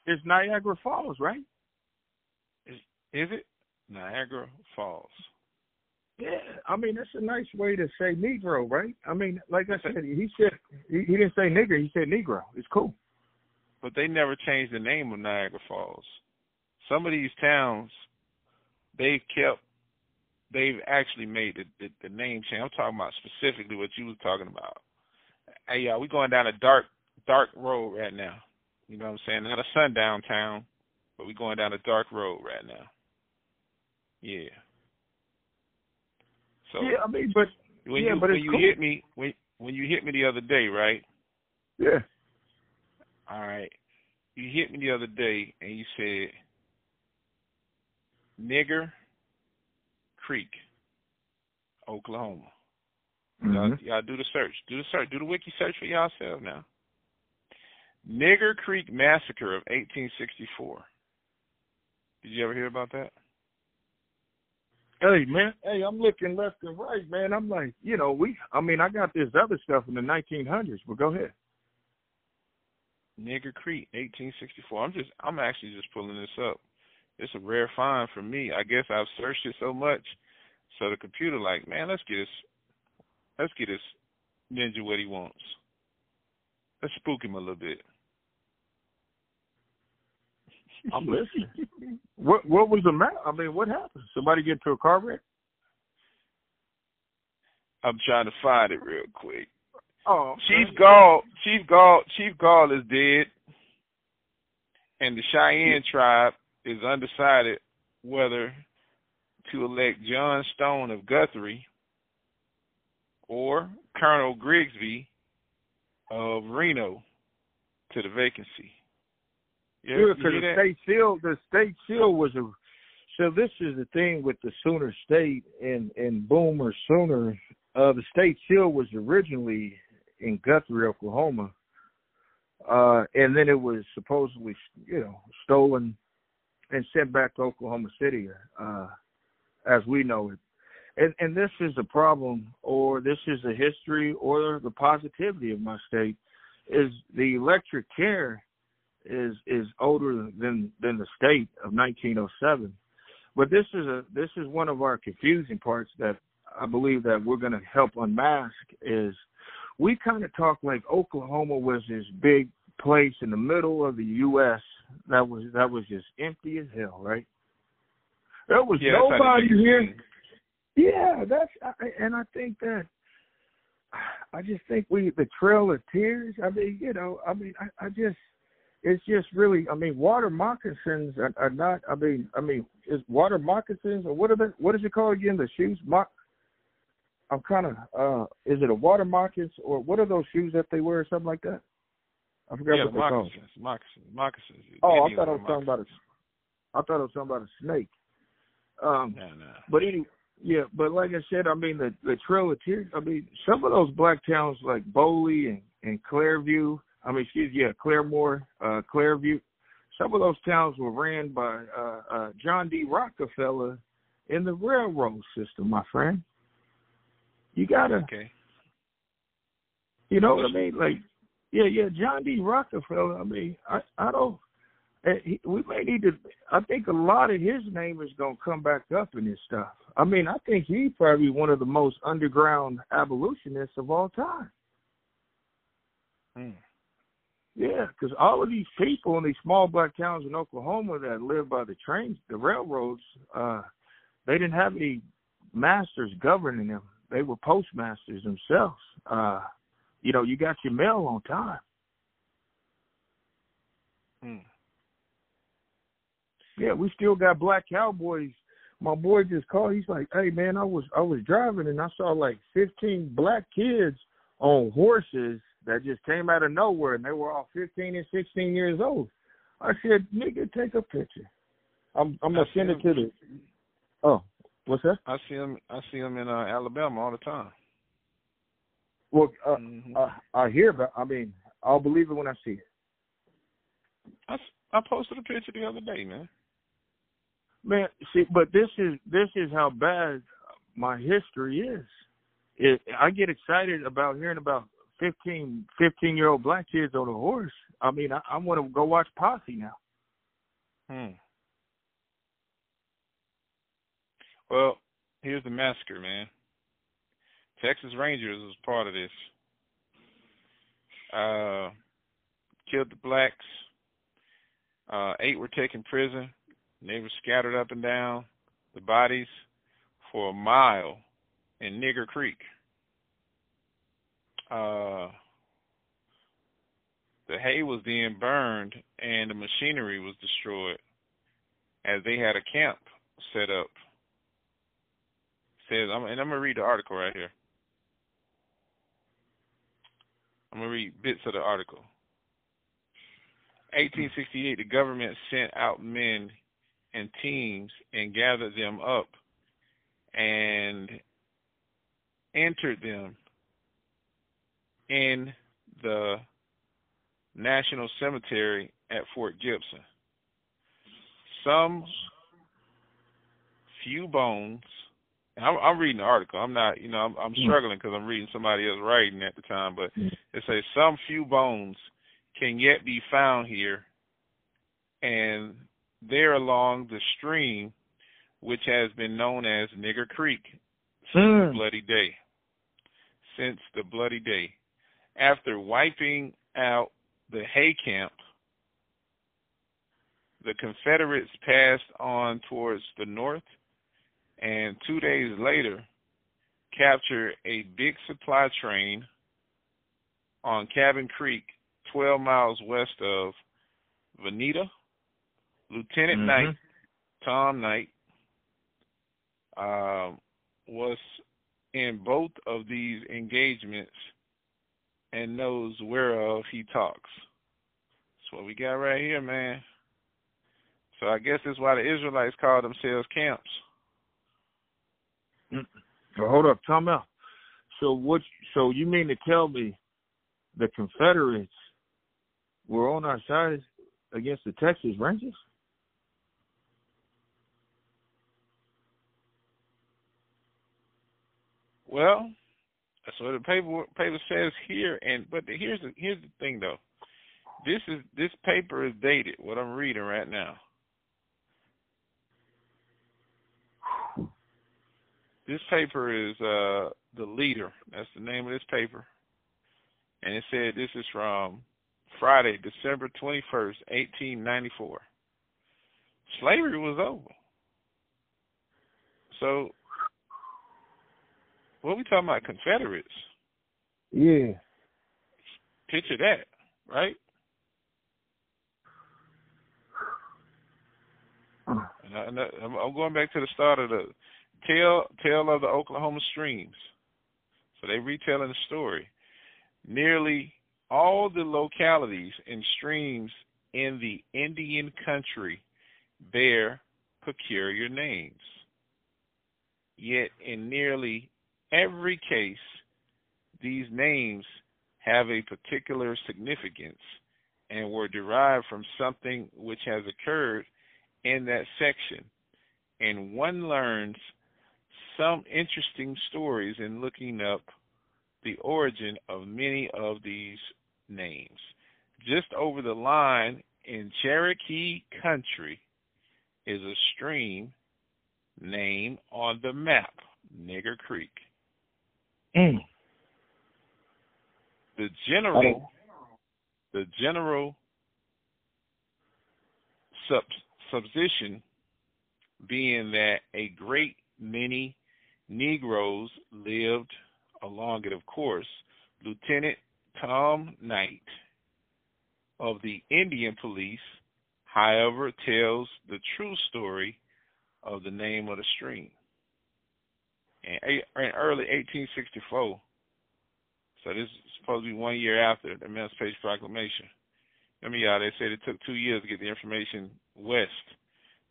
It's Niagara Falls, right? Is, is it Niagara Falls? Yeah, I mean that's a nice way to say Negro, right? I mean, like I said, he said he, he didn't say nigger, he said Negro. It's cool. But they never changed the name of Niagara Falls. Some of these towns, they've kept, they've actually made the, the, the name change. I'm talking about specifically what you was talking about. Hey, y'all, we going down a dark, dark road right now. You know what I'm saying? Not a sundown town, but we going down a dark road right now. Yeah. So yeah, I mean, but when yeah, you but when you cool. hit me when when you hit me the other day, right? Yeah. All right. You hit me the other day and you said Nigger Creek, Oklahoma. Y'all, Mhm. y'all do the search. Do the search. Do the wiki search for yourself now. Nigger Creek Massacre of 1864. Did you ever hear about that? Hey man, hey, I'm looking left and right, man. I'm like, you know, we. I mean, I got this other stuff in the 1900s, but go ahead. Nigger Creek, 1864. I'm just, I'm actually just pulling this up. It's a rare find for me. I guess I've searched it so much, so the computer like, man, let's get this, let's get this ninja what he wants. Let's spook him a little bit. I'm listening. <laughs> what What was the matter? I mean, what happened? Somebody get into a car wreck? I'm trying to find it real quick. Oh, Chief Gall, Chief Gall, Chief Gall is dead, and the Cheyenne tribe is undecided whether to elect John Stone of Guthrie or Colonel Grigsby of Reno to the vacancy. Yeah, because hear the state seal, the state seal was a. So this is the thing with the Sooner State and and Boomer Sooner. Uh, the state seal was originally in Guthrie, Oklahoma, uh, and then it was supposedly, you know, stolen and sent back to Oklahoma City, uh, as we know it. And and this is a problem, or this is a history, or the positivity of my state, is the electric care is is older than than the state of 1907. But this is a this is one of our confusing parts that I believe that we're going to help unmask is we kind of talk like Oklahoma was this big place in the middle of the U.S. that was that was just empty as hell, right? There was Yeah, nobody here. Yeah, that's I- and I think that I just think we the Trail of Tears. I mean, you know, I mean, I, I just it's just really. I mean, water moccasins are, are not. I mean, I mean, is water moccasins or what are they? What is it called again? The shoes mock. I'm kind of. uh Is it a water moccasins or what are those shoes that they wear or something like that? I forgot Yeah, what they're called. moccasins, moccasins, moccasins. Oh, I thought I was talking about a. I thought I was talking about a snake. Um, Nah, nah. but anyway, yeah, but like I said, I mean the the Trail of Tears. I mean some of those black towns like Boley and and Clearview. I mean, excuse yeah, Claremore, uh, Clearview. Some of those towns were ran by uh, uh, John D. Rockefeller in the railroad system, my friend. You gotta, Okay. you know what I mean? Like, yeah, yeah, John D. Rockefeller. I mean, I I don't. eh, We may need to. I think a lot of his name is gonna come back up in this stuff. I mean, I think he's probably one of the most underground abolitionists of all time. Hmm. Yeah, because all of these people in these small black towns in Oklahoma that live by the trains, the railroads, uh, they didn't have any masters governing them. They were postmasters themselves. Uh, you know, you got your mail on time. Hmm. Yeah, we still got black cowboys. My boy just called. He's like, "Hey man, I was I was driving and I saw like 15 black kids on horses that just came out of nowhere, and they were all 15 and 16 years old." I said, "Nigga, take a picture. I'm I'm gonna I send it to the." Oh, what's that? I see them. I see them in uh, Alabama all the time. Well, uh, Mhm. uh, I hear about. I mean, I'll believe it when I see it. I, I posted a picture the other day, man. Man, see, but this is this is how bad my history is. It, I get excited about hearing about 15, 15 year old black kids on a horse. I mean, I, I want to go watch Posse now. Hmm. Well, here's the massacre, man. Texas Rangers was part of this. Uh, killed the blacks. Uh, eight were taken prison. They were scattered up and down the bodies for a mile in Nigger Creek. Uh, the hay was then burned and the machinery was destroyed as they had a camp set up. says, I'm, and I'm gonna read the article right here. I'm gonna read bits of the article. 1868, the government sent out men and teams and gathered them up and entered them in the National Cemetery at Fort Gibson. Some few bones. I'm, I'm reading the article. I'm not, you know, I'm, I'm Mm. struggling because I'm reading somebody else writing at the time. But Mm. it says some few bones can yet be found here, and there along the stream, which has been known as Nigger Creek since the Mm. bloody day. Since the bloody day, after wiping out the hay camp, the Confederates passed on towards the north, and two days later, captured a big supply train on Cabin Creek, 12 miles west of Vinita. Lieutenant Mhm. Knight, Tom Knight, um, was in both of these engagements and knows whereof he talks. That's what we got right here, man. So I guess that's why the Israelites call themselves camps. Mm. Well, hold up, time out. So what? So you mean to tell me the Confederates were on our side against the Texas Rangers? Well, what the paper paper says here. And but the, here's the here's the thing though. This is this paper is dated. What I'm reading right now. This paper is uh the leader. That's the name of this paper. And it said this is from Friday, December 21st, 1894. Slavery was over. So what we talking about Confederates? Yeah. Picture that, right? And, I, and I, I'm I'm going back to the start of the tale tale of the Oklahoma streams. So they retelling the story. Nearly all the localities and streams in the Indian country bear peculiar names. Yet in nearly every case, these names have a particular significance and were derived from something which has occurred in that section. And one learns some interesting stories in looking up the origin of many of these names. Just over the line in Cherokee country is a stream name on the map, Nigger Creek. Mm. The general, the general sub, supposition being that a great many Negroes lived along it. Of course, Lieutenant Tom Knight of the Indian Police, however, tells the true story of the name of the stream. In, in early 1864, so this is supposed to be one year after the Emancipation Proclamation. Mean, y'all, they said it took two years to get the information west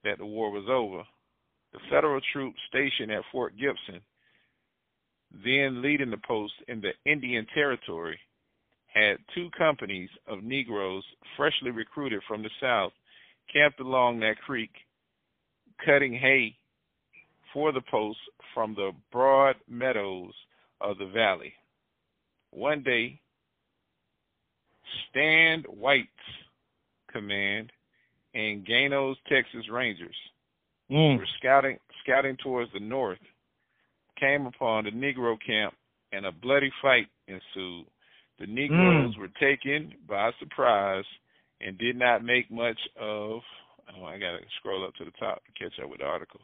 that the war was over. The federal troops stationed at Fort Gibson, then leading the post in the Indian Territory, had two companies of Negroes freshly recruited from the South camped along that creek cutting hay for the post from the broad meadows of the valley. One day, Stand Watie's command and Gano's Texas Rangers mm. were scouting scouting towards the north, came upon the Negro camp, and a bloody fight ensued. The Negroes Mm. were taken by surprise and did not make much of. Oh, I gotta scroll up to the top to catch up with the article.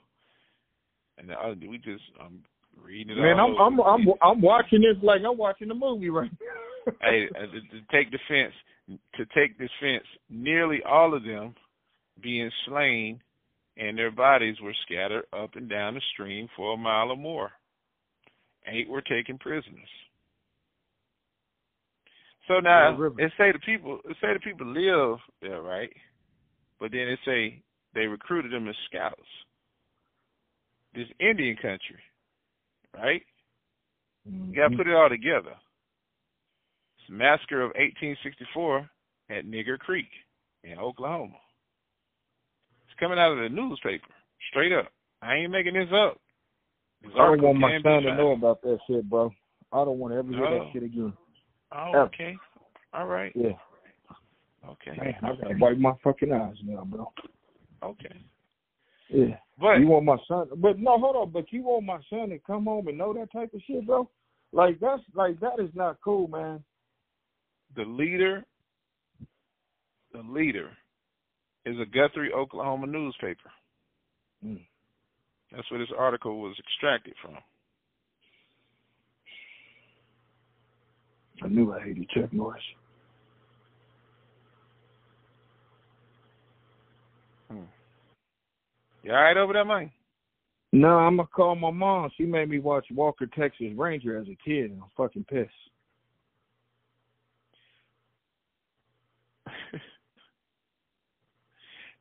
And the other, we just I'm reading it. Man, all I'm. I'm I'm I'm watching this like I'm watching a movie right now. hey, uh, to, to take defense, to take defense, nearly all of them being slain, and their bodies were scattered up and down the stream for a mile or more. Eight were taken prisoners. So now Yeah, it say the people, it say the people live there, right? But then it say they recruited them as scouts. This Indian country, right? You got to mm-hmm. put it all together. It's the massacre of 1864 at Nigger Creek in Oklahoma. It's coming out of the newspaper, straight up. I ain't making this up. This I don't want my son to know about that shit, bro. I don't want to ever hear No. that shit again. Oh, Yeah. okay. All right. Yeah. Okay. Man, I gotta wipe my fucking eyes now, bro. Okay. Yeah. But you want my son but no, hold on, but you want my son to come home and know that type of shit, bro? Like that's like that is not cool, man. the leader, the leader, is a Guthrie, Oklahoma newspaper. Mm. That's where this article was extracted from. I knew I hated Chuck Norris. You all right over there, man? No, I'm gonna call my mom. She made me watch Walker Texas Ranger as a kid, and I'm fucking pissed. <laughs>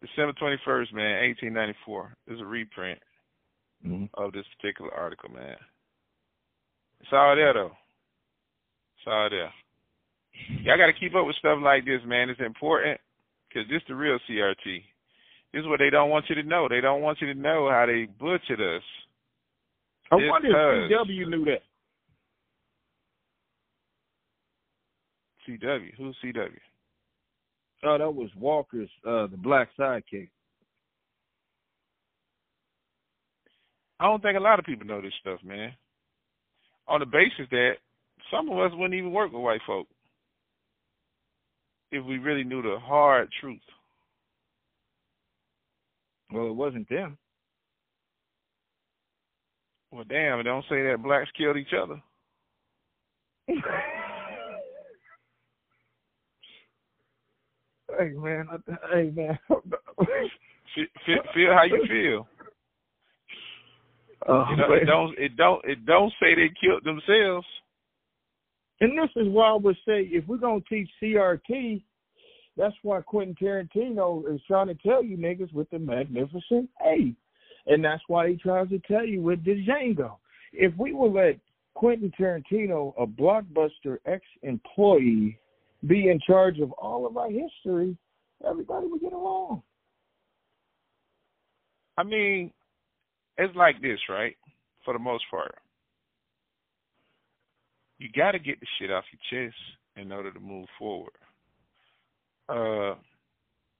December 21st, man, 1894. This is a reprint Mm-hmm. of this particular article, man. It's all there, though. It's all there. Y'all got to keep up with stuff like this, man. It's important because this the real CRT. This is what they don't want you to know. They don't want you to know how they butchered us. I wonder if CW knew that. CW. Who's CW? Oh, that was Walker's, uh, the black sidekick. I don't think a lot of people know this stuff, man. On the basis that some of us wouldn't even work with white folk if we really knew the hard truth. Well, it wasn't them. Well, damn, don't say that blacks killed each other. hey man, hey man. Feel, feel, feel how you feel. Oh, You know, it don't. It don't. It don't say they killed themselves. And this is why I would say if we're gonna teach CRT, that's why Quentin Tarantino is trying to tell you niggas with the magnificent A. And that's why he tries to tell you with the Django. If we would let Quentin Tarantino, a blockbuster ex employee, be in charge of all of our history, everybody would get along. I mean, it's like this, right? For the most part. You got to get the shit off your chest in order to move forward. Uh,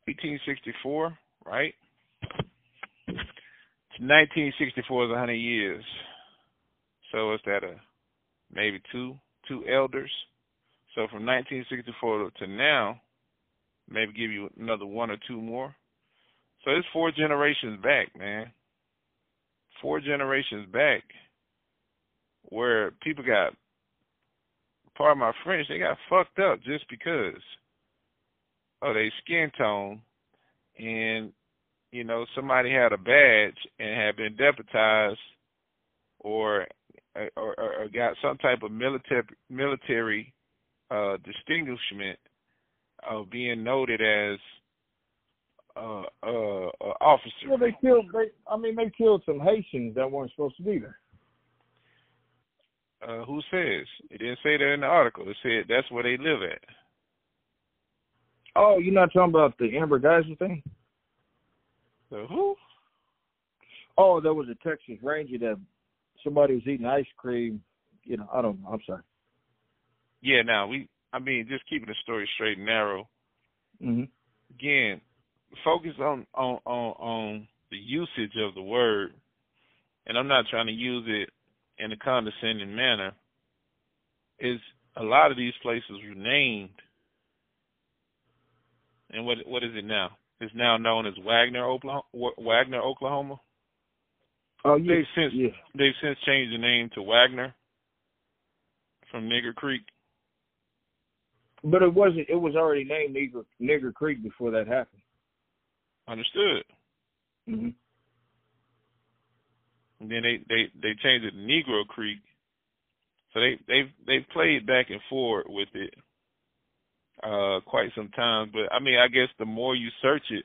1864, right? 1964 is 100 years. So is that a maybe two two elders? So from 1964 to now, maybe give you another one or two more. So it's four generations back, man. Four generations back, where people got, part of my French, they got fucked up just because of their skin tone, and you know somebody had a badge and had been deputized, or or, or got some type of military military uh, distinguishment of being noted as uh, uh, uh, officer. Well, they killed. They, I mean, they killed some Haitians that weren't supposed to be there. Uh, who says? It didn't say that in the article. It said that's where they live at. Oh, you're not talking about the Amber Guyger thing? The who? Oh, there was a Texas Ranger that somebody was eating ice cream. You know, I don't know. I'm sorry. Yeah, now we. I mean, just keeping the story straight and narrow. Mm-hmm. Again, focus on on on on the usage of the word, and I'm not trying to use it in a condescending manner. Is a lot of these places were named, and what what is it now? It's now known as Wagoner, Oklahoma. Wagoner, Oklahoma. Oh yeah, they've since yeah. they've since changed the name to Wagoner from Nigger Creek. But it wasn't. It was already named Nigger, Nigger Creek before that happened. Understood. Mm-hmm. And then they they they changed it to Negro Creek. So they they've they've played back and forth with it uh quite some time. But I mean, I guess the more you search it,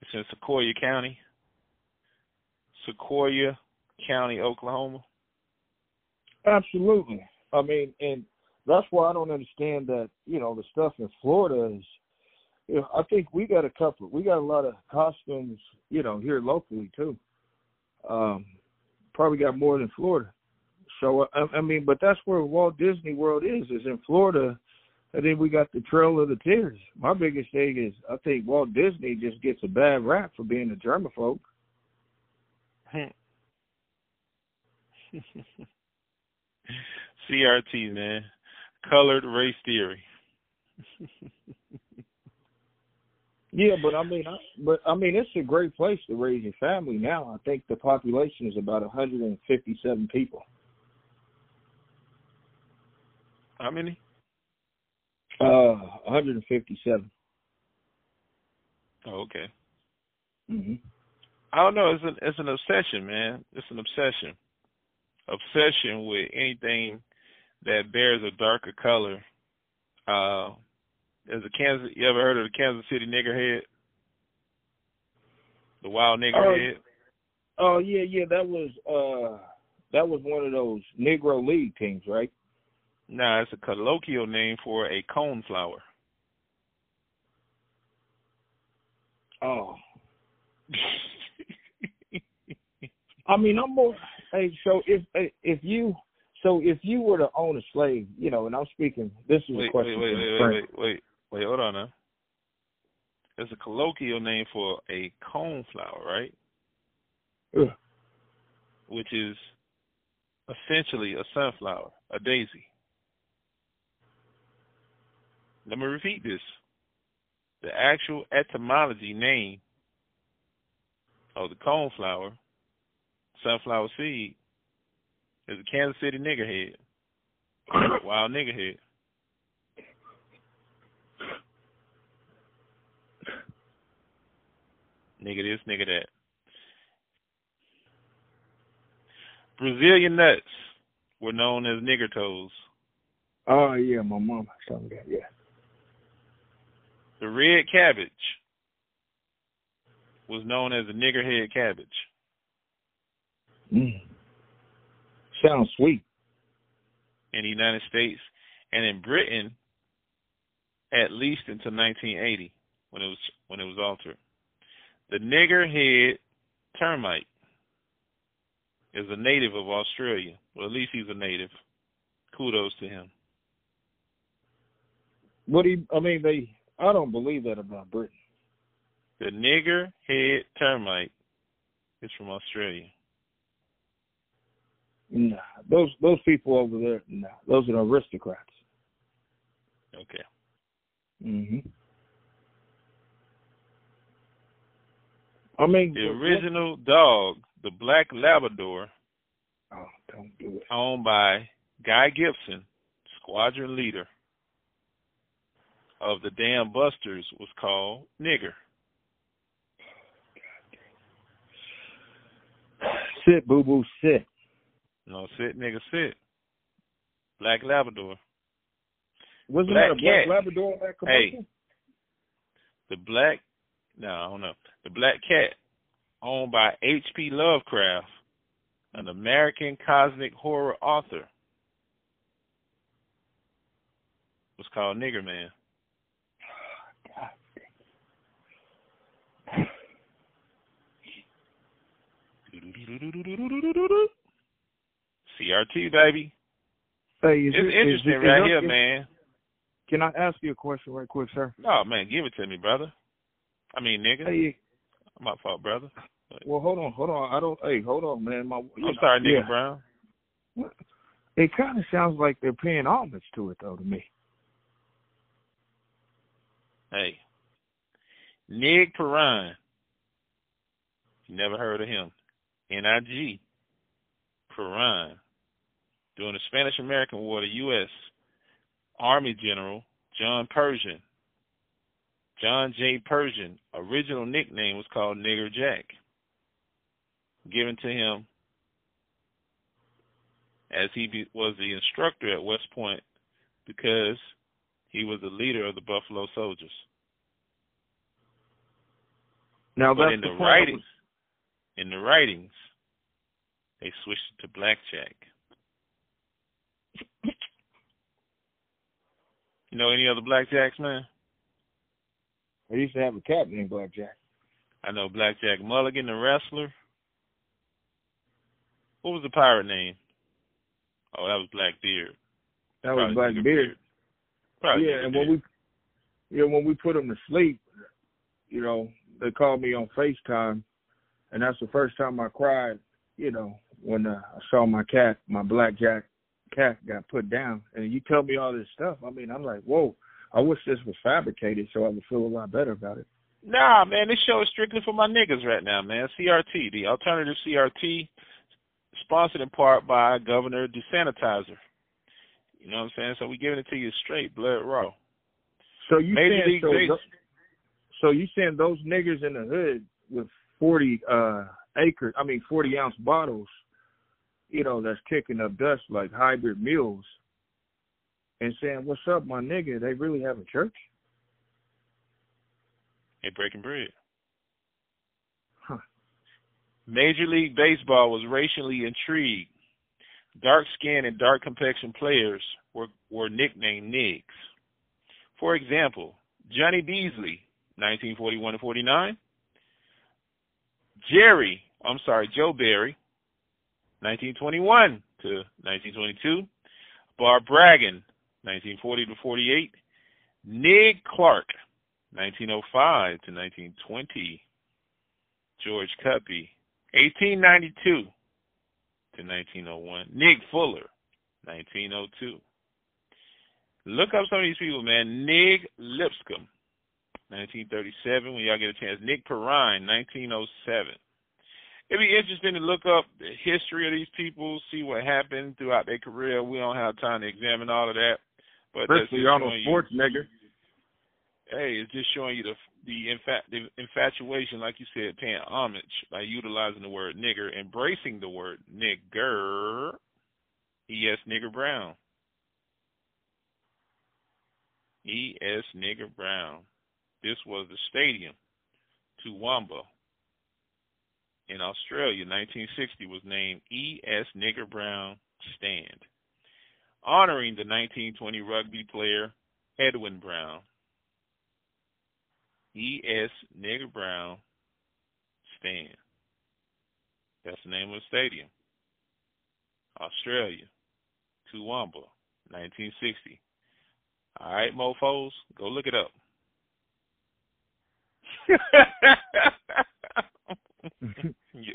it's in Sequoyah County. Sequoyah County, Oklahoma. Absolutely. I mean, and that's why I don't understand that. You know, the stuff in Florida is. You know, I think we got a couple. We got a lot of costumes. You know, here locally too. Um, probably got more than Florida. So I, I mean, but that's where Walt Disney World is. Is in Florida and then we got the Trail of the Tears. My biggest thing is I think Walt Disney just gets a bad rap for being a germaphobe. <laughs> CRT, man. Colored race theory. yeah, but I mean, I, but I mean, it's a great place to raise your family now. I think the population is about 157 people. How many? Uh, 157. Oh, okay. Mhm. I don't know. It's an it's an obsession, man. It's an obsession. Obsession with anything that bears a darker color. Uh, there's a Kansas. You ever heard of the Kansas City niggerhead? The wild nigger oh, head. Oh yeah, yeah. That was uh, that was one of those Negro League teams, right? No, nah, it's a colloquial name for a cone flower. Oh. I mean, I'm more. Hey, so if if you so if you were to own a slave, you know, and I'm speaking, this is wait, a question. Wait, wait, wait, wait, wait, wait, wait, hold on now. It's a colloquial name for a cone flower, right? Yeah. Which is essentially a sunflower, a daisy. Let me repeat this. The actual etymology name of the coneflower, sunflower seed, is a Kansas City niggerhead. <coughs> Wild niggerhead. Nigga this, nigga that. Brazilian nuts were known as nigger toes. Oh yeah, my mom told me that. Yeah. The red cabbage was known as a niggerhead cabbage. Mm. Sounds sweet. In the United States and in Britain, at least until 1980 when it was when it was altered. The niggerhead termite is a native of Australia. Well, at least he's a native. Kudos to him. What do you, I mean? They I don't believe that about Britain. The nigger head termite is from Australia. Nah, those those people over there, nah, those are the aristocrats. Okay. Mhm. I mean, The original dog, the black Labrador, Oh, don't do it. owned by Guy Gibson, squadron leader of the Dam Busters, was called Nigger. Sit, boo boo, sit. No, sit, nigga, sit. Black Labrador. Wasn't Black that a black cat. Labrador in that commercial? The black, no, I don't know. The black cat, owned by H.P. Lovecraft, an American cosmic horror author, was called Nigger Man. CRT, baby. Hey, It's it, interesting it, right here, man. Can I ask you a question right quick, sir? Oh, man, give it to me, brother. I mean, nigga. Hey, My fault, brother. well, hold on, hold on. I don't. Hey, hold on, man. My, I'm know, sorry, nigga yeah. Brown. It kind of sounds like they're paying homage to it, though, to me. Hey. Nig Perrine. You never heard of him. N-I-G. Perrine. During the Spanish American War, the U.S. Army General John Pershing. John J. Pershing, original nickname was called Nigger Jack. Given to him as he was the instructor at West Point because he was the leader of the Buffalo Soldiers. Now But that's in the the writings, in the writings, they switched it to blackjack. You know any other blackjacks, man? I used to have a cat named Blackjack. I know Blackjack Mulligan, the wrestler. What was the pirate name? Oh, that was Blackbeard. That Probably was Blackbeard. Probably yeah, and when we, yeah, when we put him to sleep, you know, they called me on FaceTime, and that's the first time I cried. You know, when uh, I saw my cat, my blackjack cat, got put down, and you tell me all this stuff. I mean, I'm like, whoa. I wish this was fabricated so I would feel a lot better about it. Nah, man, this show is strictly for my niggas right now, man. CRT, the alternative CRT, sponsored in part by Governor Desanitizer. You know what I'm saying? So we giving it to you straight, blood raw. So you Major saying so, so you saying those niggers in the hood with forty uh acre I mean forty ounce bottles, you know, that's kicking up dust like hybrid mules and saying, What's up, my nigga? They really have a church? Hey, breaking bread. Huh. Major League Baseball was racially intrigued. Dark skinned and dark complexion players were, were nicknamed Nigs. For example, Johnny Beazley, 1941 to 49. Jerry, I'm sorry, Joe Barry, 1921 to 1922. Bar Bragan, 1940 to 48. Nig Clark, 1905 to 1920. George Cuppy, 1892 to 1901. Nig Fuller, 1902. Look up some of these people, man. Nig Lipscomb, 1937. When y'all get a chance, Nig Perrine, 1907. It'd be interesting to look up the history of these people, see what happened throughout their career. We don't have time to examine all of that, but that's Especially just on a you- sports nigger. hey, it's just showing you the the, infa- the infatuation, like you said, paying homage by utilizing the word nigger, embracing the word nigger. E.S. Nigger Brown. E.S. Nigger Brown. This was the stadium, Toowoomba, in Australia, 1960, was named E.S. Nigger Brown Stand, honoring the 1920 rugby player Edwin Brown. E.S. Nigger Brown Stand. That's the name of the stadium. Australia, Toowoomba, 1960. All right, mofos, go look it up. <laughs> you,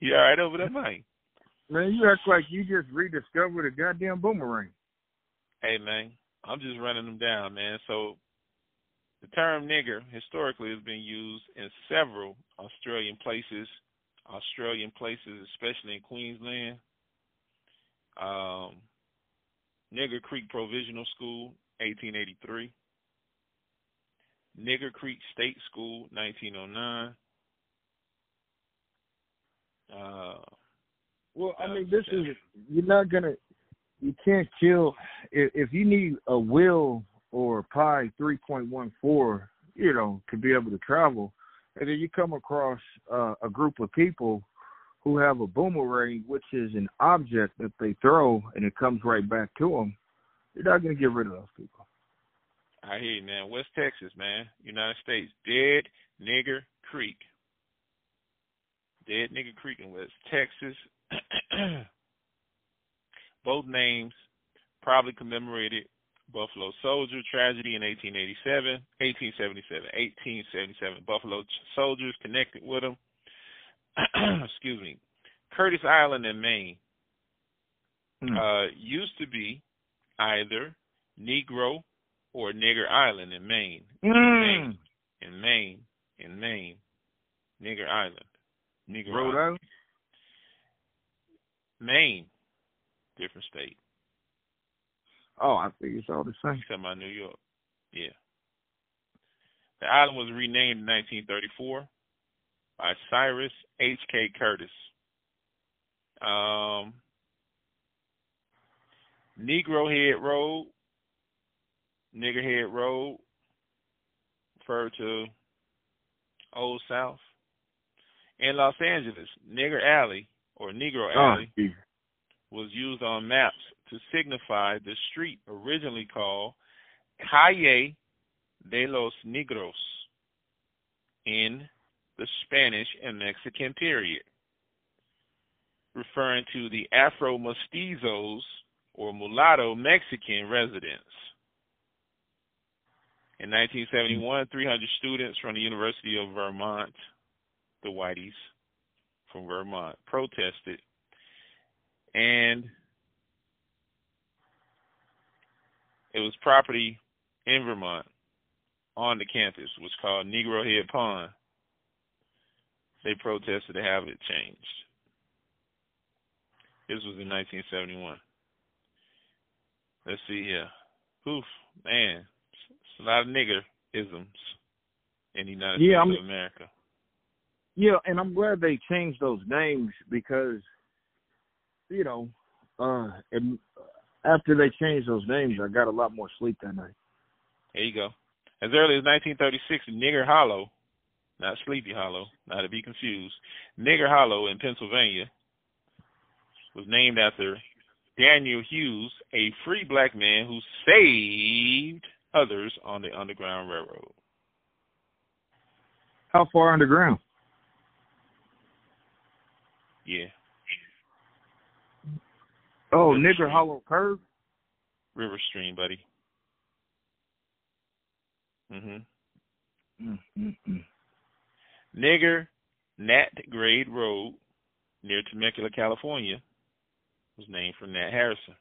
you all right over there, Mike? Man, you act like you just rediscovered a goddamn boomerang. Hey, man, I'm just running them down, man. So the term nigger historically has been used in several Australian places, Australian places, especially in Queensland. Um, Nigger Creek Provisional School, 1883. Nigger Creek State School, 1909. Uh, well, I mean, this is you're not gonna, you can't kill if, if you need a will or pi 3.14, you know, to be able to travel, and then you come across uh, a group of people who have a boomerang, which is an object that they throw and it comes right back to them. You're not gonna get rid of those people. I hear you, man. West Texas, man, United States, Dead Nigger Creek. Dead Nigger Creek in West Texas. <clears throat> Both names probably commemorated Buffalo Soldier tragedy in 1887, 1877, 1877. Buffalo soldiers connected with them. <clears throat> Excuse me. Curtis Island in Maine mm. uh, used to be either Negro or Nigger Island in Maine. Mm. Maine. In Maine. In Maine. Nigger Island. Nigger Rhode Island. Maine. Different state. Oh, I think it's all the same. Except my New York. Yeah. The island was renamed in 1934 by Cyrus H.K. Curtis. Um, Negro Head Road, Niggerhead Road, referred to Old South. In Los Angeles, Nigger Alley or Negro Oh, Alley geez. was used on maps to signify the street originally called Calle de los Negros in the Spanish and Mexican period, referring to the Afro mestizos or mulatto Mexican residents. In 1971, 300 students from the University of Vermont, the Whiteys from Vermont, protested and it was property in Vermont on the campus, was called Negro Head Pond. They protested to have it changed. This was in 1971. Let's see here. Oof, man, a lot of nigger isms in the United Yeah, States I'm- of America. Yeah, and I'm glad they changed those names because, you know, uh, and after they changed those names, I got a lot more sleep that night. There you go. As early as 1936, Nigger Hollow, not Sleepy Hollow, not to be confused, Nigger Hollow in Pennsylvania was named after Daniel Hughes, a free black man who saved others on the Underground Railroad. How far underground? Yeah, Oh, River Nigger Street. Hollow Curve. River Stream, buddy. Mhm. Mm, mm, mm. Nigger Nat Grade Road near Temecula, California, was named for Nat Harrison.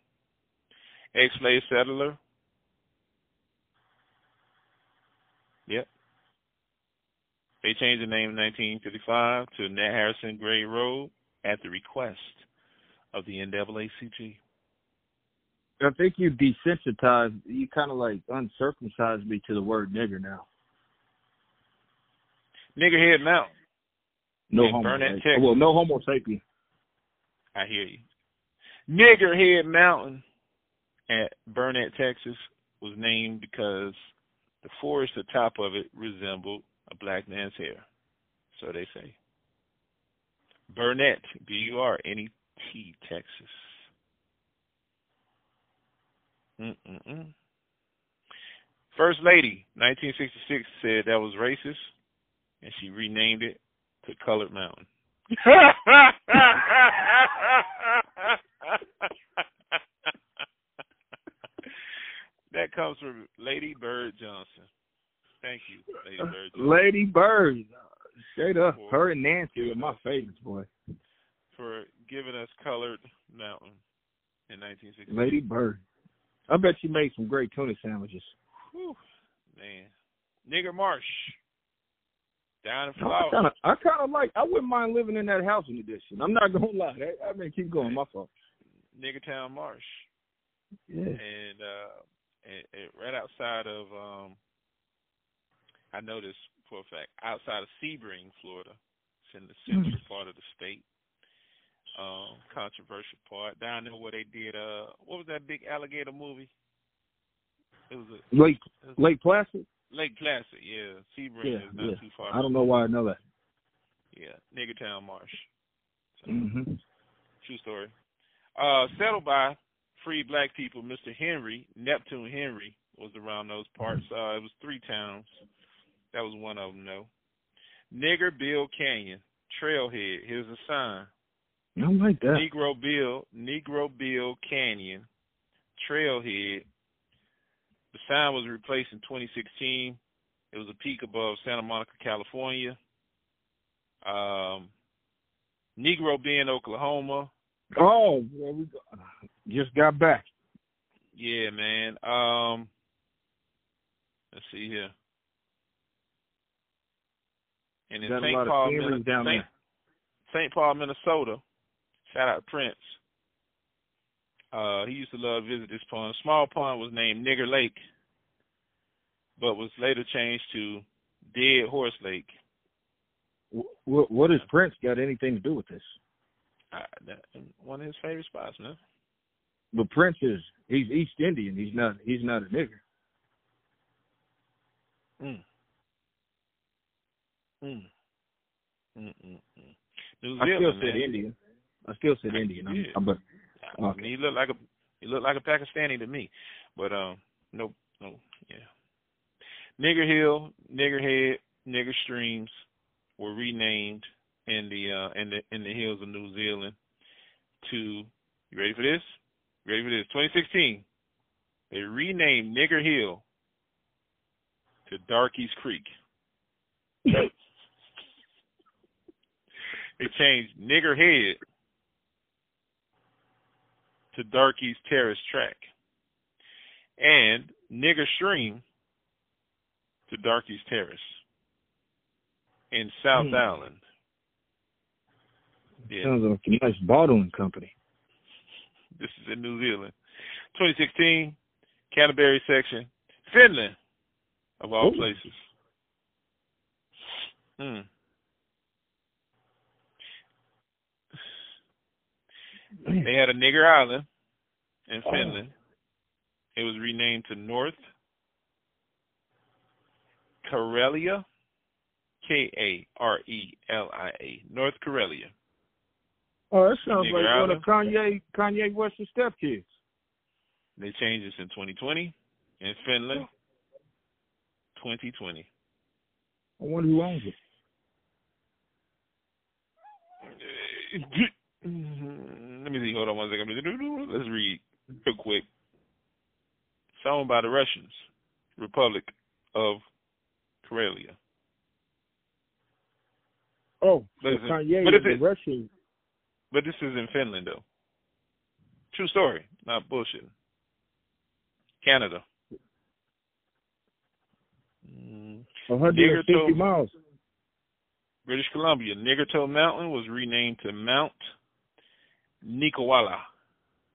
Ex-slave settler. Yep. They changed the name in 1955 to Nat Harrison Gray Road at the request of the NAACP. I think you desensitized, you kind of like uncircumcised me to the word nigger now. Niggerhead Mountain. No In homo. Burnet, sapien. Texas. Well, no homo sapien. I hear you. Niggerhead Mountain at Burnet, Texas, was named because the forest atop of it resembled a black man's hair. So they say. Burnet, B U R N E T, Texas. Mm-mm-mm. First Lady, 1966, said that was racist, and she renamed it to Colored Mountain. <laughs> that comes from Lady Bird Johnson. Thank you, Lady Bird. Johnson. Lady Bird, straight up, her and Nancy are my favorites, boy. For giving us Colored Mountain in 1960. Lady Bird. I bet you made some great tuna sandwiches. Whew, man. Nigger Marsh. Down in Florida. kind of, I kind of like. I wouldn't mind living in that housing addition. I'm not gonna lie. I, I mean, keep going. My fault. Niggertown Marsh. Yeah. and uh and, and right outside of um I know this for a fact, outside of Sebring, Florida. It's in the central part of the state. Um, controversial part. Down there where they did uh what was that big alligator movie? It was a Lake was Lake Placid. Lake Placid, yeah. Sebring Yeah, is not yeah. too far. I don't know why I know that. Yeah, Niggertown Marsh. So, hmm True story. Uh, settled by free black people, Mr. Henry, Neptune Henry was around those parts. Uh, it was three towns. That was one of them, though. Nigger Bill Canyon, Trailhead. Here's a sign. I like that. Negro Bill, Negro Bill Canyon, Trailhead. The sign was replaced in 2016. It was a peak above Santa Monica, California. Um, Negro Bend, Oklahoma. Oh, there we go. Just got back. Yeah, man. Um, let's see here. And in St. Paul, St. St. Paul, Minnesota. Shout out Prince. Uh, he used to love to visit this pond. Small pond was named Nigger Lake, but was later changed to Dead Horse Lake. What, what has Prince got anything to do with this? Uh, that, one of his favorite spots, man. But Prince is he's East Indian. He's not he's not a nigger. Mm. Mm. Mm, mm, mm. New I still Zealand, said man. Indian. I still said Indian. I'm, Yeah. I'm, but I mean, he looked like a he looked like a Pakistani to me, but um, no, no, yeah. Nigger Hill, Nigger Head, Nigger Streams were renamed in the uh in the in the hills of New Zealand to you ready for this? Ready for this? 2016. They renamed Nigger Hill to Darkies Creek. <laughs> they changed Nigger Head to Darkies Terrace Track. And Nigger Stream to Darkies Terrace in South Hmm. Island. Yeah, sounds like a nice bottling company. This is in New Zealand. 2016, Canterbury section, Finland, of all Ooh. places. Hmm. They had a nigger island in Oh. Finland. It was renamed to North Karelia, K A R E L I A, North Karelia. Oh, that sounds Nigger like one of. Kanye Kanye West's stepkids. They changed this in 2020 in Finland. 2020. I wonder who owns it. Let me see. Hold on one second. Let's read real quick. It's owned by the Russians, Republic of Karelia. Oh, so Listen, Kanye but is a Russian. But this is in Finland, though. True story, not bullshit. Canada. Mm, 150 Nigger miles. British Columbia. Niggertoe Mountain was renamed to Mount Nkwala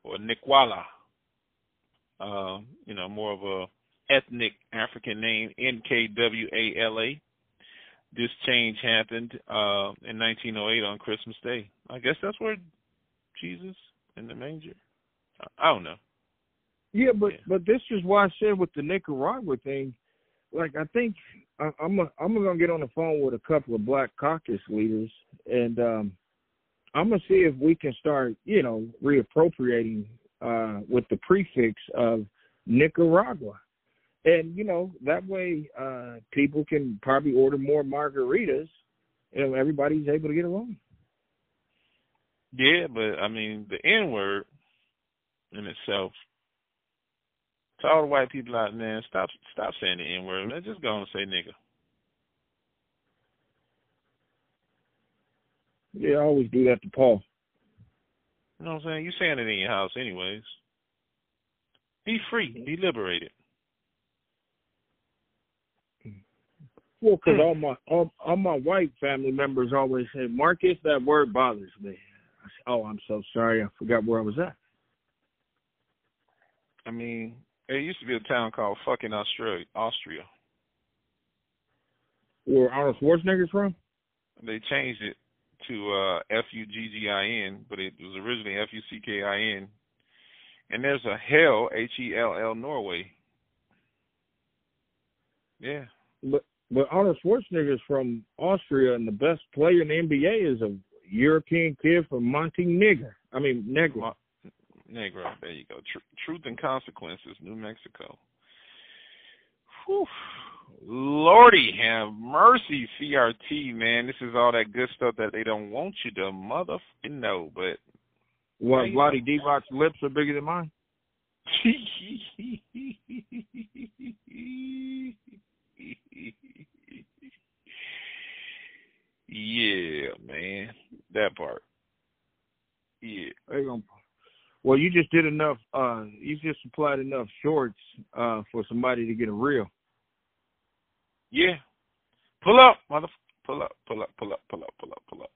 or Nikwala. Um, you know, more of a ethnic African name, N K W A L A. This change happened uh, in 1908 on Christmas Day. I guess that's where Jesus in the manger. I- I don't know. Yeah, but Yeah. but this is why I said with the Nicaragua thing, like I think I, I'm a, I'm gonna get on the phone with a couple of Black Caucus leaders, and um, I'm gonna see if we can start, you know, reappropriating uh, with the prefix of Nicaragua, and you know that way uh, people can probably order more margaritas, and everybody's able to get along. Yeah, but I mean the N word in itself. To all the white people out there, stop stop saying the N word. Let's just go and say nigga. Yeah, I always do that to Paul. You know what I'm saying? You saying it in your house anyways. Be free. Be liberated. Well, because hmm. all my all, all my white family members always say, Marcus, that word bothers me. Oh, I'm so sorry. I forgot where I was at. I mean, there used to be a town called fucking Australia, Austria. Where Arnold Schwarzenegger's from? They changed it to uh, F U G G I N, but it was originally F U C K I N. And there's a Hell H E L L Norway. Yeah. But but Arnold Schwarzenegger's from Austria, and the best player in the NBA is a European kid from Montenegro. I mean Negro. Negro. There you go. Tr- Truth and Consequences, New Mexico. Whew. Lordy have mercy, CRT, man. This is all that good stuff that they don't want you to motherfucking know, but what Vlade Divac's lips are bigger than mine? <laughs> yeah, man. That part. Yeah. They gonna well, you just did enough. Uh, you just supplied enough shorts uh, for somebody to get a reel. Yeah. Pull up, mother. Pull up, pull up, pull up, pull up, pull up, pull up.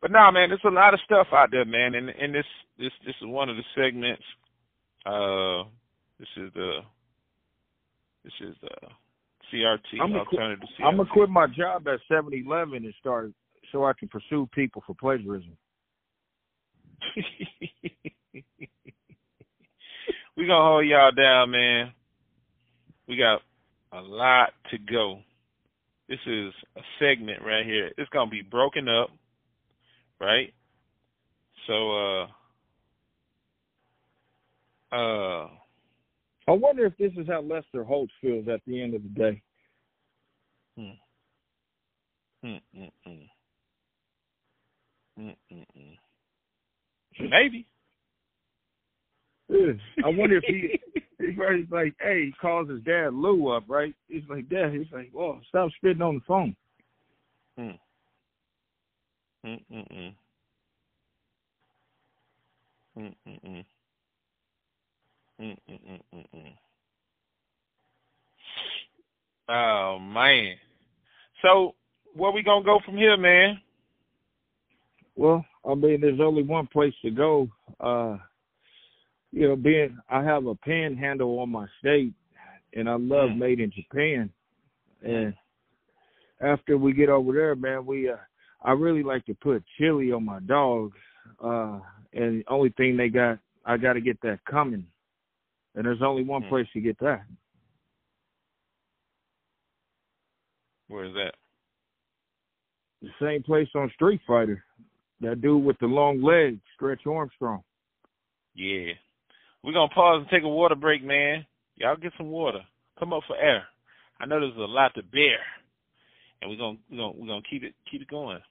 But nah, man, there's a lot of stuff out there, man. And and this this this is one of the segments. Uh, this is the this is the CRT I'm alternative. Qu- I'm gonna quit my job at 7-Eleven and start so I can pursue people for plagiarism. <laughs> we gonna hold y'all down, man. We got a lot to go. This is a segment right here. It's gonna be broken up, right? So, uh, uh. I wonder if this is how Lester Holt feels at the end of the day. Hmm. Hmm. Hmm. Hmm. Maybe. I wonder if he he's like, hey, he calls his dad Lou up, right? He's like, Dad, he's like, Whoa, stop spitting on the phone. Hmm. Mm-mm-mm. Mm-mm-mm. Mm-mm-mm-mm. Oh man. So where we gonna go from here, man? Well, I mean, there's only one place to go. Uh, you know, being I have a panhandle on my state, and I love Mm. made in Japan. And after we get over there, man, we uh, I really like to put chili on my dogs. Uh, and the only thing they got, I got to get that coming. And there's only one Mm. place to get that. Where is that? The same place on Street Fighter. That dude with the long legs, Stretch Armstrong. Yeah. We're gonna pause and take a water break, man. Y'all get some water. Come up for air. I know there's a lot to bear. And we're gonna we're gonna we're gonna keep it keep it going.